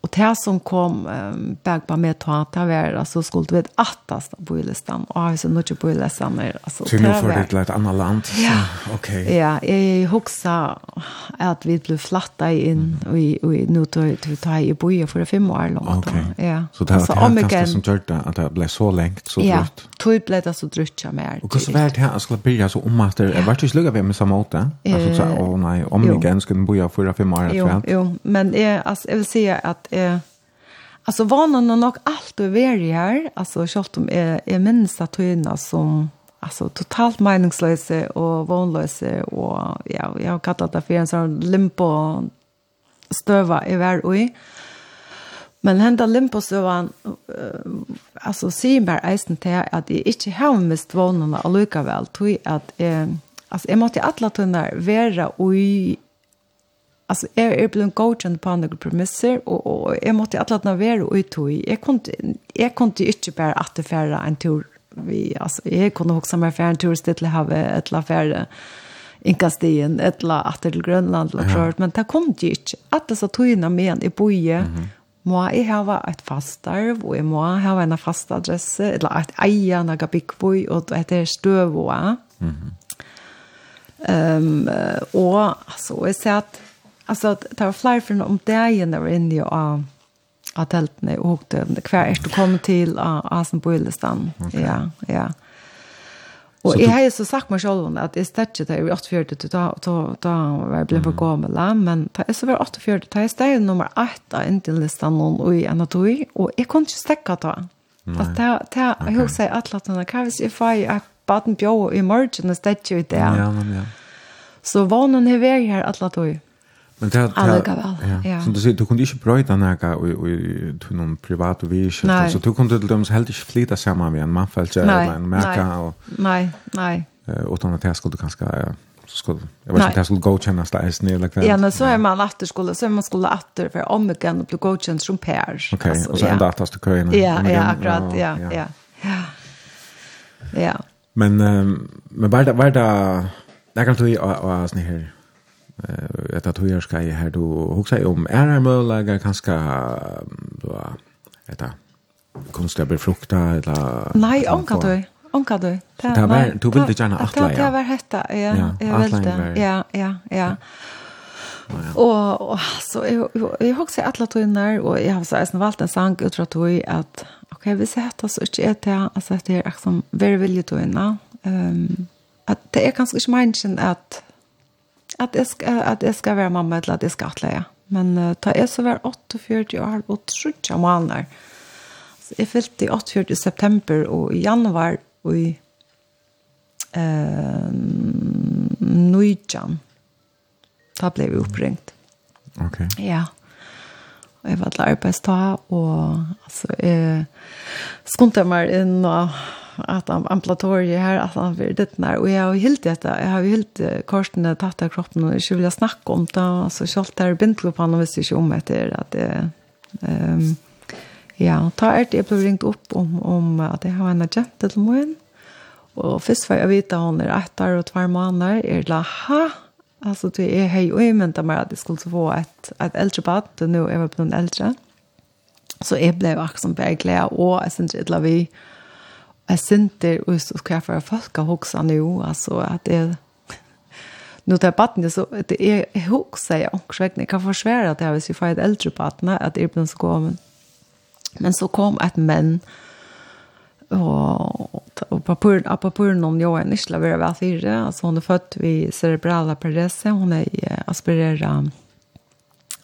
Och det som kom um, bag bagba med ta ta var alltså skulle vi vet attast på listan. Ja, så mycket på listan där alltså. Så nu för det ett annat land. Ja, okej. Ja, jag huxar att vi blev flatta in och i och nu då du tar i boje för fem år långt. Okej. Ja. Så det var har kanske som tört att det blev så länge så drygt. Ja, tog blev det så drygt jag mer. Och så vart här skulle bli så om att det var ju slugga vi med samma åt Alltså så åh nej, om igen skulle boje för fem år Jo, jo, men jag alltså jag vill säga att eh, jeg Alltså var nog nog allt över i här. Alltså kört om är är minsta töna som alltså totalt meningslösa och vanlösa och ja, jag har kallat det för en sån limpo stöva i vär i. Men hända limpo så var alltså ser bara eisen till att jag inte har mist vanorna och lika att eh alltså jag måste alla tunna vara oj Alltså jag är blev coachen på andra premisser och och jag måste att låta vara och ut och jag kunde jag kunde inte bara att det färra en tur. Vi alltså jag kunde också mer färra en tur till ha ett la färra inkastien ett la att till Grönland la tror men det kom ju inte att det så tog med en i boje må jeg ha et fast arv, og jeg må ha en fast adresse, eller et eia naga byggvoi, og det heter støvåa. Mm -hmm. um, og altså, jeg ser at Alltså det var flyr från om dagen när vi inne i av av tältene og hokdøvende hver er du kommer til av Asenbøylestan. Okay. Ja, ja. Og så jeg har jo så sagt meg selv at jeg stedet det i 48, da, da, da var jeg ble for gammel, men da jeg så var 48, da jeg steg nummer 8 av inntillistan noen og i en av tog, og jeg kunne ikke stekke da. At det, det, jeg har sagt alle at hva hvis jeg får jeg baden bjå i morgen og stedet jo i det. Ja, men ja. Så vanen har vært her alle tog. Men det här ja. Som du säger du kunde inte bröta några och och till någon privat och vi så du kunde till dem så helt inte flyta samman med en manfält eller en märka och Nej, nej. Eh utan att det skulle kanske så skulle jag vet inte det skulle godkännas det ens ner liksom. Ja, men så är man efter skulle så man skulle efter för om det kan bli godkänd som pär. Okej, och så ända att det kan. Ja, ja, akkurat, ja, ja. Ja. Ja. Men men var det var det där kan du ju och sån här eh att att hur ska jag här då huxa om är det möjligt kanske då att konstiga befrukta eller Nej, onka du. Onka du. Det var du ville gärna att lägga. Det var hetta. Ja, jag ville. Ja, ja, ja. Och så jag också alla tunnar och jag har så här valt en sang utra tog att okej, vi sätter oss så inte är det alltså det är liksom very villigt innan. Ehm att det är kanske inte meningen att at jeg skal, at jeg skal være mamma eller at jeg skal atleie. Men uh, da jeg så var 48 år og trodde jeg måneder. Så jeg fyllte i 48 september og i januar og i uh, Nujjan. Da ble vi oppringt. Ok. Ja. Og jeg var til arbeidstag og altså, jeg skundte meg inn og at han amplatoriet her, at han vil ditt nær. Og jeg har helt dette, jeg har helt korsene tatt av kroppen, og ikke vil jeg snakke om det, altså kjølt der bindel på han, og visste ikke om etter at det... Um, ja, ta er det jeg ble ringt opp om, om at jeg har en agent til morgen, og først var jeg vite at hun er ett år og tvær måneder, er det ha, alltså det är hej och jeg mente meg at jeg skulle få ett et, et eldre nu är er på en äldre så jag blev också som bare glede, og jeg synes ikke vi, jag synter och så ska jag för folk att huxa nu alltså att det nu tar barnet så det är huxa jag också jag kan försvära att jag vill se för ett äldre barn att det blir så kom men så kom ett män och och papur apapur någon jag är nisla vara väl fyra alltså hon är född vid cerebrala pares hon är aspirera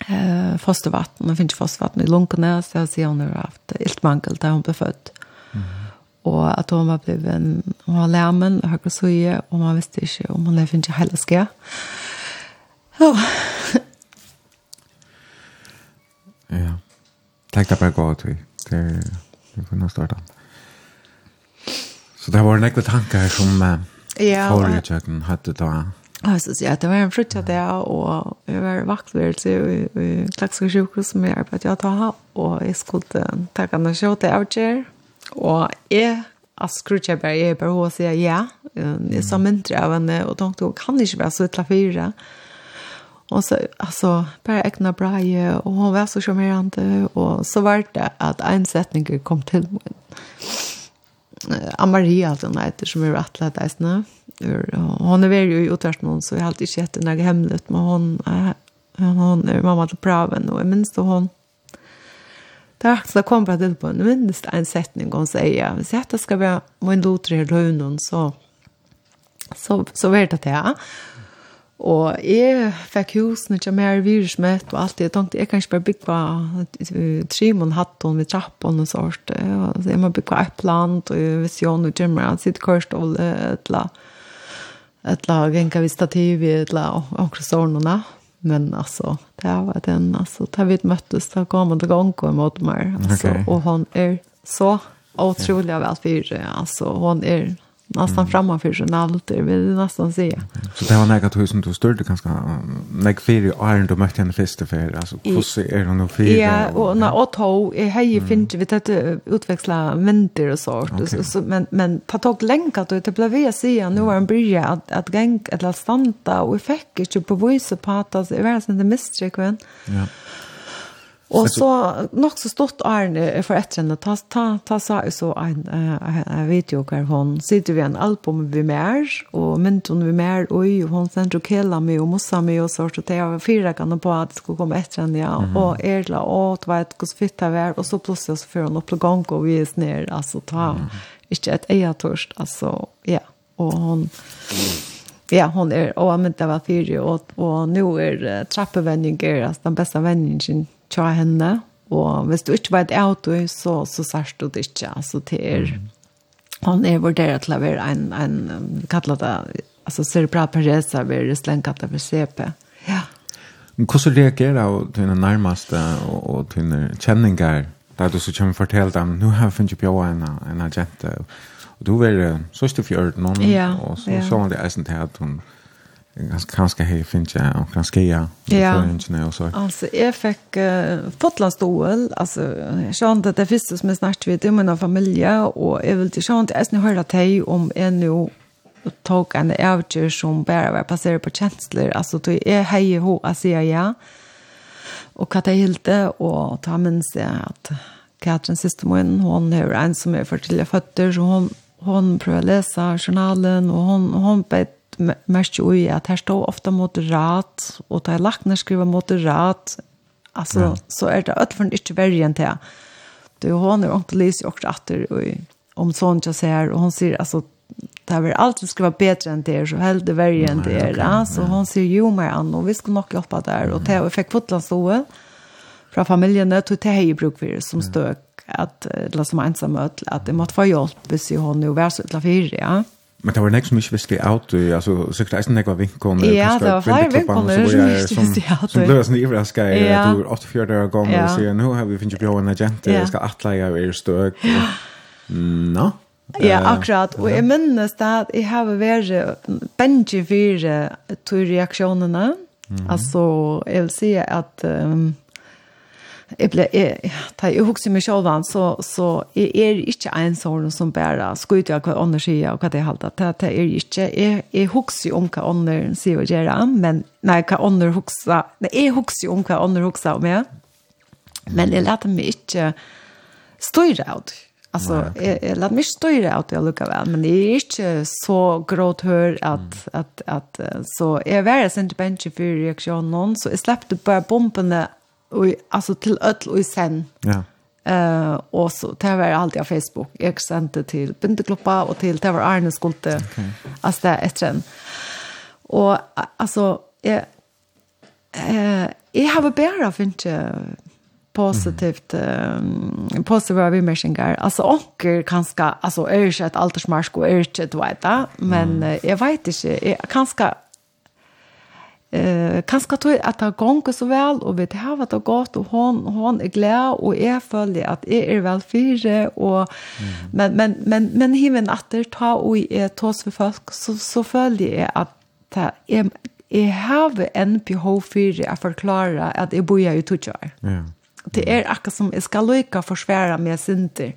eh fostervatten och finns fostervatten i lungorna så jag ser hon har haft iltmangel där hon blev född mm och att hon var bliven hon var lämmen och högre soje och man visste inte om hon levde inte hela ska. Ja. Ja. Tack det på gå vi. Det vi får nog starta. Så det var en några tankar som ja, företagen hade då. Alltså så ja, det var en frukt där och jag var vaktvärelse i Klaxvik sjukhus som jag arbetade att ta, och jag skulle ta kan jag ta out Og jeg at skrutja bare, jeg bare hos sier ja, jeg sa mindre av henne, og tenkte hun kan ikke være så utla fire. Og så, altså, bare egna braie, og hun var så sjarmerende, og så var det at en setning kom til min. Amaria, altså, hun heter, som er atlet eisene. Hun er veldig utvert noen, så jeg har alltid sett hett noe hemmelig, men hun, hun, hun er mamma til praven, og jeg minns det hun, har faktiskt jag kom på det på en minst en sättning och säga jag. Så att det ska vara min dotter i rönen så så så vet det ja. Og jeg fikk husen til mer virusmøtt og alt det. Jeg tenkte, jeg kan ikke bare bygge tre mån hatt og med trappen og sånt. Så jeg må bygge et plant og visjon og gjemme og sitte kørst og et eller annet. Et eller annet, genka vi stativ i et eller annet, og akkurat. Men alltså, det var den alltså. tar vi ett möte så kom han till gång och mot mig. Alltså. Okay. Och hon är så otroligt väl för Alltså, hon är nästan mm. framför journaler vill jag nästan säga. Så det var några tusen du störde ganska näg fyra iron du mötte henne första för alltså hur är hon nu fyra? Ja, och när och tog är hej finns vi att utväxla vänter och sånt okay. så, men men ta tag länka då det blev jag säga nu var en börja att att gäng eller stanta och vi fick inte på voice på att det var sen det misstryck Ja. Och så nog så stort Arne för ett sen ta ta ta så så en en video kvar hon sitter vi en album vi mer och menton vi mer oj hon sen då killa mig och mossa mig och og det jag fyra kan på att det skulle komma ett sen ja. Och Erla åt det var ett kus fitta och så plötsligt så för hon upp gång och vi är ner alltså ta inte ett eja törst alltså ja. Och hon ja, hon är och men det var fyra och och nu är trappevändningen är den bästa vändningen tja henne, og hvis du ikke vet av det, så, så sørst du det ikke. Altså, til er, han er vurderet til å være en, en vi kaller det, altså, cerebral parese, vi er slengkatt av CP. Ja. Men hvordan reagerer du til dine nærmeste og, og til dine kjenninger, der du så kommer fortelle dem, nå har jeg funnet på en, en agent, og du er så styrfjørt noen, ja, og så, ja. så var det eisen til at hun, ganska hej finns jag och ganska ja. För och så. Alltså jag fick uh, fotlandstol alltså jag inte att det finns som är snart vid om en familj. Och jag vill till sånt jag nu hörde dig om en nu tog en avgör som bara var passerad på känslor. Alltså då är hej ho alltså ja. Och att hilde och ta minns jag att Katrin systermoen hon är en som är för till fötter. Så hon hon prövar läsa journalen, och hon, hon bet mest ju i at her står ofta moderat, og da lacknar skriver moderat, altså, ja. så er det ødelføren ikke verre enn. Det Du, hon hun, og hun lyser også atter, og om sånn jeg ser, og hon sier, altså, det vil alltid skriva bättre än det så helt det värre än det är. Ja, så hon säger jo mer an och vi ska nog hjälpa där. Och det fick fotlandstået fra familjen det tog det hei bruk for, som støk, att, eller som ensamhet att det måste få hjälp hvis hon nu var så utla fyra. Ja. Men det var nek som ikke visste out, altså sikkert eisen nek var vinkon, ja, det var flere vinkoner som ikke visste out. Som ble sånn ivraska, du er 84 år gammel og sier, nå har vi finnet bra en agent, jeg skal atleie og er støk. Nå? Ja, akkurat. Og jeg minnes det at jeg har vært benji fire til reaksjonene. Altså, jeg vil si at... Um, jeg ble, jeg, da jeg husker meg selv, så, så jeg er ikke en sånn som bare skryter av hva andre sier og hva det er halter. Det, det er ikke, jeg, jeg husker om hva andre sier og gjør, men nei, hva andre husker, nei, jeg husker om hva andre husker om jeg, men jeg lærte meg ikke støyre av det. Alltså okay. jag, jag lät mig störa att jag lukar väl men det är inte så gråt hör att mm. att att, att så är var sen inte bench för reaktion så jag släppte bara bomben och alltså till öll och sen. Ja. Eh uh, och så det var alltid på Facebook. Jag sände till Bindekloppa och till det var Arne Skolte. Okay. Alltså det efter en. Och alltså jag eh jag har bara funnit positivt um, positiva bemärkningar. Alltså onker kanske alltså är ju ett altersmarsk och är ju vet men mm. jag vet inte jag kanske Eh, kanskje tror at det gonger så vel, og vi har var det godt, og hon, hon er glad, og jeg føler at jeg er vel fire, og, mm. men, men, men, men hiven at det tar og jeg tås for folk, så, så føler jeg at det er jeg har en behov for å forklare at jeg bor i Tutsjøer. Ja. Det er akkurat som jeg skal lykke forsvære med sinter,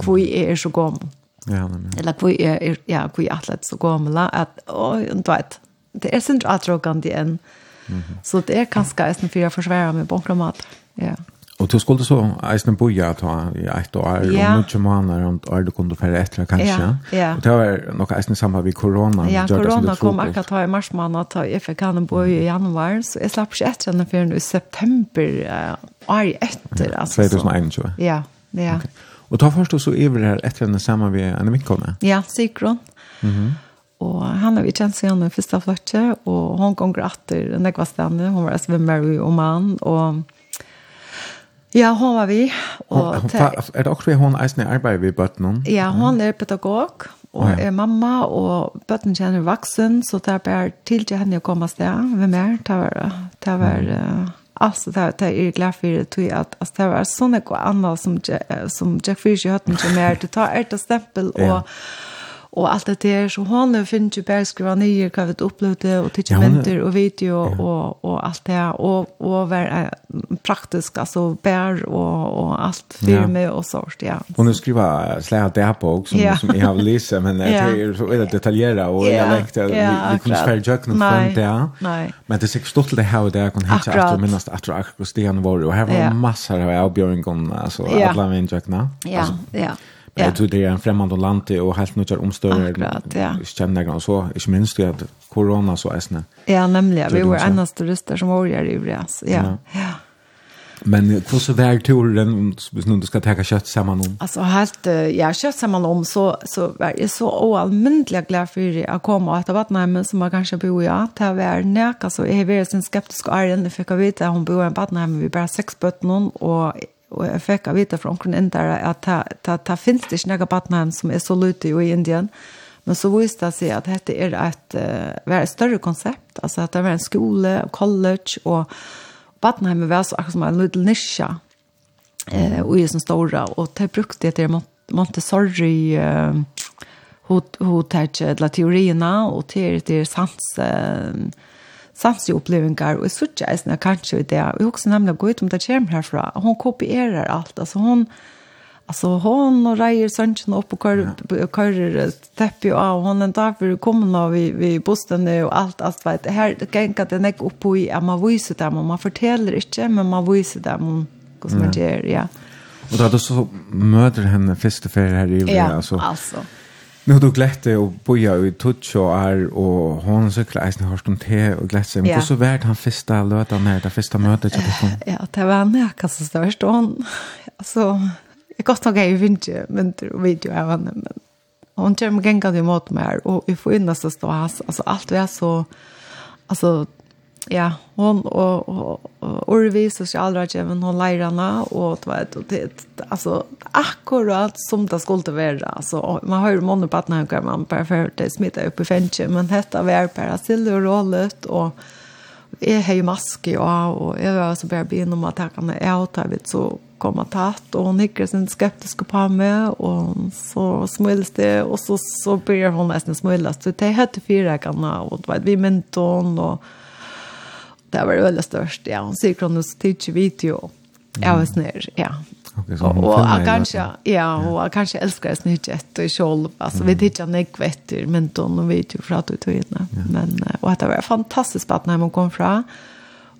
hvor jeg er så gammel. Ja, Eller hvor jeg er, ja, hvor jeg er så gammel, at, og, du vet, det er sin atråkande enn. Mm -hmm. Så det er kanskje eisen for jeg forsværer med bankromat. Ja. Og du skulle så eisen boja ta i ett år, ja. og mye måneder, og år du kunne fære etter kanskje. Ja, ja. Og det var nok eisen sammen med korona. Ja, korona kom akkurat ta i mars måned, ta i FK han bo i januar, så jeg slapp ikke etter henne før i september, år etter. Ja, 2021. Ja, ja. Okay. Og ta først og så iver her etter henne sammen med en vikkene. Ja, sikkert. Mhm. Mm Og han har vi kjent seg gjennom første fløtje, og hun kom etter en ekva stedende. Hun var svimmer i Oman, og Ja, hun var vi. Og hon, er det også hon eisen i arbeid ved bøtten? Ja, hon er pedagog, og er mamma, og bøtten kjenner vaksen, så det er bare til til henne å komme sted. Hvem er? Det var, det var alltså det det är glad för det tror jag att alltså det var såna och annat som som Jack Fisher hade inte mer att ta ett stämpel och og alt det der, så hon finner ikke bare skriva nye, hva vi opplevde, og tidskjementer, og video, og, og alt det, og, og være praktisk, altså bær, og, og alt firme ja. og sånt, ja. Hon har skriva slæra på, som, ja. som jeg har lyst, men ja. det er så veldig detaljera, og jeg lekte, ja, vi, vi kunne spørre jøkken frem der, Nei. men det er sikkert stort til det her, og det er kun hitje at du minnes at du akkurat stian var, og her var ja. masser av avbjøringen, altså, ja. alle min jøkkene. Ja, ja. Altså, Ja. Jag tror det är en främmande land och helt nytt til. Akkurat, ja. Jag känner det, så Inte minst det at korona så æsne. Ja, nemlig. Vi var eneste ruster som var i Uvreas. Ja, ja. ja. Men hvordan var turen hvis du ska ta kött samman om? Alltså helt, ja, kött samman om, så, så var jag så oalmyndelig glad for å komme etter Vatnheimen som man kanskje bor i. Det var nek, så jeg har vært sin skeptisk æren, jeg fikk vite at hun bor i en Vatnheimen, vi bare seks bøtten og og jeg fikk av vite fra omkring indere at ta, ta, finnes det ikke noen batnheim som er så lute i Indien. Men så viste det seg at dette er et, var et større konsept, altså at det var en skole, college, og batnheim var så akkurat som en liten nisje, eh, og är sånne store, og det brukte det til Montessori, eh, hot hot la teorierna och till det sans eh, samsig-opplevelser, og jeg sørger jeg kanskje det, og jeg husker nemlig å gå ut om det kommer herfra, og hun kopierer alt, altså hun, altså hon og reier sønnen opp og kører teppet av, og hon er derfor kommer nå vi, vi bostene og alt, alt vet, her ganger det nek opp i, at man viser dem, og man forteller ikke, men man viser dem om hvordan man gjør, ja. Og da du så møter henne første ferie her i ja, altså, altså Nu du glätte och boja i touch och är och hon så klart har stund te och glätte men så vart han första låten när det första mötet jag kom. Ja, det var en jag så störst och hon alltså jag gott nog i vinter och video av henne men hon kör mig gänga emot mot mig och vi får in så att stå alltså allt var så alltså ja, hon och och Urvi socialrådgivaren hon lärarna och vet, var det alltså akkurat som det skulle vara alltså man hör månne på att när kan man det smitta upp i fänge men detta var bara och rollet och är jo maske och och jeg var så bare begynne om at jeg kan ta vidt så komme tatt och hun nickar sin skeptisk på meg och så smiles det och så så börjar hon nästan smiles så det heter fyra kan och vi menton och det var veldig størst, ja. Hun sier kronos tids video. Ja, og snir, ja. Okay, så och jag kanske ja, och jag kanske älskar det snittet och själv alltså vi tittar nek vetter men då när vi ju för att ut inne. Men och att det var fantastisk at når man kom fra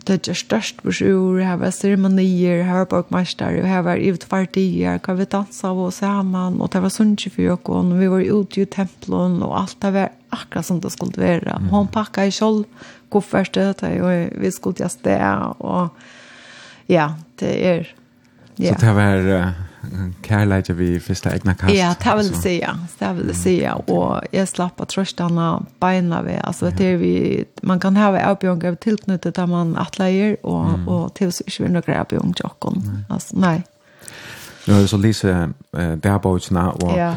det är störst besjur her var ceremonier her var mästare och här var ut partier kan vi dansa av oss sammen, og det var sunche för och vi var ute i templen og alt det var akkurat som det skulle være. Mm. Hon i kjold, koffertet og vi skulle til sted og ja, det er, ja. Så det var kärlek vi första egna kast. Ja, det vill säga. Det vill säga. Och jag slapp att tröstarna beina vi. Alltså det är vi, man kan ha avbjörningar tillknutet där man attläger och, mm. och till så inte några avbjörningar till oss. Alltså nej. Nu är det så Lise eh, bärbåtsna och ja.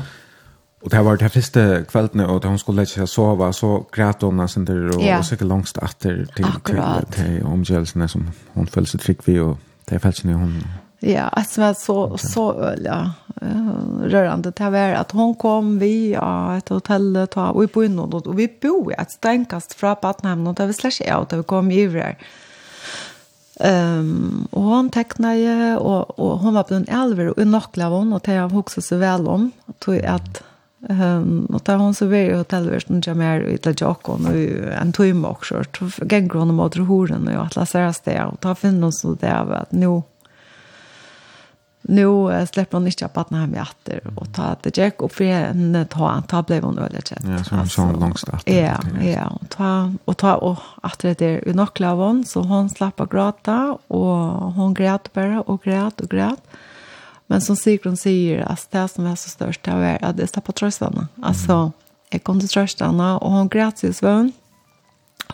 Och det var det första kvällen och hon skulle lägga sig och sova så grät hon nästan där och yeah. så långt efter till Akkurat. till omgivningen som hon föll sig trygg vid och det föll sig hon Ja, alltså var så så öliga rörande det var att hon kom vi ja, ett hotell ta och vi på innan och vi bor i ett stänkast från Patnhamn och det var slash out vi kom i där. Ehm um, och hon tecknade och och hon var på en elver och en nockla hon och det jag också så väl om att att Ehm och där hon så var hotellvärden jag mer i det jag och nu en timme också så gick hon mot horen och att läsa det och ta finn hon så där av att nu nu släpper hon inte upp att hem åter och ta det jack och för en ta ta blev hon öle chat. Ja, så så långt start. Ja, ja, och ta och ta och att det är nog klavon så hon slapp gråta och hon grät bara och grät och grät. Och grät. Men som Sigrun säger, att det som är så störst det är att jag slapp tröstarna. Alltså, jag kom till tröstarna och hon grät i svön.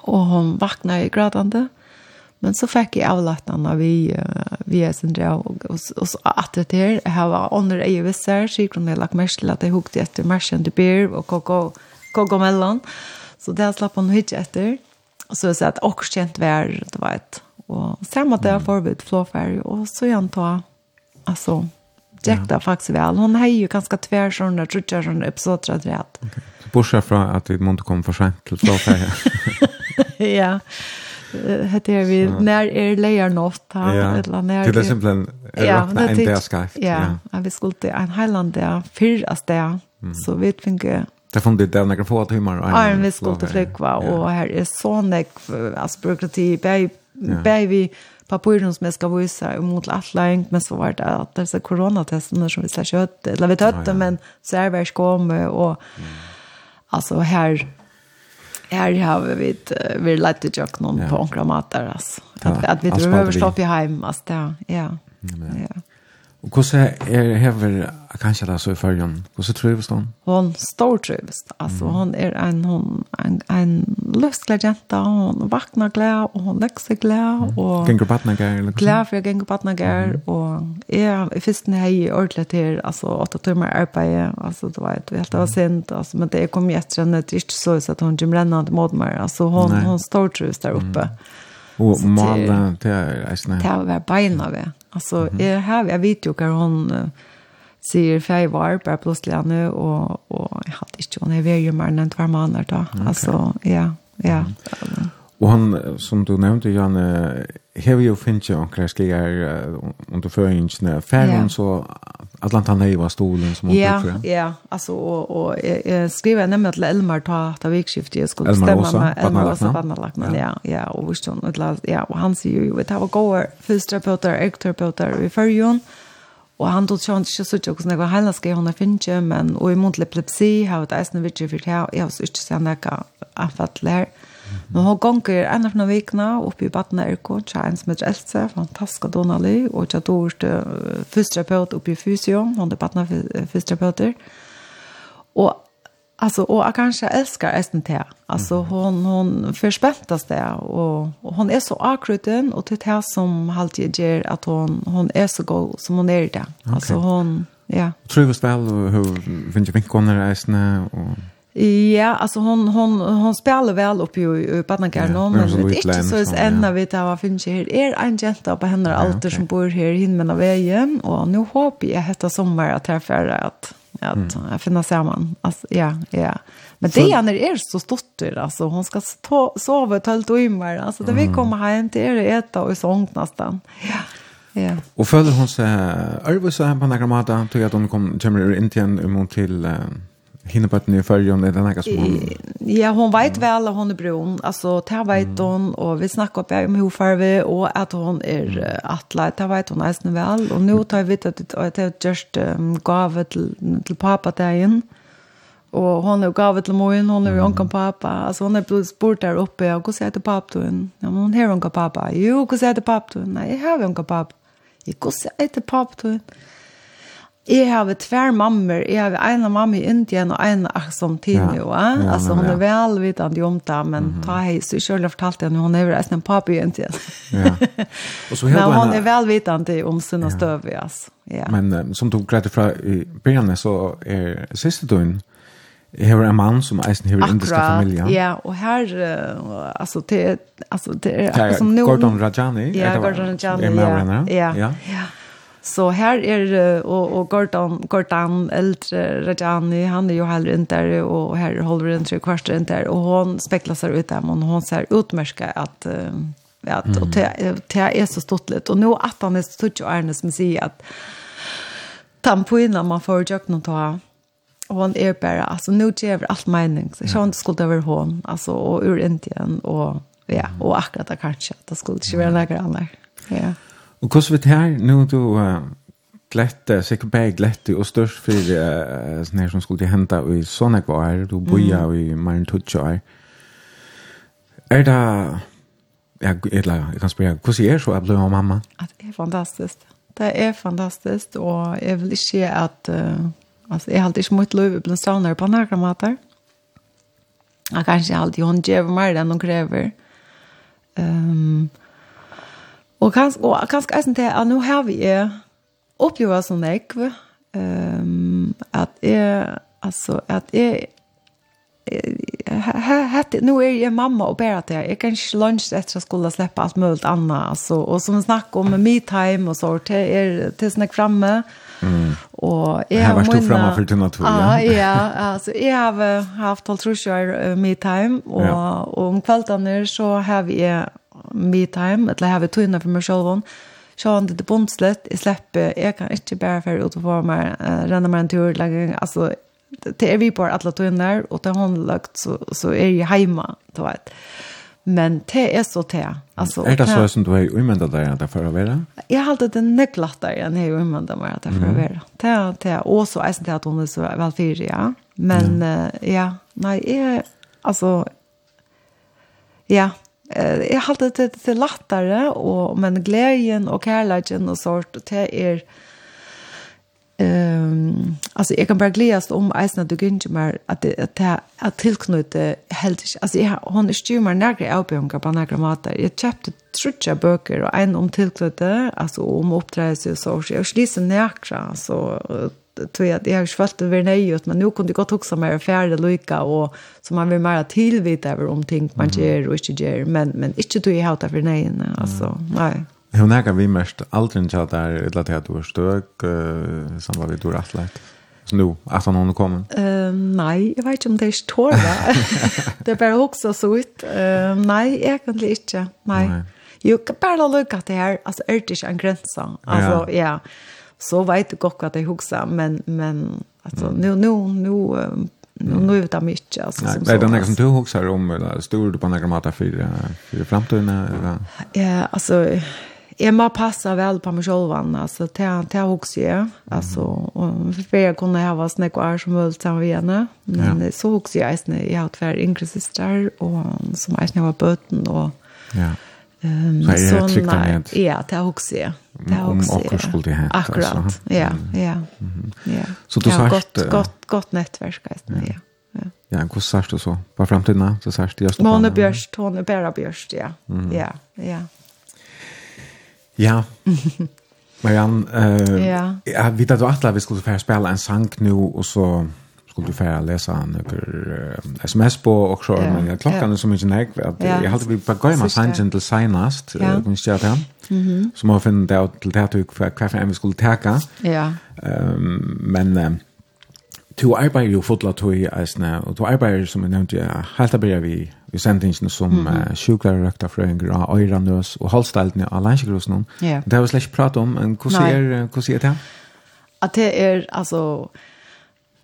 Och hon vaknade gråtande. Men så fick jag avlattarna vi, vi är sin dra och, och, och så att det här, här var under jag visser Sigrun hade lagt märk till att jag hukte efter marschen till beer och Koko, Koko Mellan. Så det slapp hon hit efter. Och så så att också känt vär det var ett. Och samma där förbud förut flåfärg och så jag antar, alltså Jack där faktiskt väl. Hon har ju ganska tvär sån där trutcha sån episoder att rätt. bortsett från att vi måste komma för sent till så här. Ja. Det är vi när är lejer något här eller när det är simpelthen ja, en där skaft. Ja, ja. vi skulle en Highland där för att där så vi inte Det fann det där några få timmar. Ja, vi skulle flyga och här är så nek, alltså byråkrati, bäj bäj vi papiren som jag ska visa mot Atlank men så var det att det så coronatesten som vi slash kött eller vi tött ja, men så är väl kom och mm. alltså här här har vi ett vi lätte jag någon ja. på onkramat där alltså att, att vi behöver stoppa hem alltså ja ja, ja. Og hvordan er hever kanskje det så i førjen? Hvordan trives hun? Hun står trives. Altså, mm. hun er en, hun, en, en løsglad jente. Hun vakner glad, og hun lekser glad. Og ganger eller Liksom. Glad for jeg ganger badnager. Mm. Og jeg, i første hei i ordentlig til, altså, åtte timer arbeid. Altså, det var et helt av sint. Altså, men det kom jeg etter henne, det er ikke så så at hun kommer rennende mot meg. Altså, hun, Nei. hun står trives der oppe. Mm. Og male, det er eisne. Det er å være beina ved. Alltså mm -hmm. jag har jag vet ju hur hon uh, säger fej var bara plötsligt nu och och jag hade inte hon är ju mer än två månader då. Okay. Alltså ja, ja. Mm. Och han som du nämnde Jan har ju finns ju några skier under föringarna färgen så Atlanta är var stolen som hon Ja, ja, alltså och och jag skrev nämligen till Elmar ta ta vikskifte jag skulle stämma med. Elmar och Vanna ja, ja, och visst hon ja, och han säger ju att ha går första på där ekter i förjon. Og han tog sjøen ikke så ikke hvordan jeg var heller skal hun finne, men og i muntlig epilepsi, har jeg et eisende vidtje for det, og jeg har ikke sett noe anfattelig her. Men hun gonger en av vikene oppe i Batna Erko, tja en som heter Else, fantastisk Donali, og tja dårst fysioterapeut oppe i Fysio, hun er Batna fysioterapeuter. Og Alltså och jag kanske älskar SNT. Alltså hon hon förspäntas det och, och hon är så akruten och det här som alltid ger att hon hon är så god som hon är det. Alltså hon ja. Tror du väl hur finns ju vinkon där och Ja, alltså hon hon hon spelar väl upp i, i Badnagarn ja, men det är inte så att ända vi tar vad finns här. Är en jenta på henne allt ja, som bor här hinner av vägen och nu hoppas jag detta sommar att träffa för att att mm. finna samman. Alltså ja, ja. Men det är när är så stort alltså hon ska ta, sova ett helt timmar. Alltså det mm. vi kommer hem till det äta och sånt nästan. Ja. Ja. Och följer hon så här, Arvo så här på Nagamata, tog att hon kom kommer in till en emot till Hinnebatten i färgen, är den här som hon... Ja, hon vet väl att hon är brun. Alltså, det vet hon. Och vi snackar upp om hur far vi. och att hon är attla. Det vet hon nästan väl. Och nu tar vi att det är just um, gav till, till pappa där igen. Och hon är gav till morgon, hon är ju onkan pappa. Alltså hon är blivit spurt där uppe. Och hur säger till pappa då. Ja, men hon är onkan pappa. Jo, hur säger till pappa då. Nej, jag har onkan pappa. Jo, hur säger till pappa då. Ja. Jeg har tvær mammer. Jeg har en mamma i Indien og en som tidlig. Ja, ja, altså, hun er velvidende om det, men mm -hmm. ta hei, så selv har fortalt henne, hun er resten en pappa i Indien. ja. och så men hun er velvidende om sin og støv, ja. ja. Men um, som du greide fra i begynnelsen, så er siste døgn, Jeg har en mann som eisen har indiske familie. ja, og her, uh, altså, det er, altså, det er, som nå... Gordon Rajani? Ja, Gordon Rajani, ja. Er med ja, ja. ja. Så här är och och Gordon Gordon äldre Rajani han är ju heller inte där och här håller den tre kvart inte där och hon speklasar ut där men hon ser utmärska att att och det det är så stort lite och nu att han är så tjock Ernest som säger att tampoina man får jag nog ta hon är bara alltså nu ger allt mening. Så jag skulle över hon alltså och ur Indien och ja och akkurat kanske det skulle inte vara några annat ja. Og hvordan vet her, nå du uh, glette, sikkert bare glette, og størst for uh, sånne her som skulle hente i sånne kvar, du boja mm. i mer enn tutsje år. Er det, ja, eller, jeg kan spørre, hvordan er det så jeg ble mamma? At det er fantastisk. Det er fantastisk, og jeg vil ikke at, uh, altså, jeg har alltid ikke måttet lov i blant stavnere på nærkere måter. Jeg kanskje alltid håndgjever mer enn hun krever. Um, Og kanskje, og kanskje eisen til at nå har vi oppgjøret som jeg, um, at jeg, altså, at jeg, hette nu er jeg mamma og bare til, jeg kan ikke lunch etter å skulle slippe alt mulig annet, altså, og som vi snakker om me time og så til, er, til snakk framme mm. och jag har varit framme for till natur ja. Ja altså, jeg har haft alt trusjer jag me time og, ja. og om kveldene så har vi me time, eller jeg har tøyne for meg selv. han det er bondslet, jeg slipper, jeg kan ikke bare fære ut på få meg, uh, renne meg en tur, lage, altså, det er vi på alle tøyne der, og det er lagt så, så er jeg hjemme, du vet. Men det er så det. Altså, er det så som du har umyndet deg at det får være? Jeg har alltid den neklatt der enn jeg har umyndet meg at det får være. Det er det. Og så er det at hun er så velfyrig, ja. Men ja, ja nei, jeg, altså, ja, eh jag har alltid det til lattere, og, men gleden og kærligheten og sånt det er... Um, alltså jag kan bara glädjas om eisen att du inte mer att det att att tillknyta helt alltså jag hon är styrmar några uppgångar på några matar jag köpte trutcha böcker och en om tillknyta alltså om uppträdelse och så jag läser några så tror jag att jag har svalt över nej ut men nu kunde jag gott också mer färre lycka och så man vill mer tillvita över om ting man gör och inte gör men men inte tror jag att för nej alltså nej Hon är kan vi mest aldrig inte att det är ett latet och stök vi vid dåra atlet. Så nu, att hon kommer? Uh, nej, jag vet inte om det är tårda. det är bara också så ut. Uh, nej, egentligen inte. Nej. nej. Jo, bara lycka till här. Alltså, är det inte en gränsa? Alltså, ja. ja så vet du godt hva det huxar men men alltså nu nu nu nu nu vet jag mycket alltså som så. Nej, den som du huxar om eller stor du på några mata för för framtiden eller. Ja, alltså jag må passa väl på mig själv alltså ta ta huxa jag alltså och för jag kunde ha varit snäck och som väl sen vi henne men så huxar jag istället jag har två yngre systrar och som är snäva böten och ja Um, så är det tryggt med? Ja, det har också jag. Det har också jag. skulle det hända. Akkurat, ja. ja, ja. Så du sa Gott, gott, gott nätverk, ja. ja. Ja, hur sagt du så? På framtiden, så sagt jag stoppar. Måne Björst, hon är bara Björst, ja. Ja, ja. Ja. Marianne, eh, ja. jag vet att du att vi skulle få spela en sang nu och så skulle du färra läsa han uh, sms på och så, men klockan är så mycket nägg att jag hade blivit på gojma sangen till senast, kun stjärt han, som har finnit ut till det här tog för kvarför vi skulle täcka. Ja. Men uh, to arbeider jo fotla tog i eisne, og to arbeider som jeg nevnte, ja, helt arbeid vi i sendingen som mm -hmm. uh, sjuklarøkta frøyngr av øyranøs og halvsteltene av landsjegrusen. Yeah. Det har vi slett pratet om, men hvordan er, er det? At det är alltså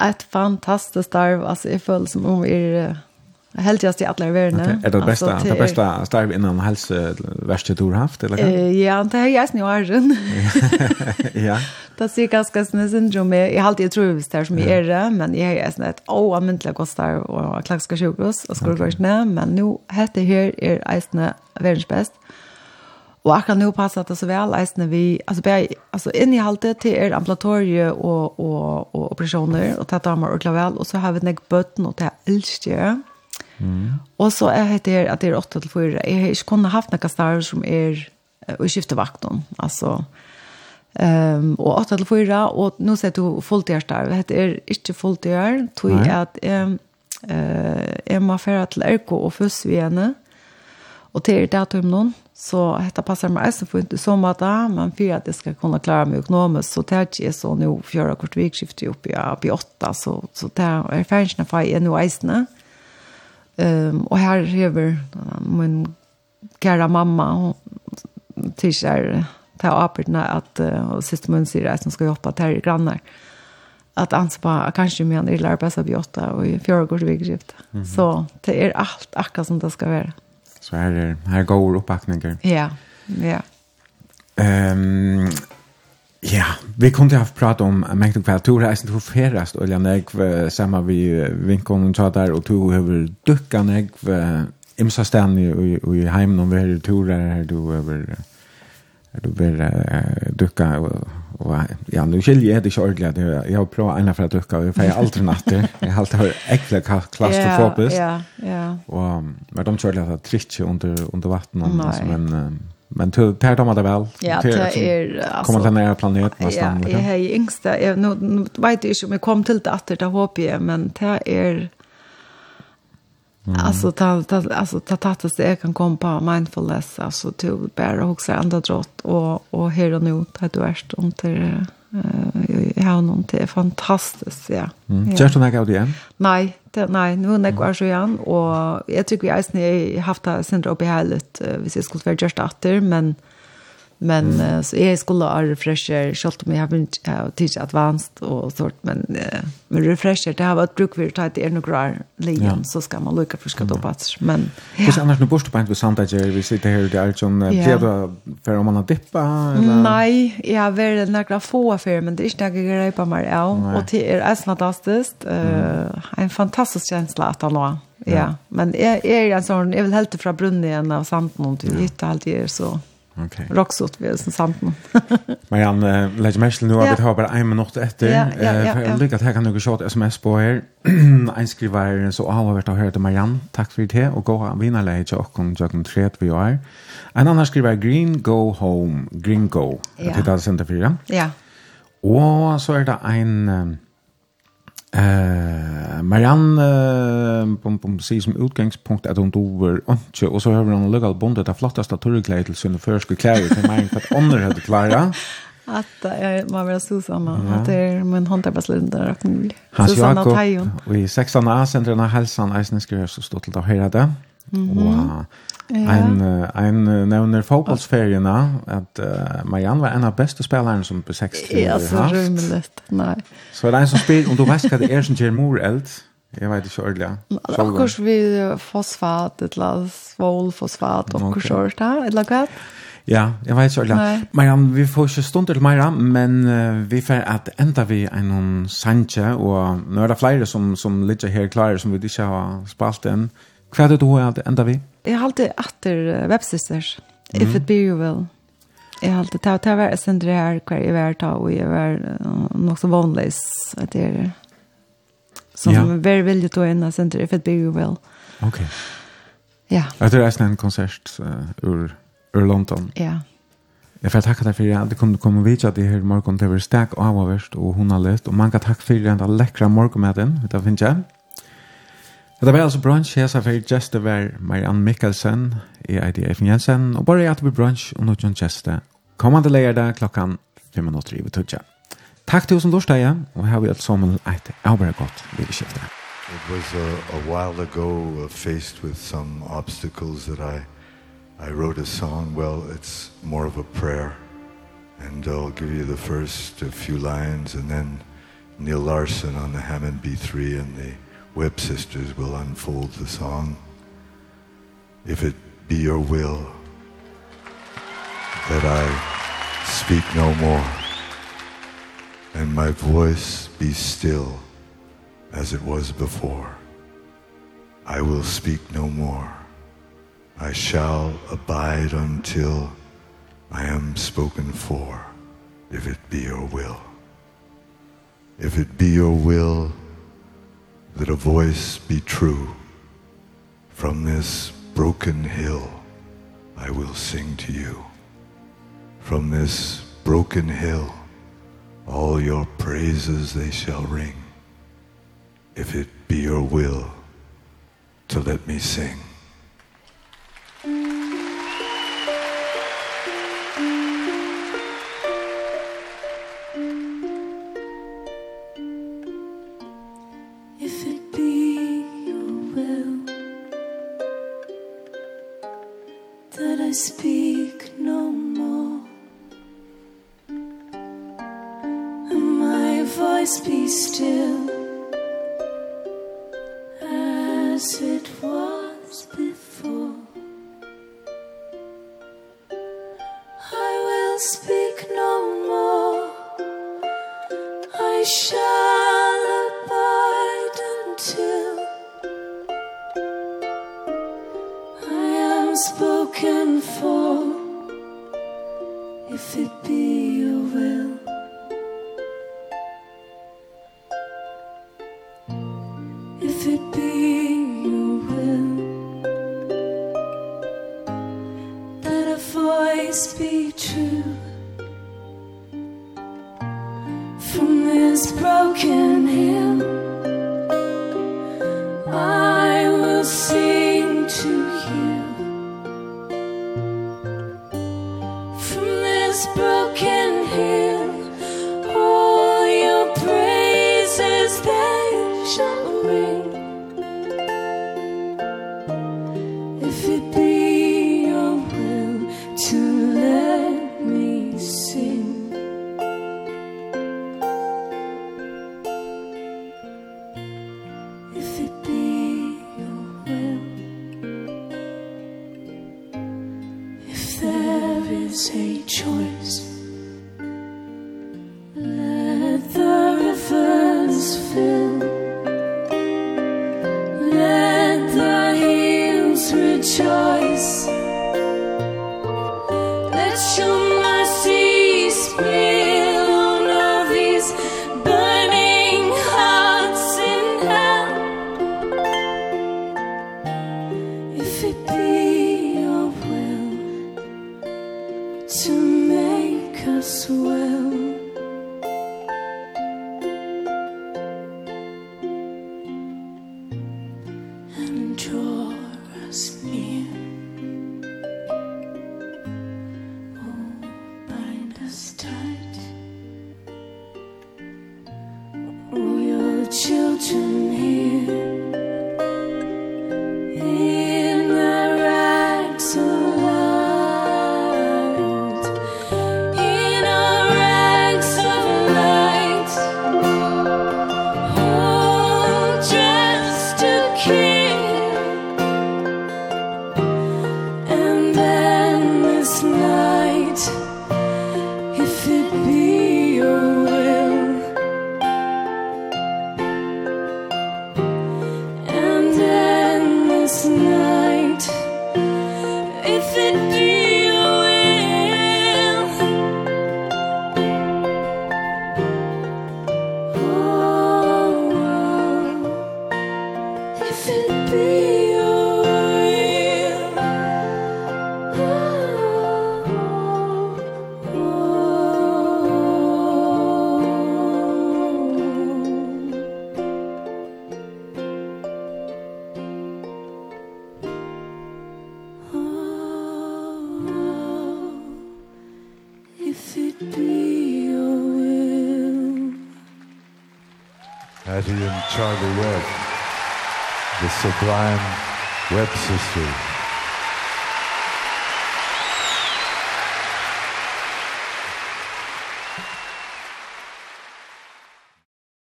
ett fantastiskt starv. Alltså jag full som om er helt just i alla världen. Okay. Är det bästa, alltså, det bästa starv innan hälsovärste du har haft? Eller? Uh, ja, det är jag nu åren. ja. Det ser ganska ju syndrom. Jag har alltid tror visst här som jag är det, men jag är sådana ett oanmyndliga gott starv och klagska sjukhus och skolgårdsne, okay. men nu heter här är just världens bäst. Och akkurat kan nu passa det så väl eisne vi alltså bara alltså in i haltet till er ambulatorie och och och operationer och ta damer och klavel och så har vi nek bötten och det älskar Mm. Och så är det här att det är 8 till 4. Jag har inte kunnat haft några starv som är och skifta vakten. Alltså um, og 8 til 4 og nå ser du fulltid där. Det er ikke fulltid där. Tror jag att ehm eh må för til Erko og fuss vi henne. Och det är det att hon Så detta passar mig så för inte så att men för att det ska kunna klara mig ekonomiskt så tar jag så nu fjärde kort vikskifte upp i upp i 8 så så där är färgen för i nu isna. Ehm och här över min kära mamma hon tisar ta aperna att och sista mun säger att hon ska hjälpa till i grannar. Att anspa kanske mer när det lär vi åtta och i förra kort vikskifte. Så det är allt akka som det ska vara. Mm. Så här är här går uppbackningar. Ja. Ja. Ehm Ja, vi kunde ha pratat om mengt og kveld. Tor reisen til ferast, og jeg nek sammen vi vinkonen där. Och to over dukka nek imsa stand i i heimen om vi her tor her, du over du over dukka og Och ja, nu skiljer jag det så ordentligt. Jag har provat ena för att ducka. Jag får aldrig natter. Jag har alltid äckliga klaustrofobiskt. Ja, ja. Och men de tror att jag tritt under, under vatten. Alltså, men, men det tar de det väl. Ja, det är... Alltså, kommer till nära planet nästan. Ja, jag är yngsta. Jeg, nu, nu vet jeg ikke om jeg kom til det att det håper jeg, men det är... Mm. Alltså ta ta alltså ta tattas jag kan komma på mindfulness alltså till bara också andra drott och och här och nu ta du är om till eh jag har någon till fantastiskt ja. Mm. Just den här igen. Nej, det nej, nu när jag så igen och jag tycker vi har haft det sen uppe här lite vi ska skulle vara just efter men Men mm. så jag skulle ha refresher, självt om jag har inte uh, tidigt advanced och sånt, men, uh, men refresher, det har varit bruk för att ta ett ernograr ligan, ja. så ska man lycka förska mm. Men, ja. Hvis annars nu borste på en samtidig, vi sitter här i det är som, ja. blev det för om man har dippa? Eller? Nej, jag har varit några få affärer, men det är inte några grejer på mig av, och det är fantastiskt, uh, mm. en fantastisk känsla att ha nå. Ja. ja, men är är en sån jag vill helt fra brunnen av samt någon till hitta alltid er så. Okay. Rocksot vi är sen samt nu. Men jag lägger mig nu att jag har bara en minut efter. Ja, ja, ja, jag lyckas att här kan du köra ett sms på er. en skriver så har jag varit och hört Marianne. Tack för det och gå av vinna läge och om jag kan träd vi är. En annan skriver Green Go Home, Green Go. Det är det sen det fyra. Ja. Och så är det en Eh, Marianne pum pum sig som utgångspunkt att hon dover inte och så har hon lugat bondet det flottaste turkläder till sin första kläder till mig för att andra hade klara. Att jag man vill så samma att det är min hon tar bara slut där och nu. Hans Jakob och i 16 A centrarna hälsan Eisnes skrev så stod till att höra det. Och Ein ein nevner fotbollsferierna at uh, Marianne var en av bästa spelarna som på 60 år. Ja, så rymligt. Nei. Så det är en som spel och du vet jag det er som en mor eld. Jeg vet inte ordla. Akkurat vi fosfat et eller annet svål fosfat, og och okay. sånt et eller annet? Ja, jeg vet inte ordla. Marianne, vi får ikke stund til Marianne, men uh, vi får at enda vi en og nå er det flere som som ligger her klare, som vi ikke har spalt inn. Mm Hva er det du har enda vi? Jeg har alltid atter websisters, mm. if it be you will. Jeg har alltid tatt over jeg sender her hver jeg var ta, og jeg var nok så vanlig at det er som ja. er veldig villig til å inn og sender if it be you will. Ok. Ja. Jeg tror det er en konsert uh, ur, ur London. Ja. Jeg får takke deg for at du kunne komme vidt at det her morgen, det var stek avhåverst og hun har løst, og mange takk for den lekkere morgenmedien, det finner jeg. Ja, det var altså brunch, jeg sa fyrir gjeste var Marianne Mikkelsen, jeg er Efen Jensen, og bare jeg at vi brunch og nå kjønn gjeste. Kommande leierdag klokken 5 minutter i betudja. Takk til oss om lorsteg, og her vil alt sammen et avbara godt virkeskifte. It was a, a while ago uh, faced with some obstacles that I, I wrote a song, well, it's more of a prayer. And I'll give you the first few lines and then Neil Larson on the Hammond B3 and the Web Sisters will unfold the song. If it be your will that I speak no more and my voice be still as it was before. I will speak no more. I shall abide until I am spoken for, if it be your will. If it be your will that a voice be true. From this broken hill I will sing to you. From this broken hill all your praises they shall ring. If it be your will to let me sing. Det var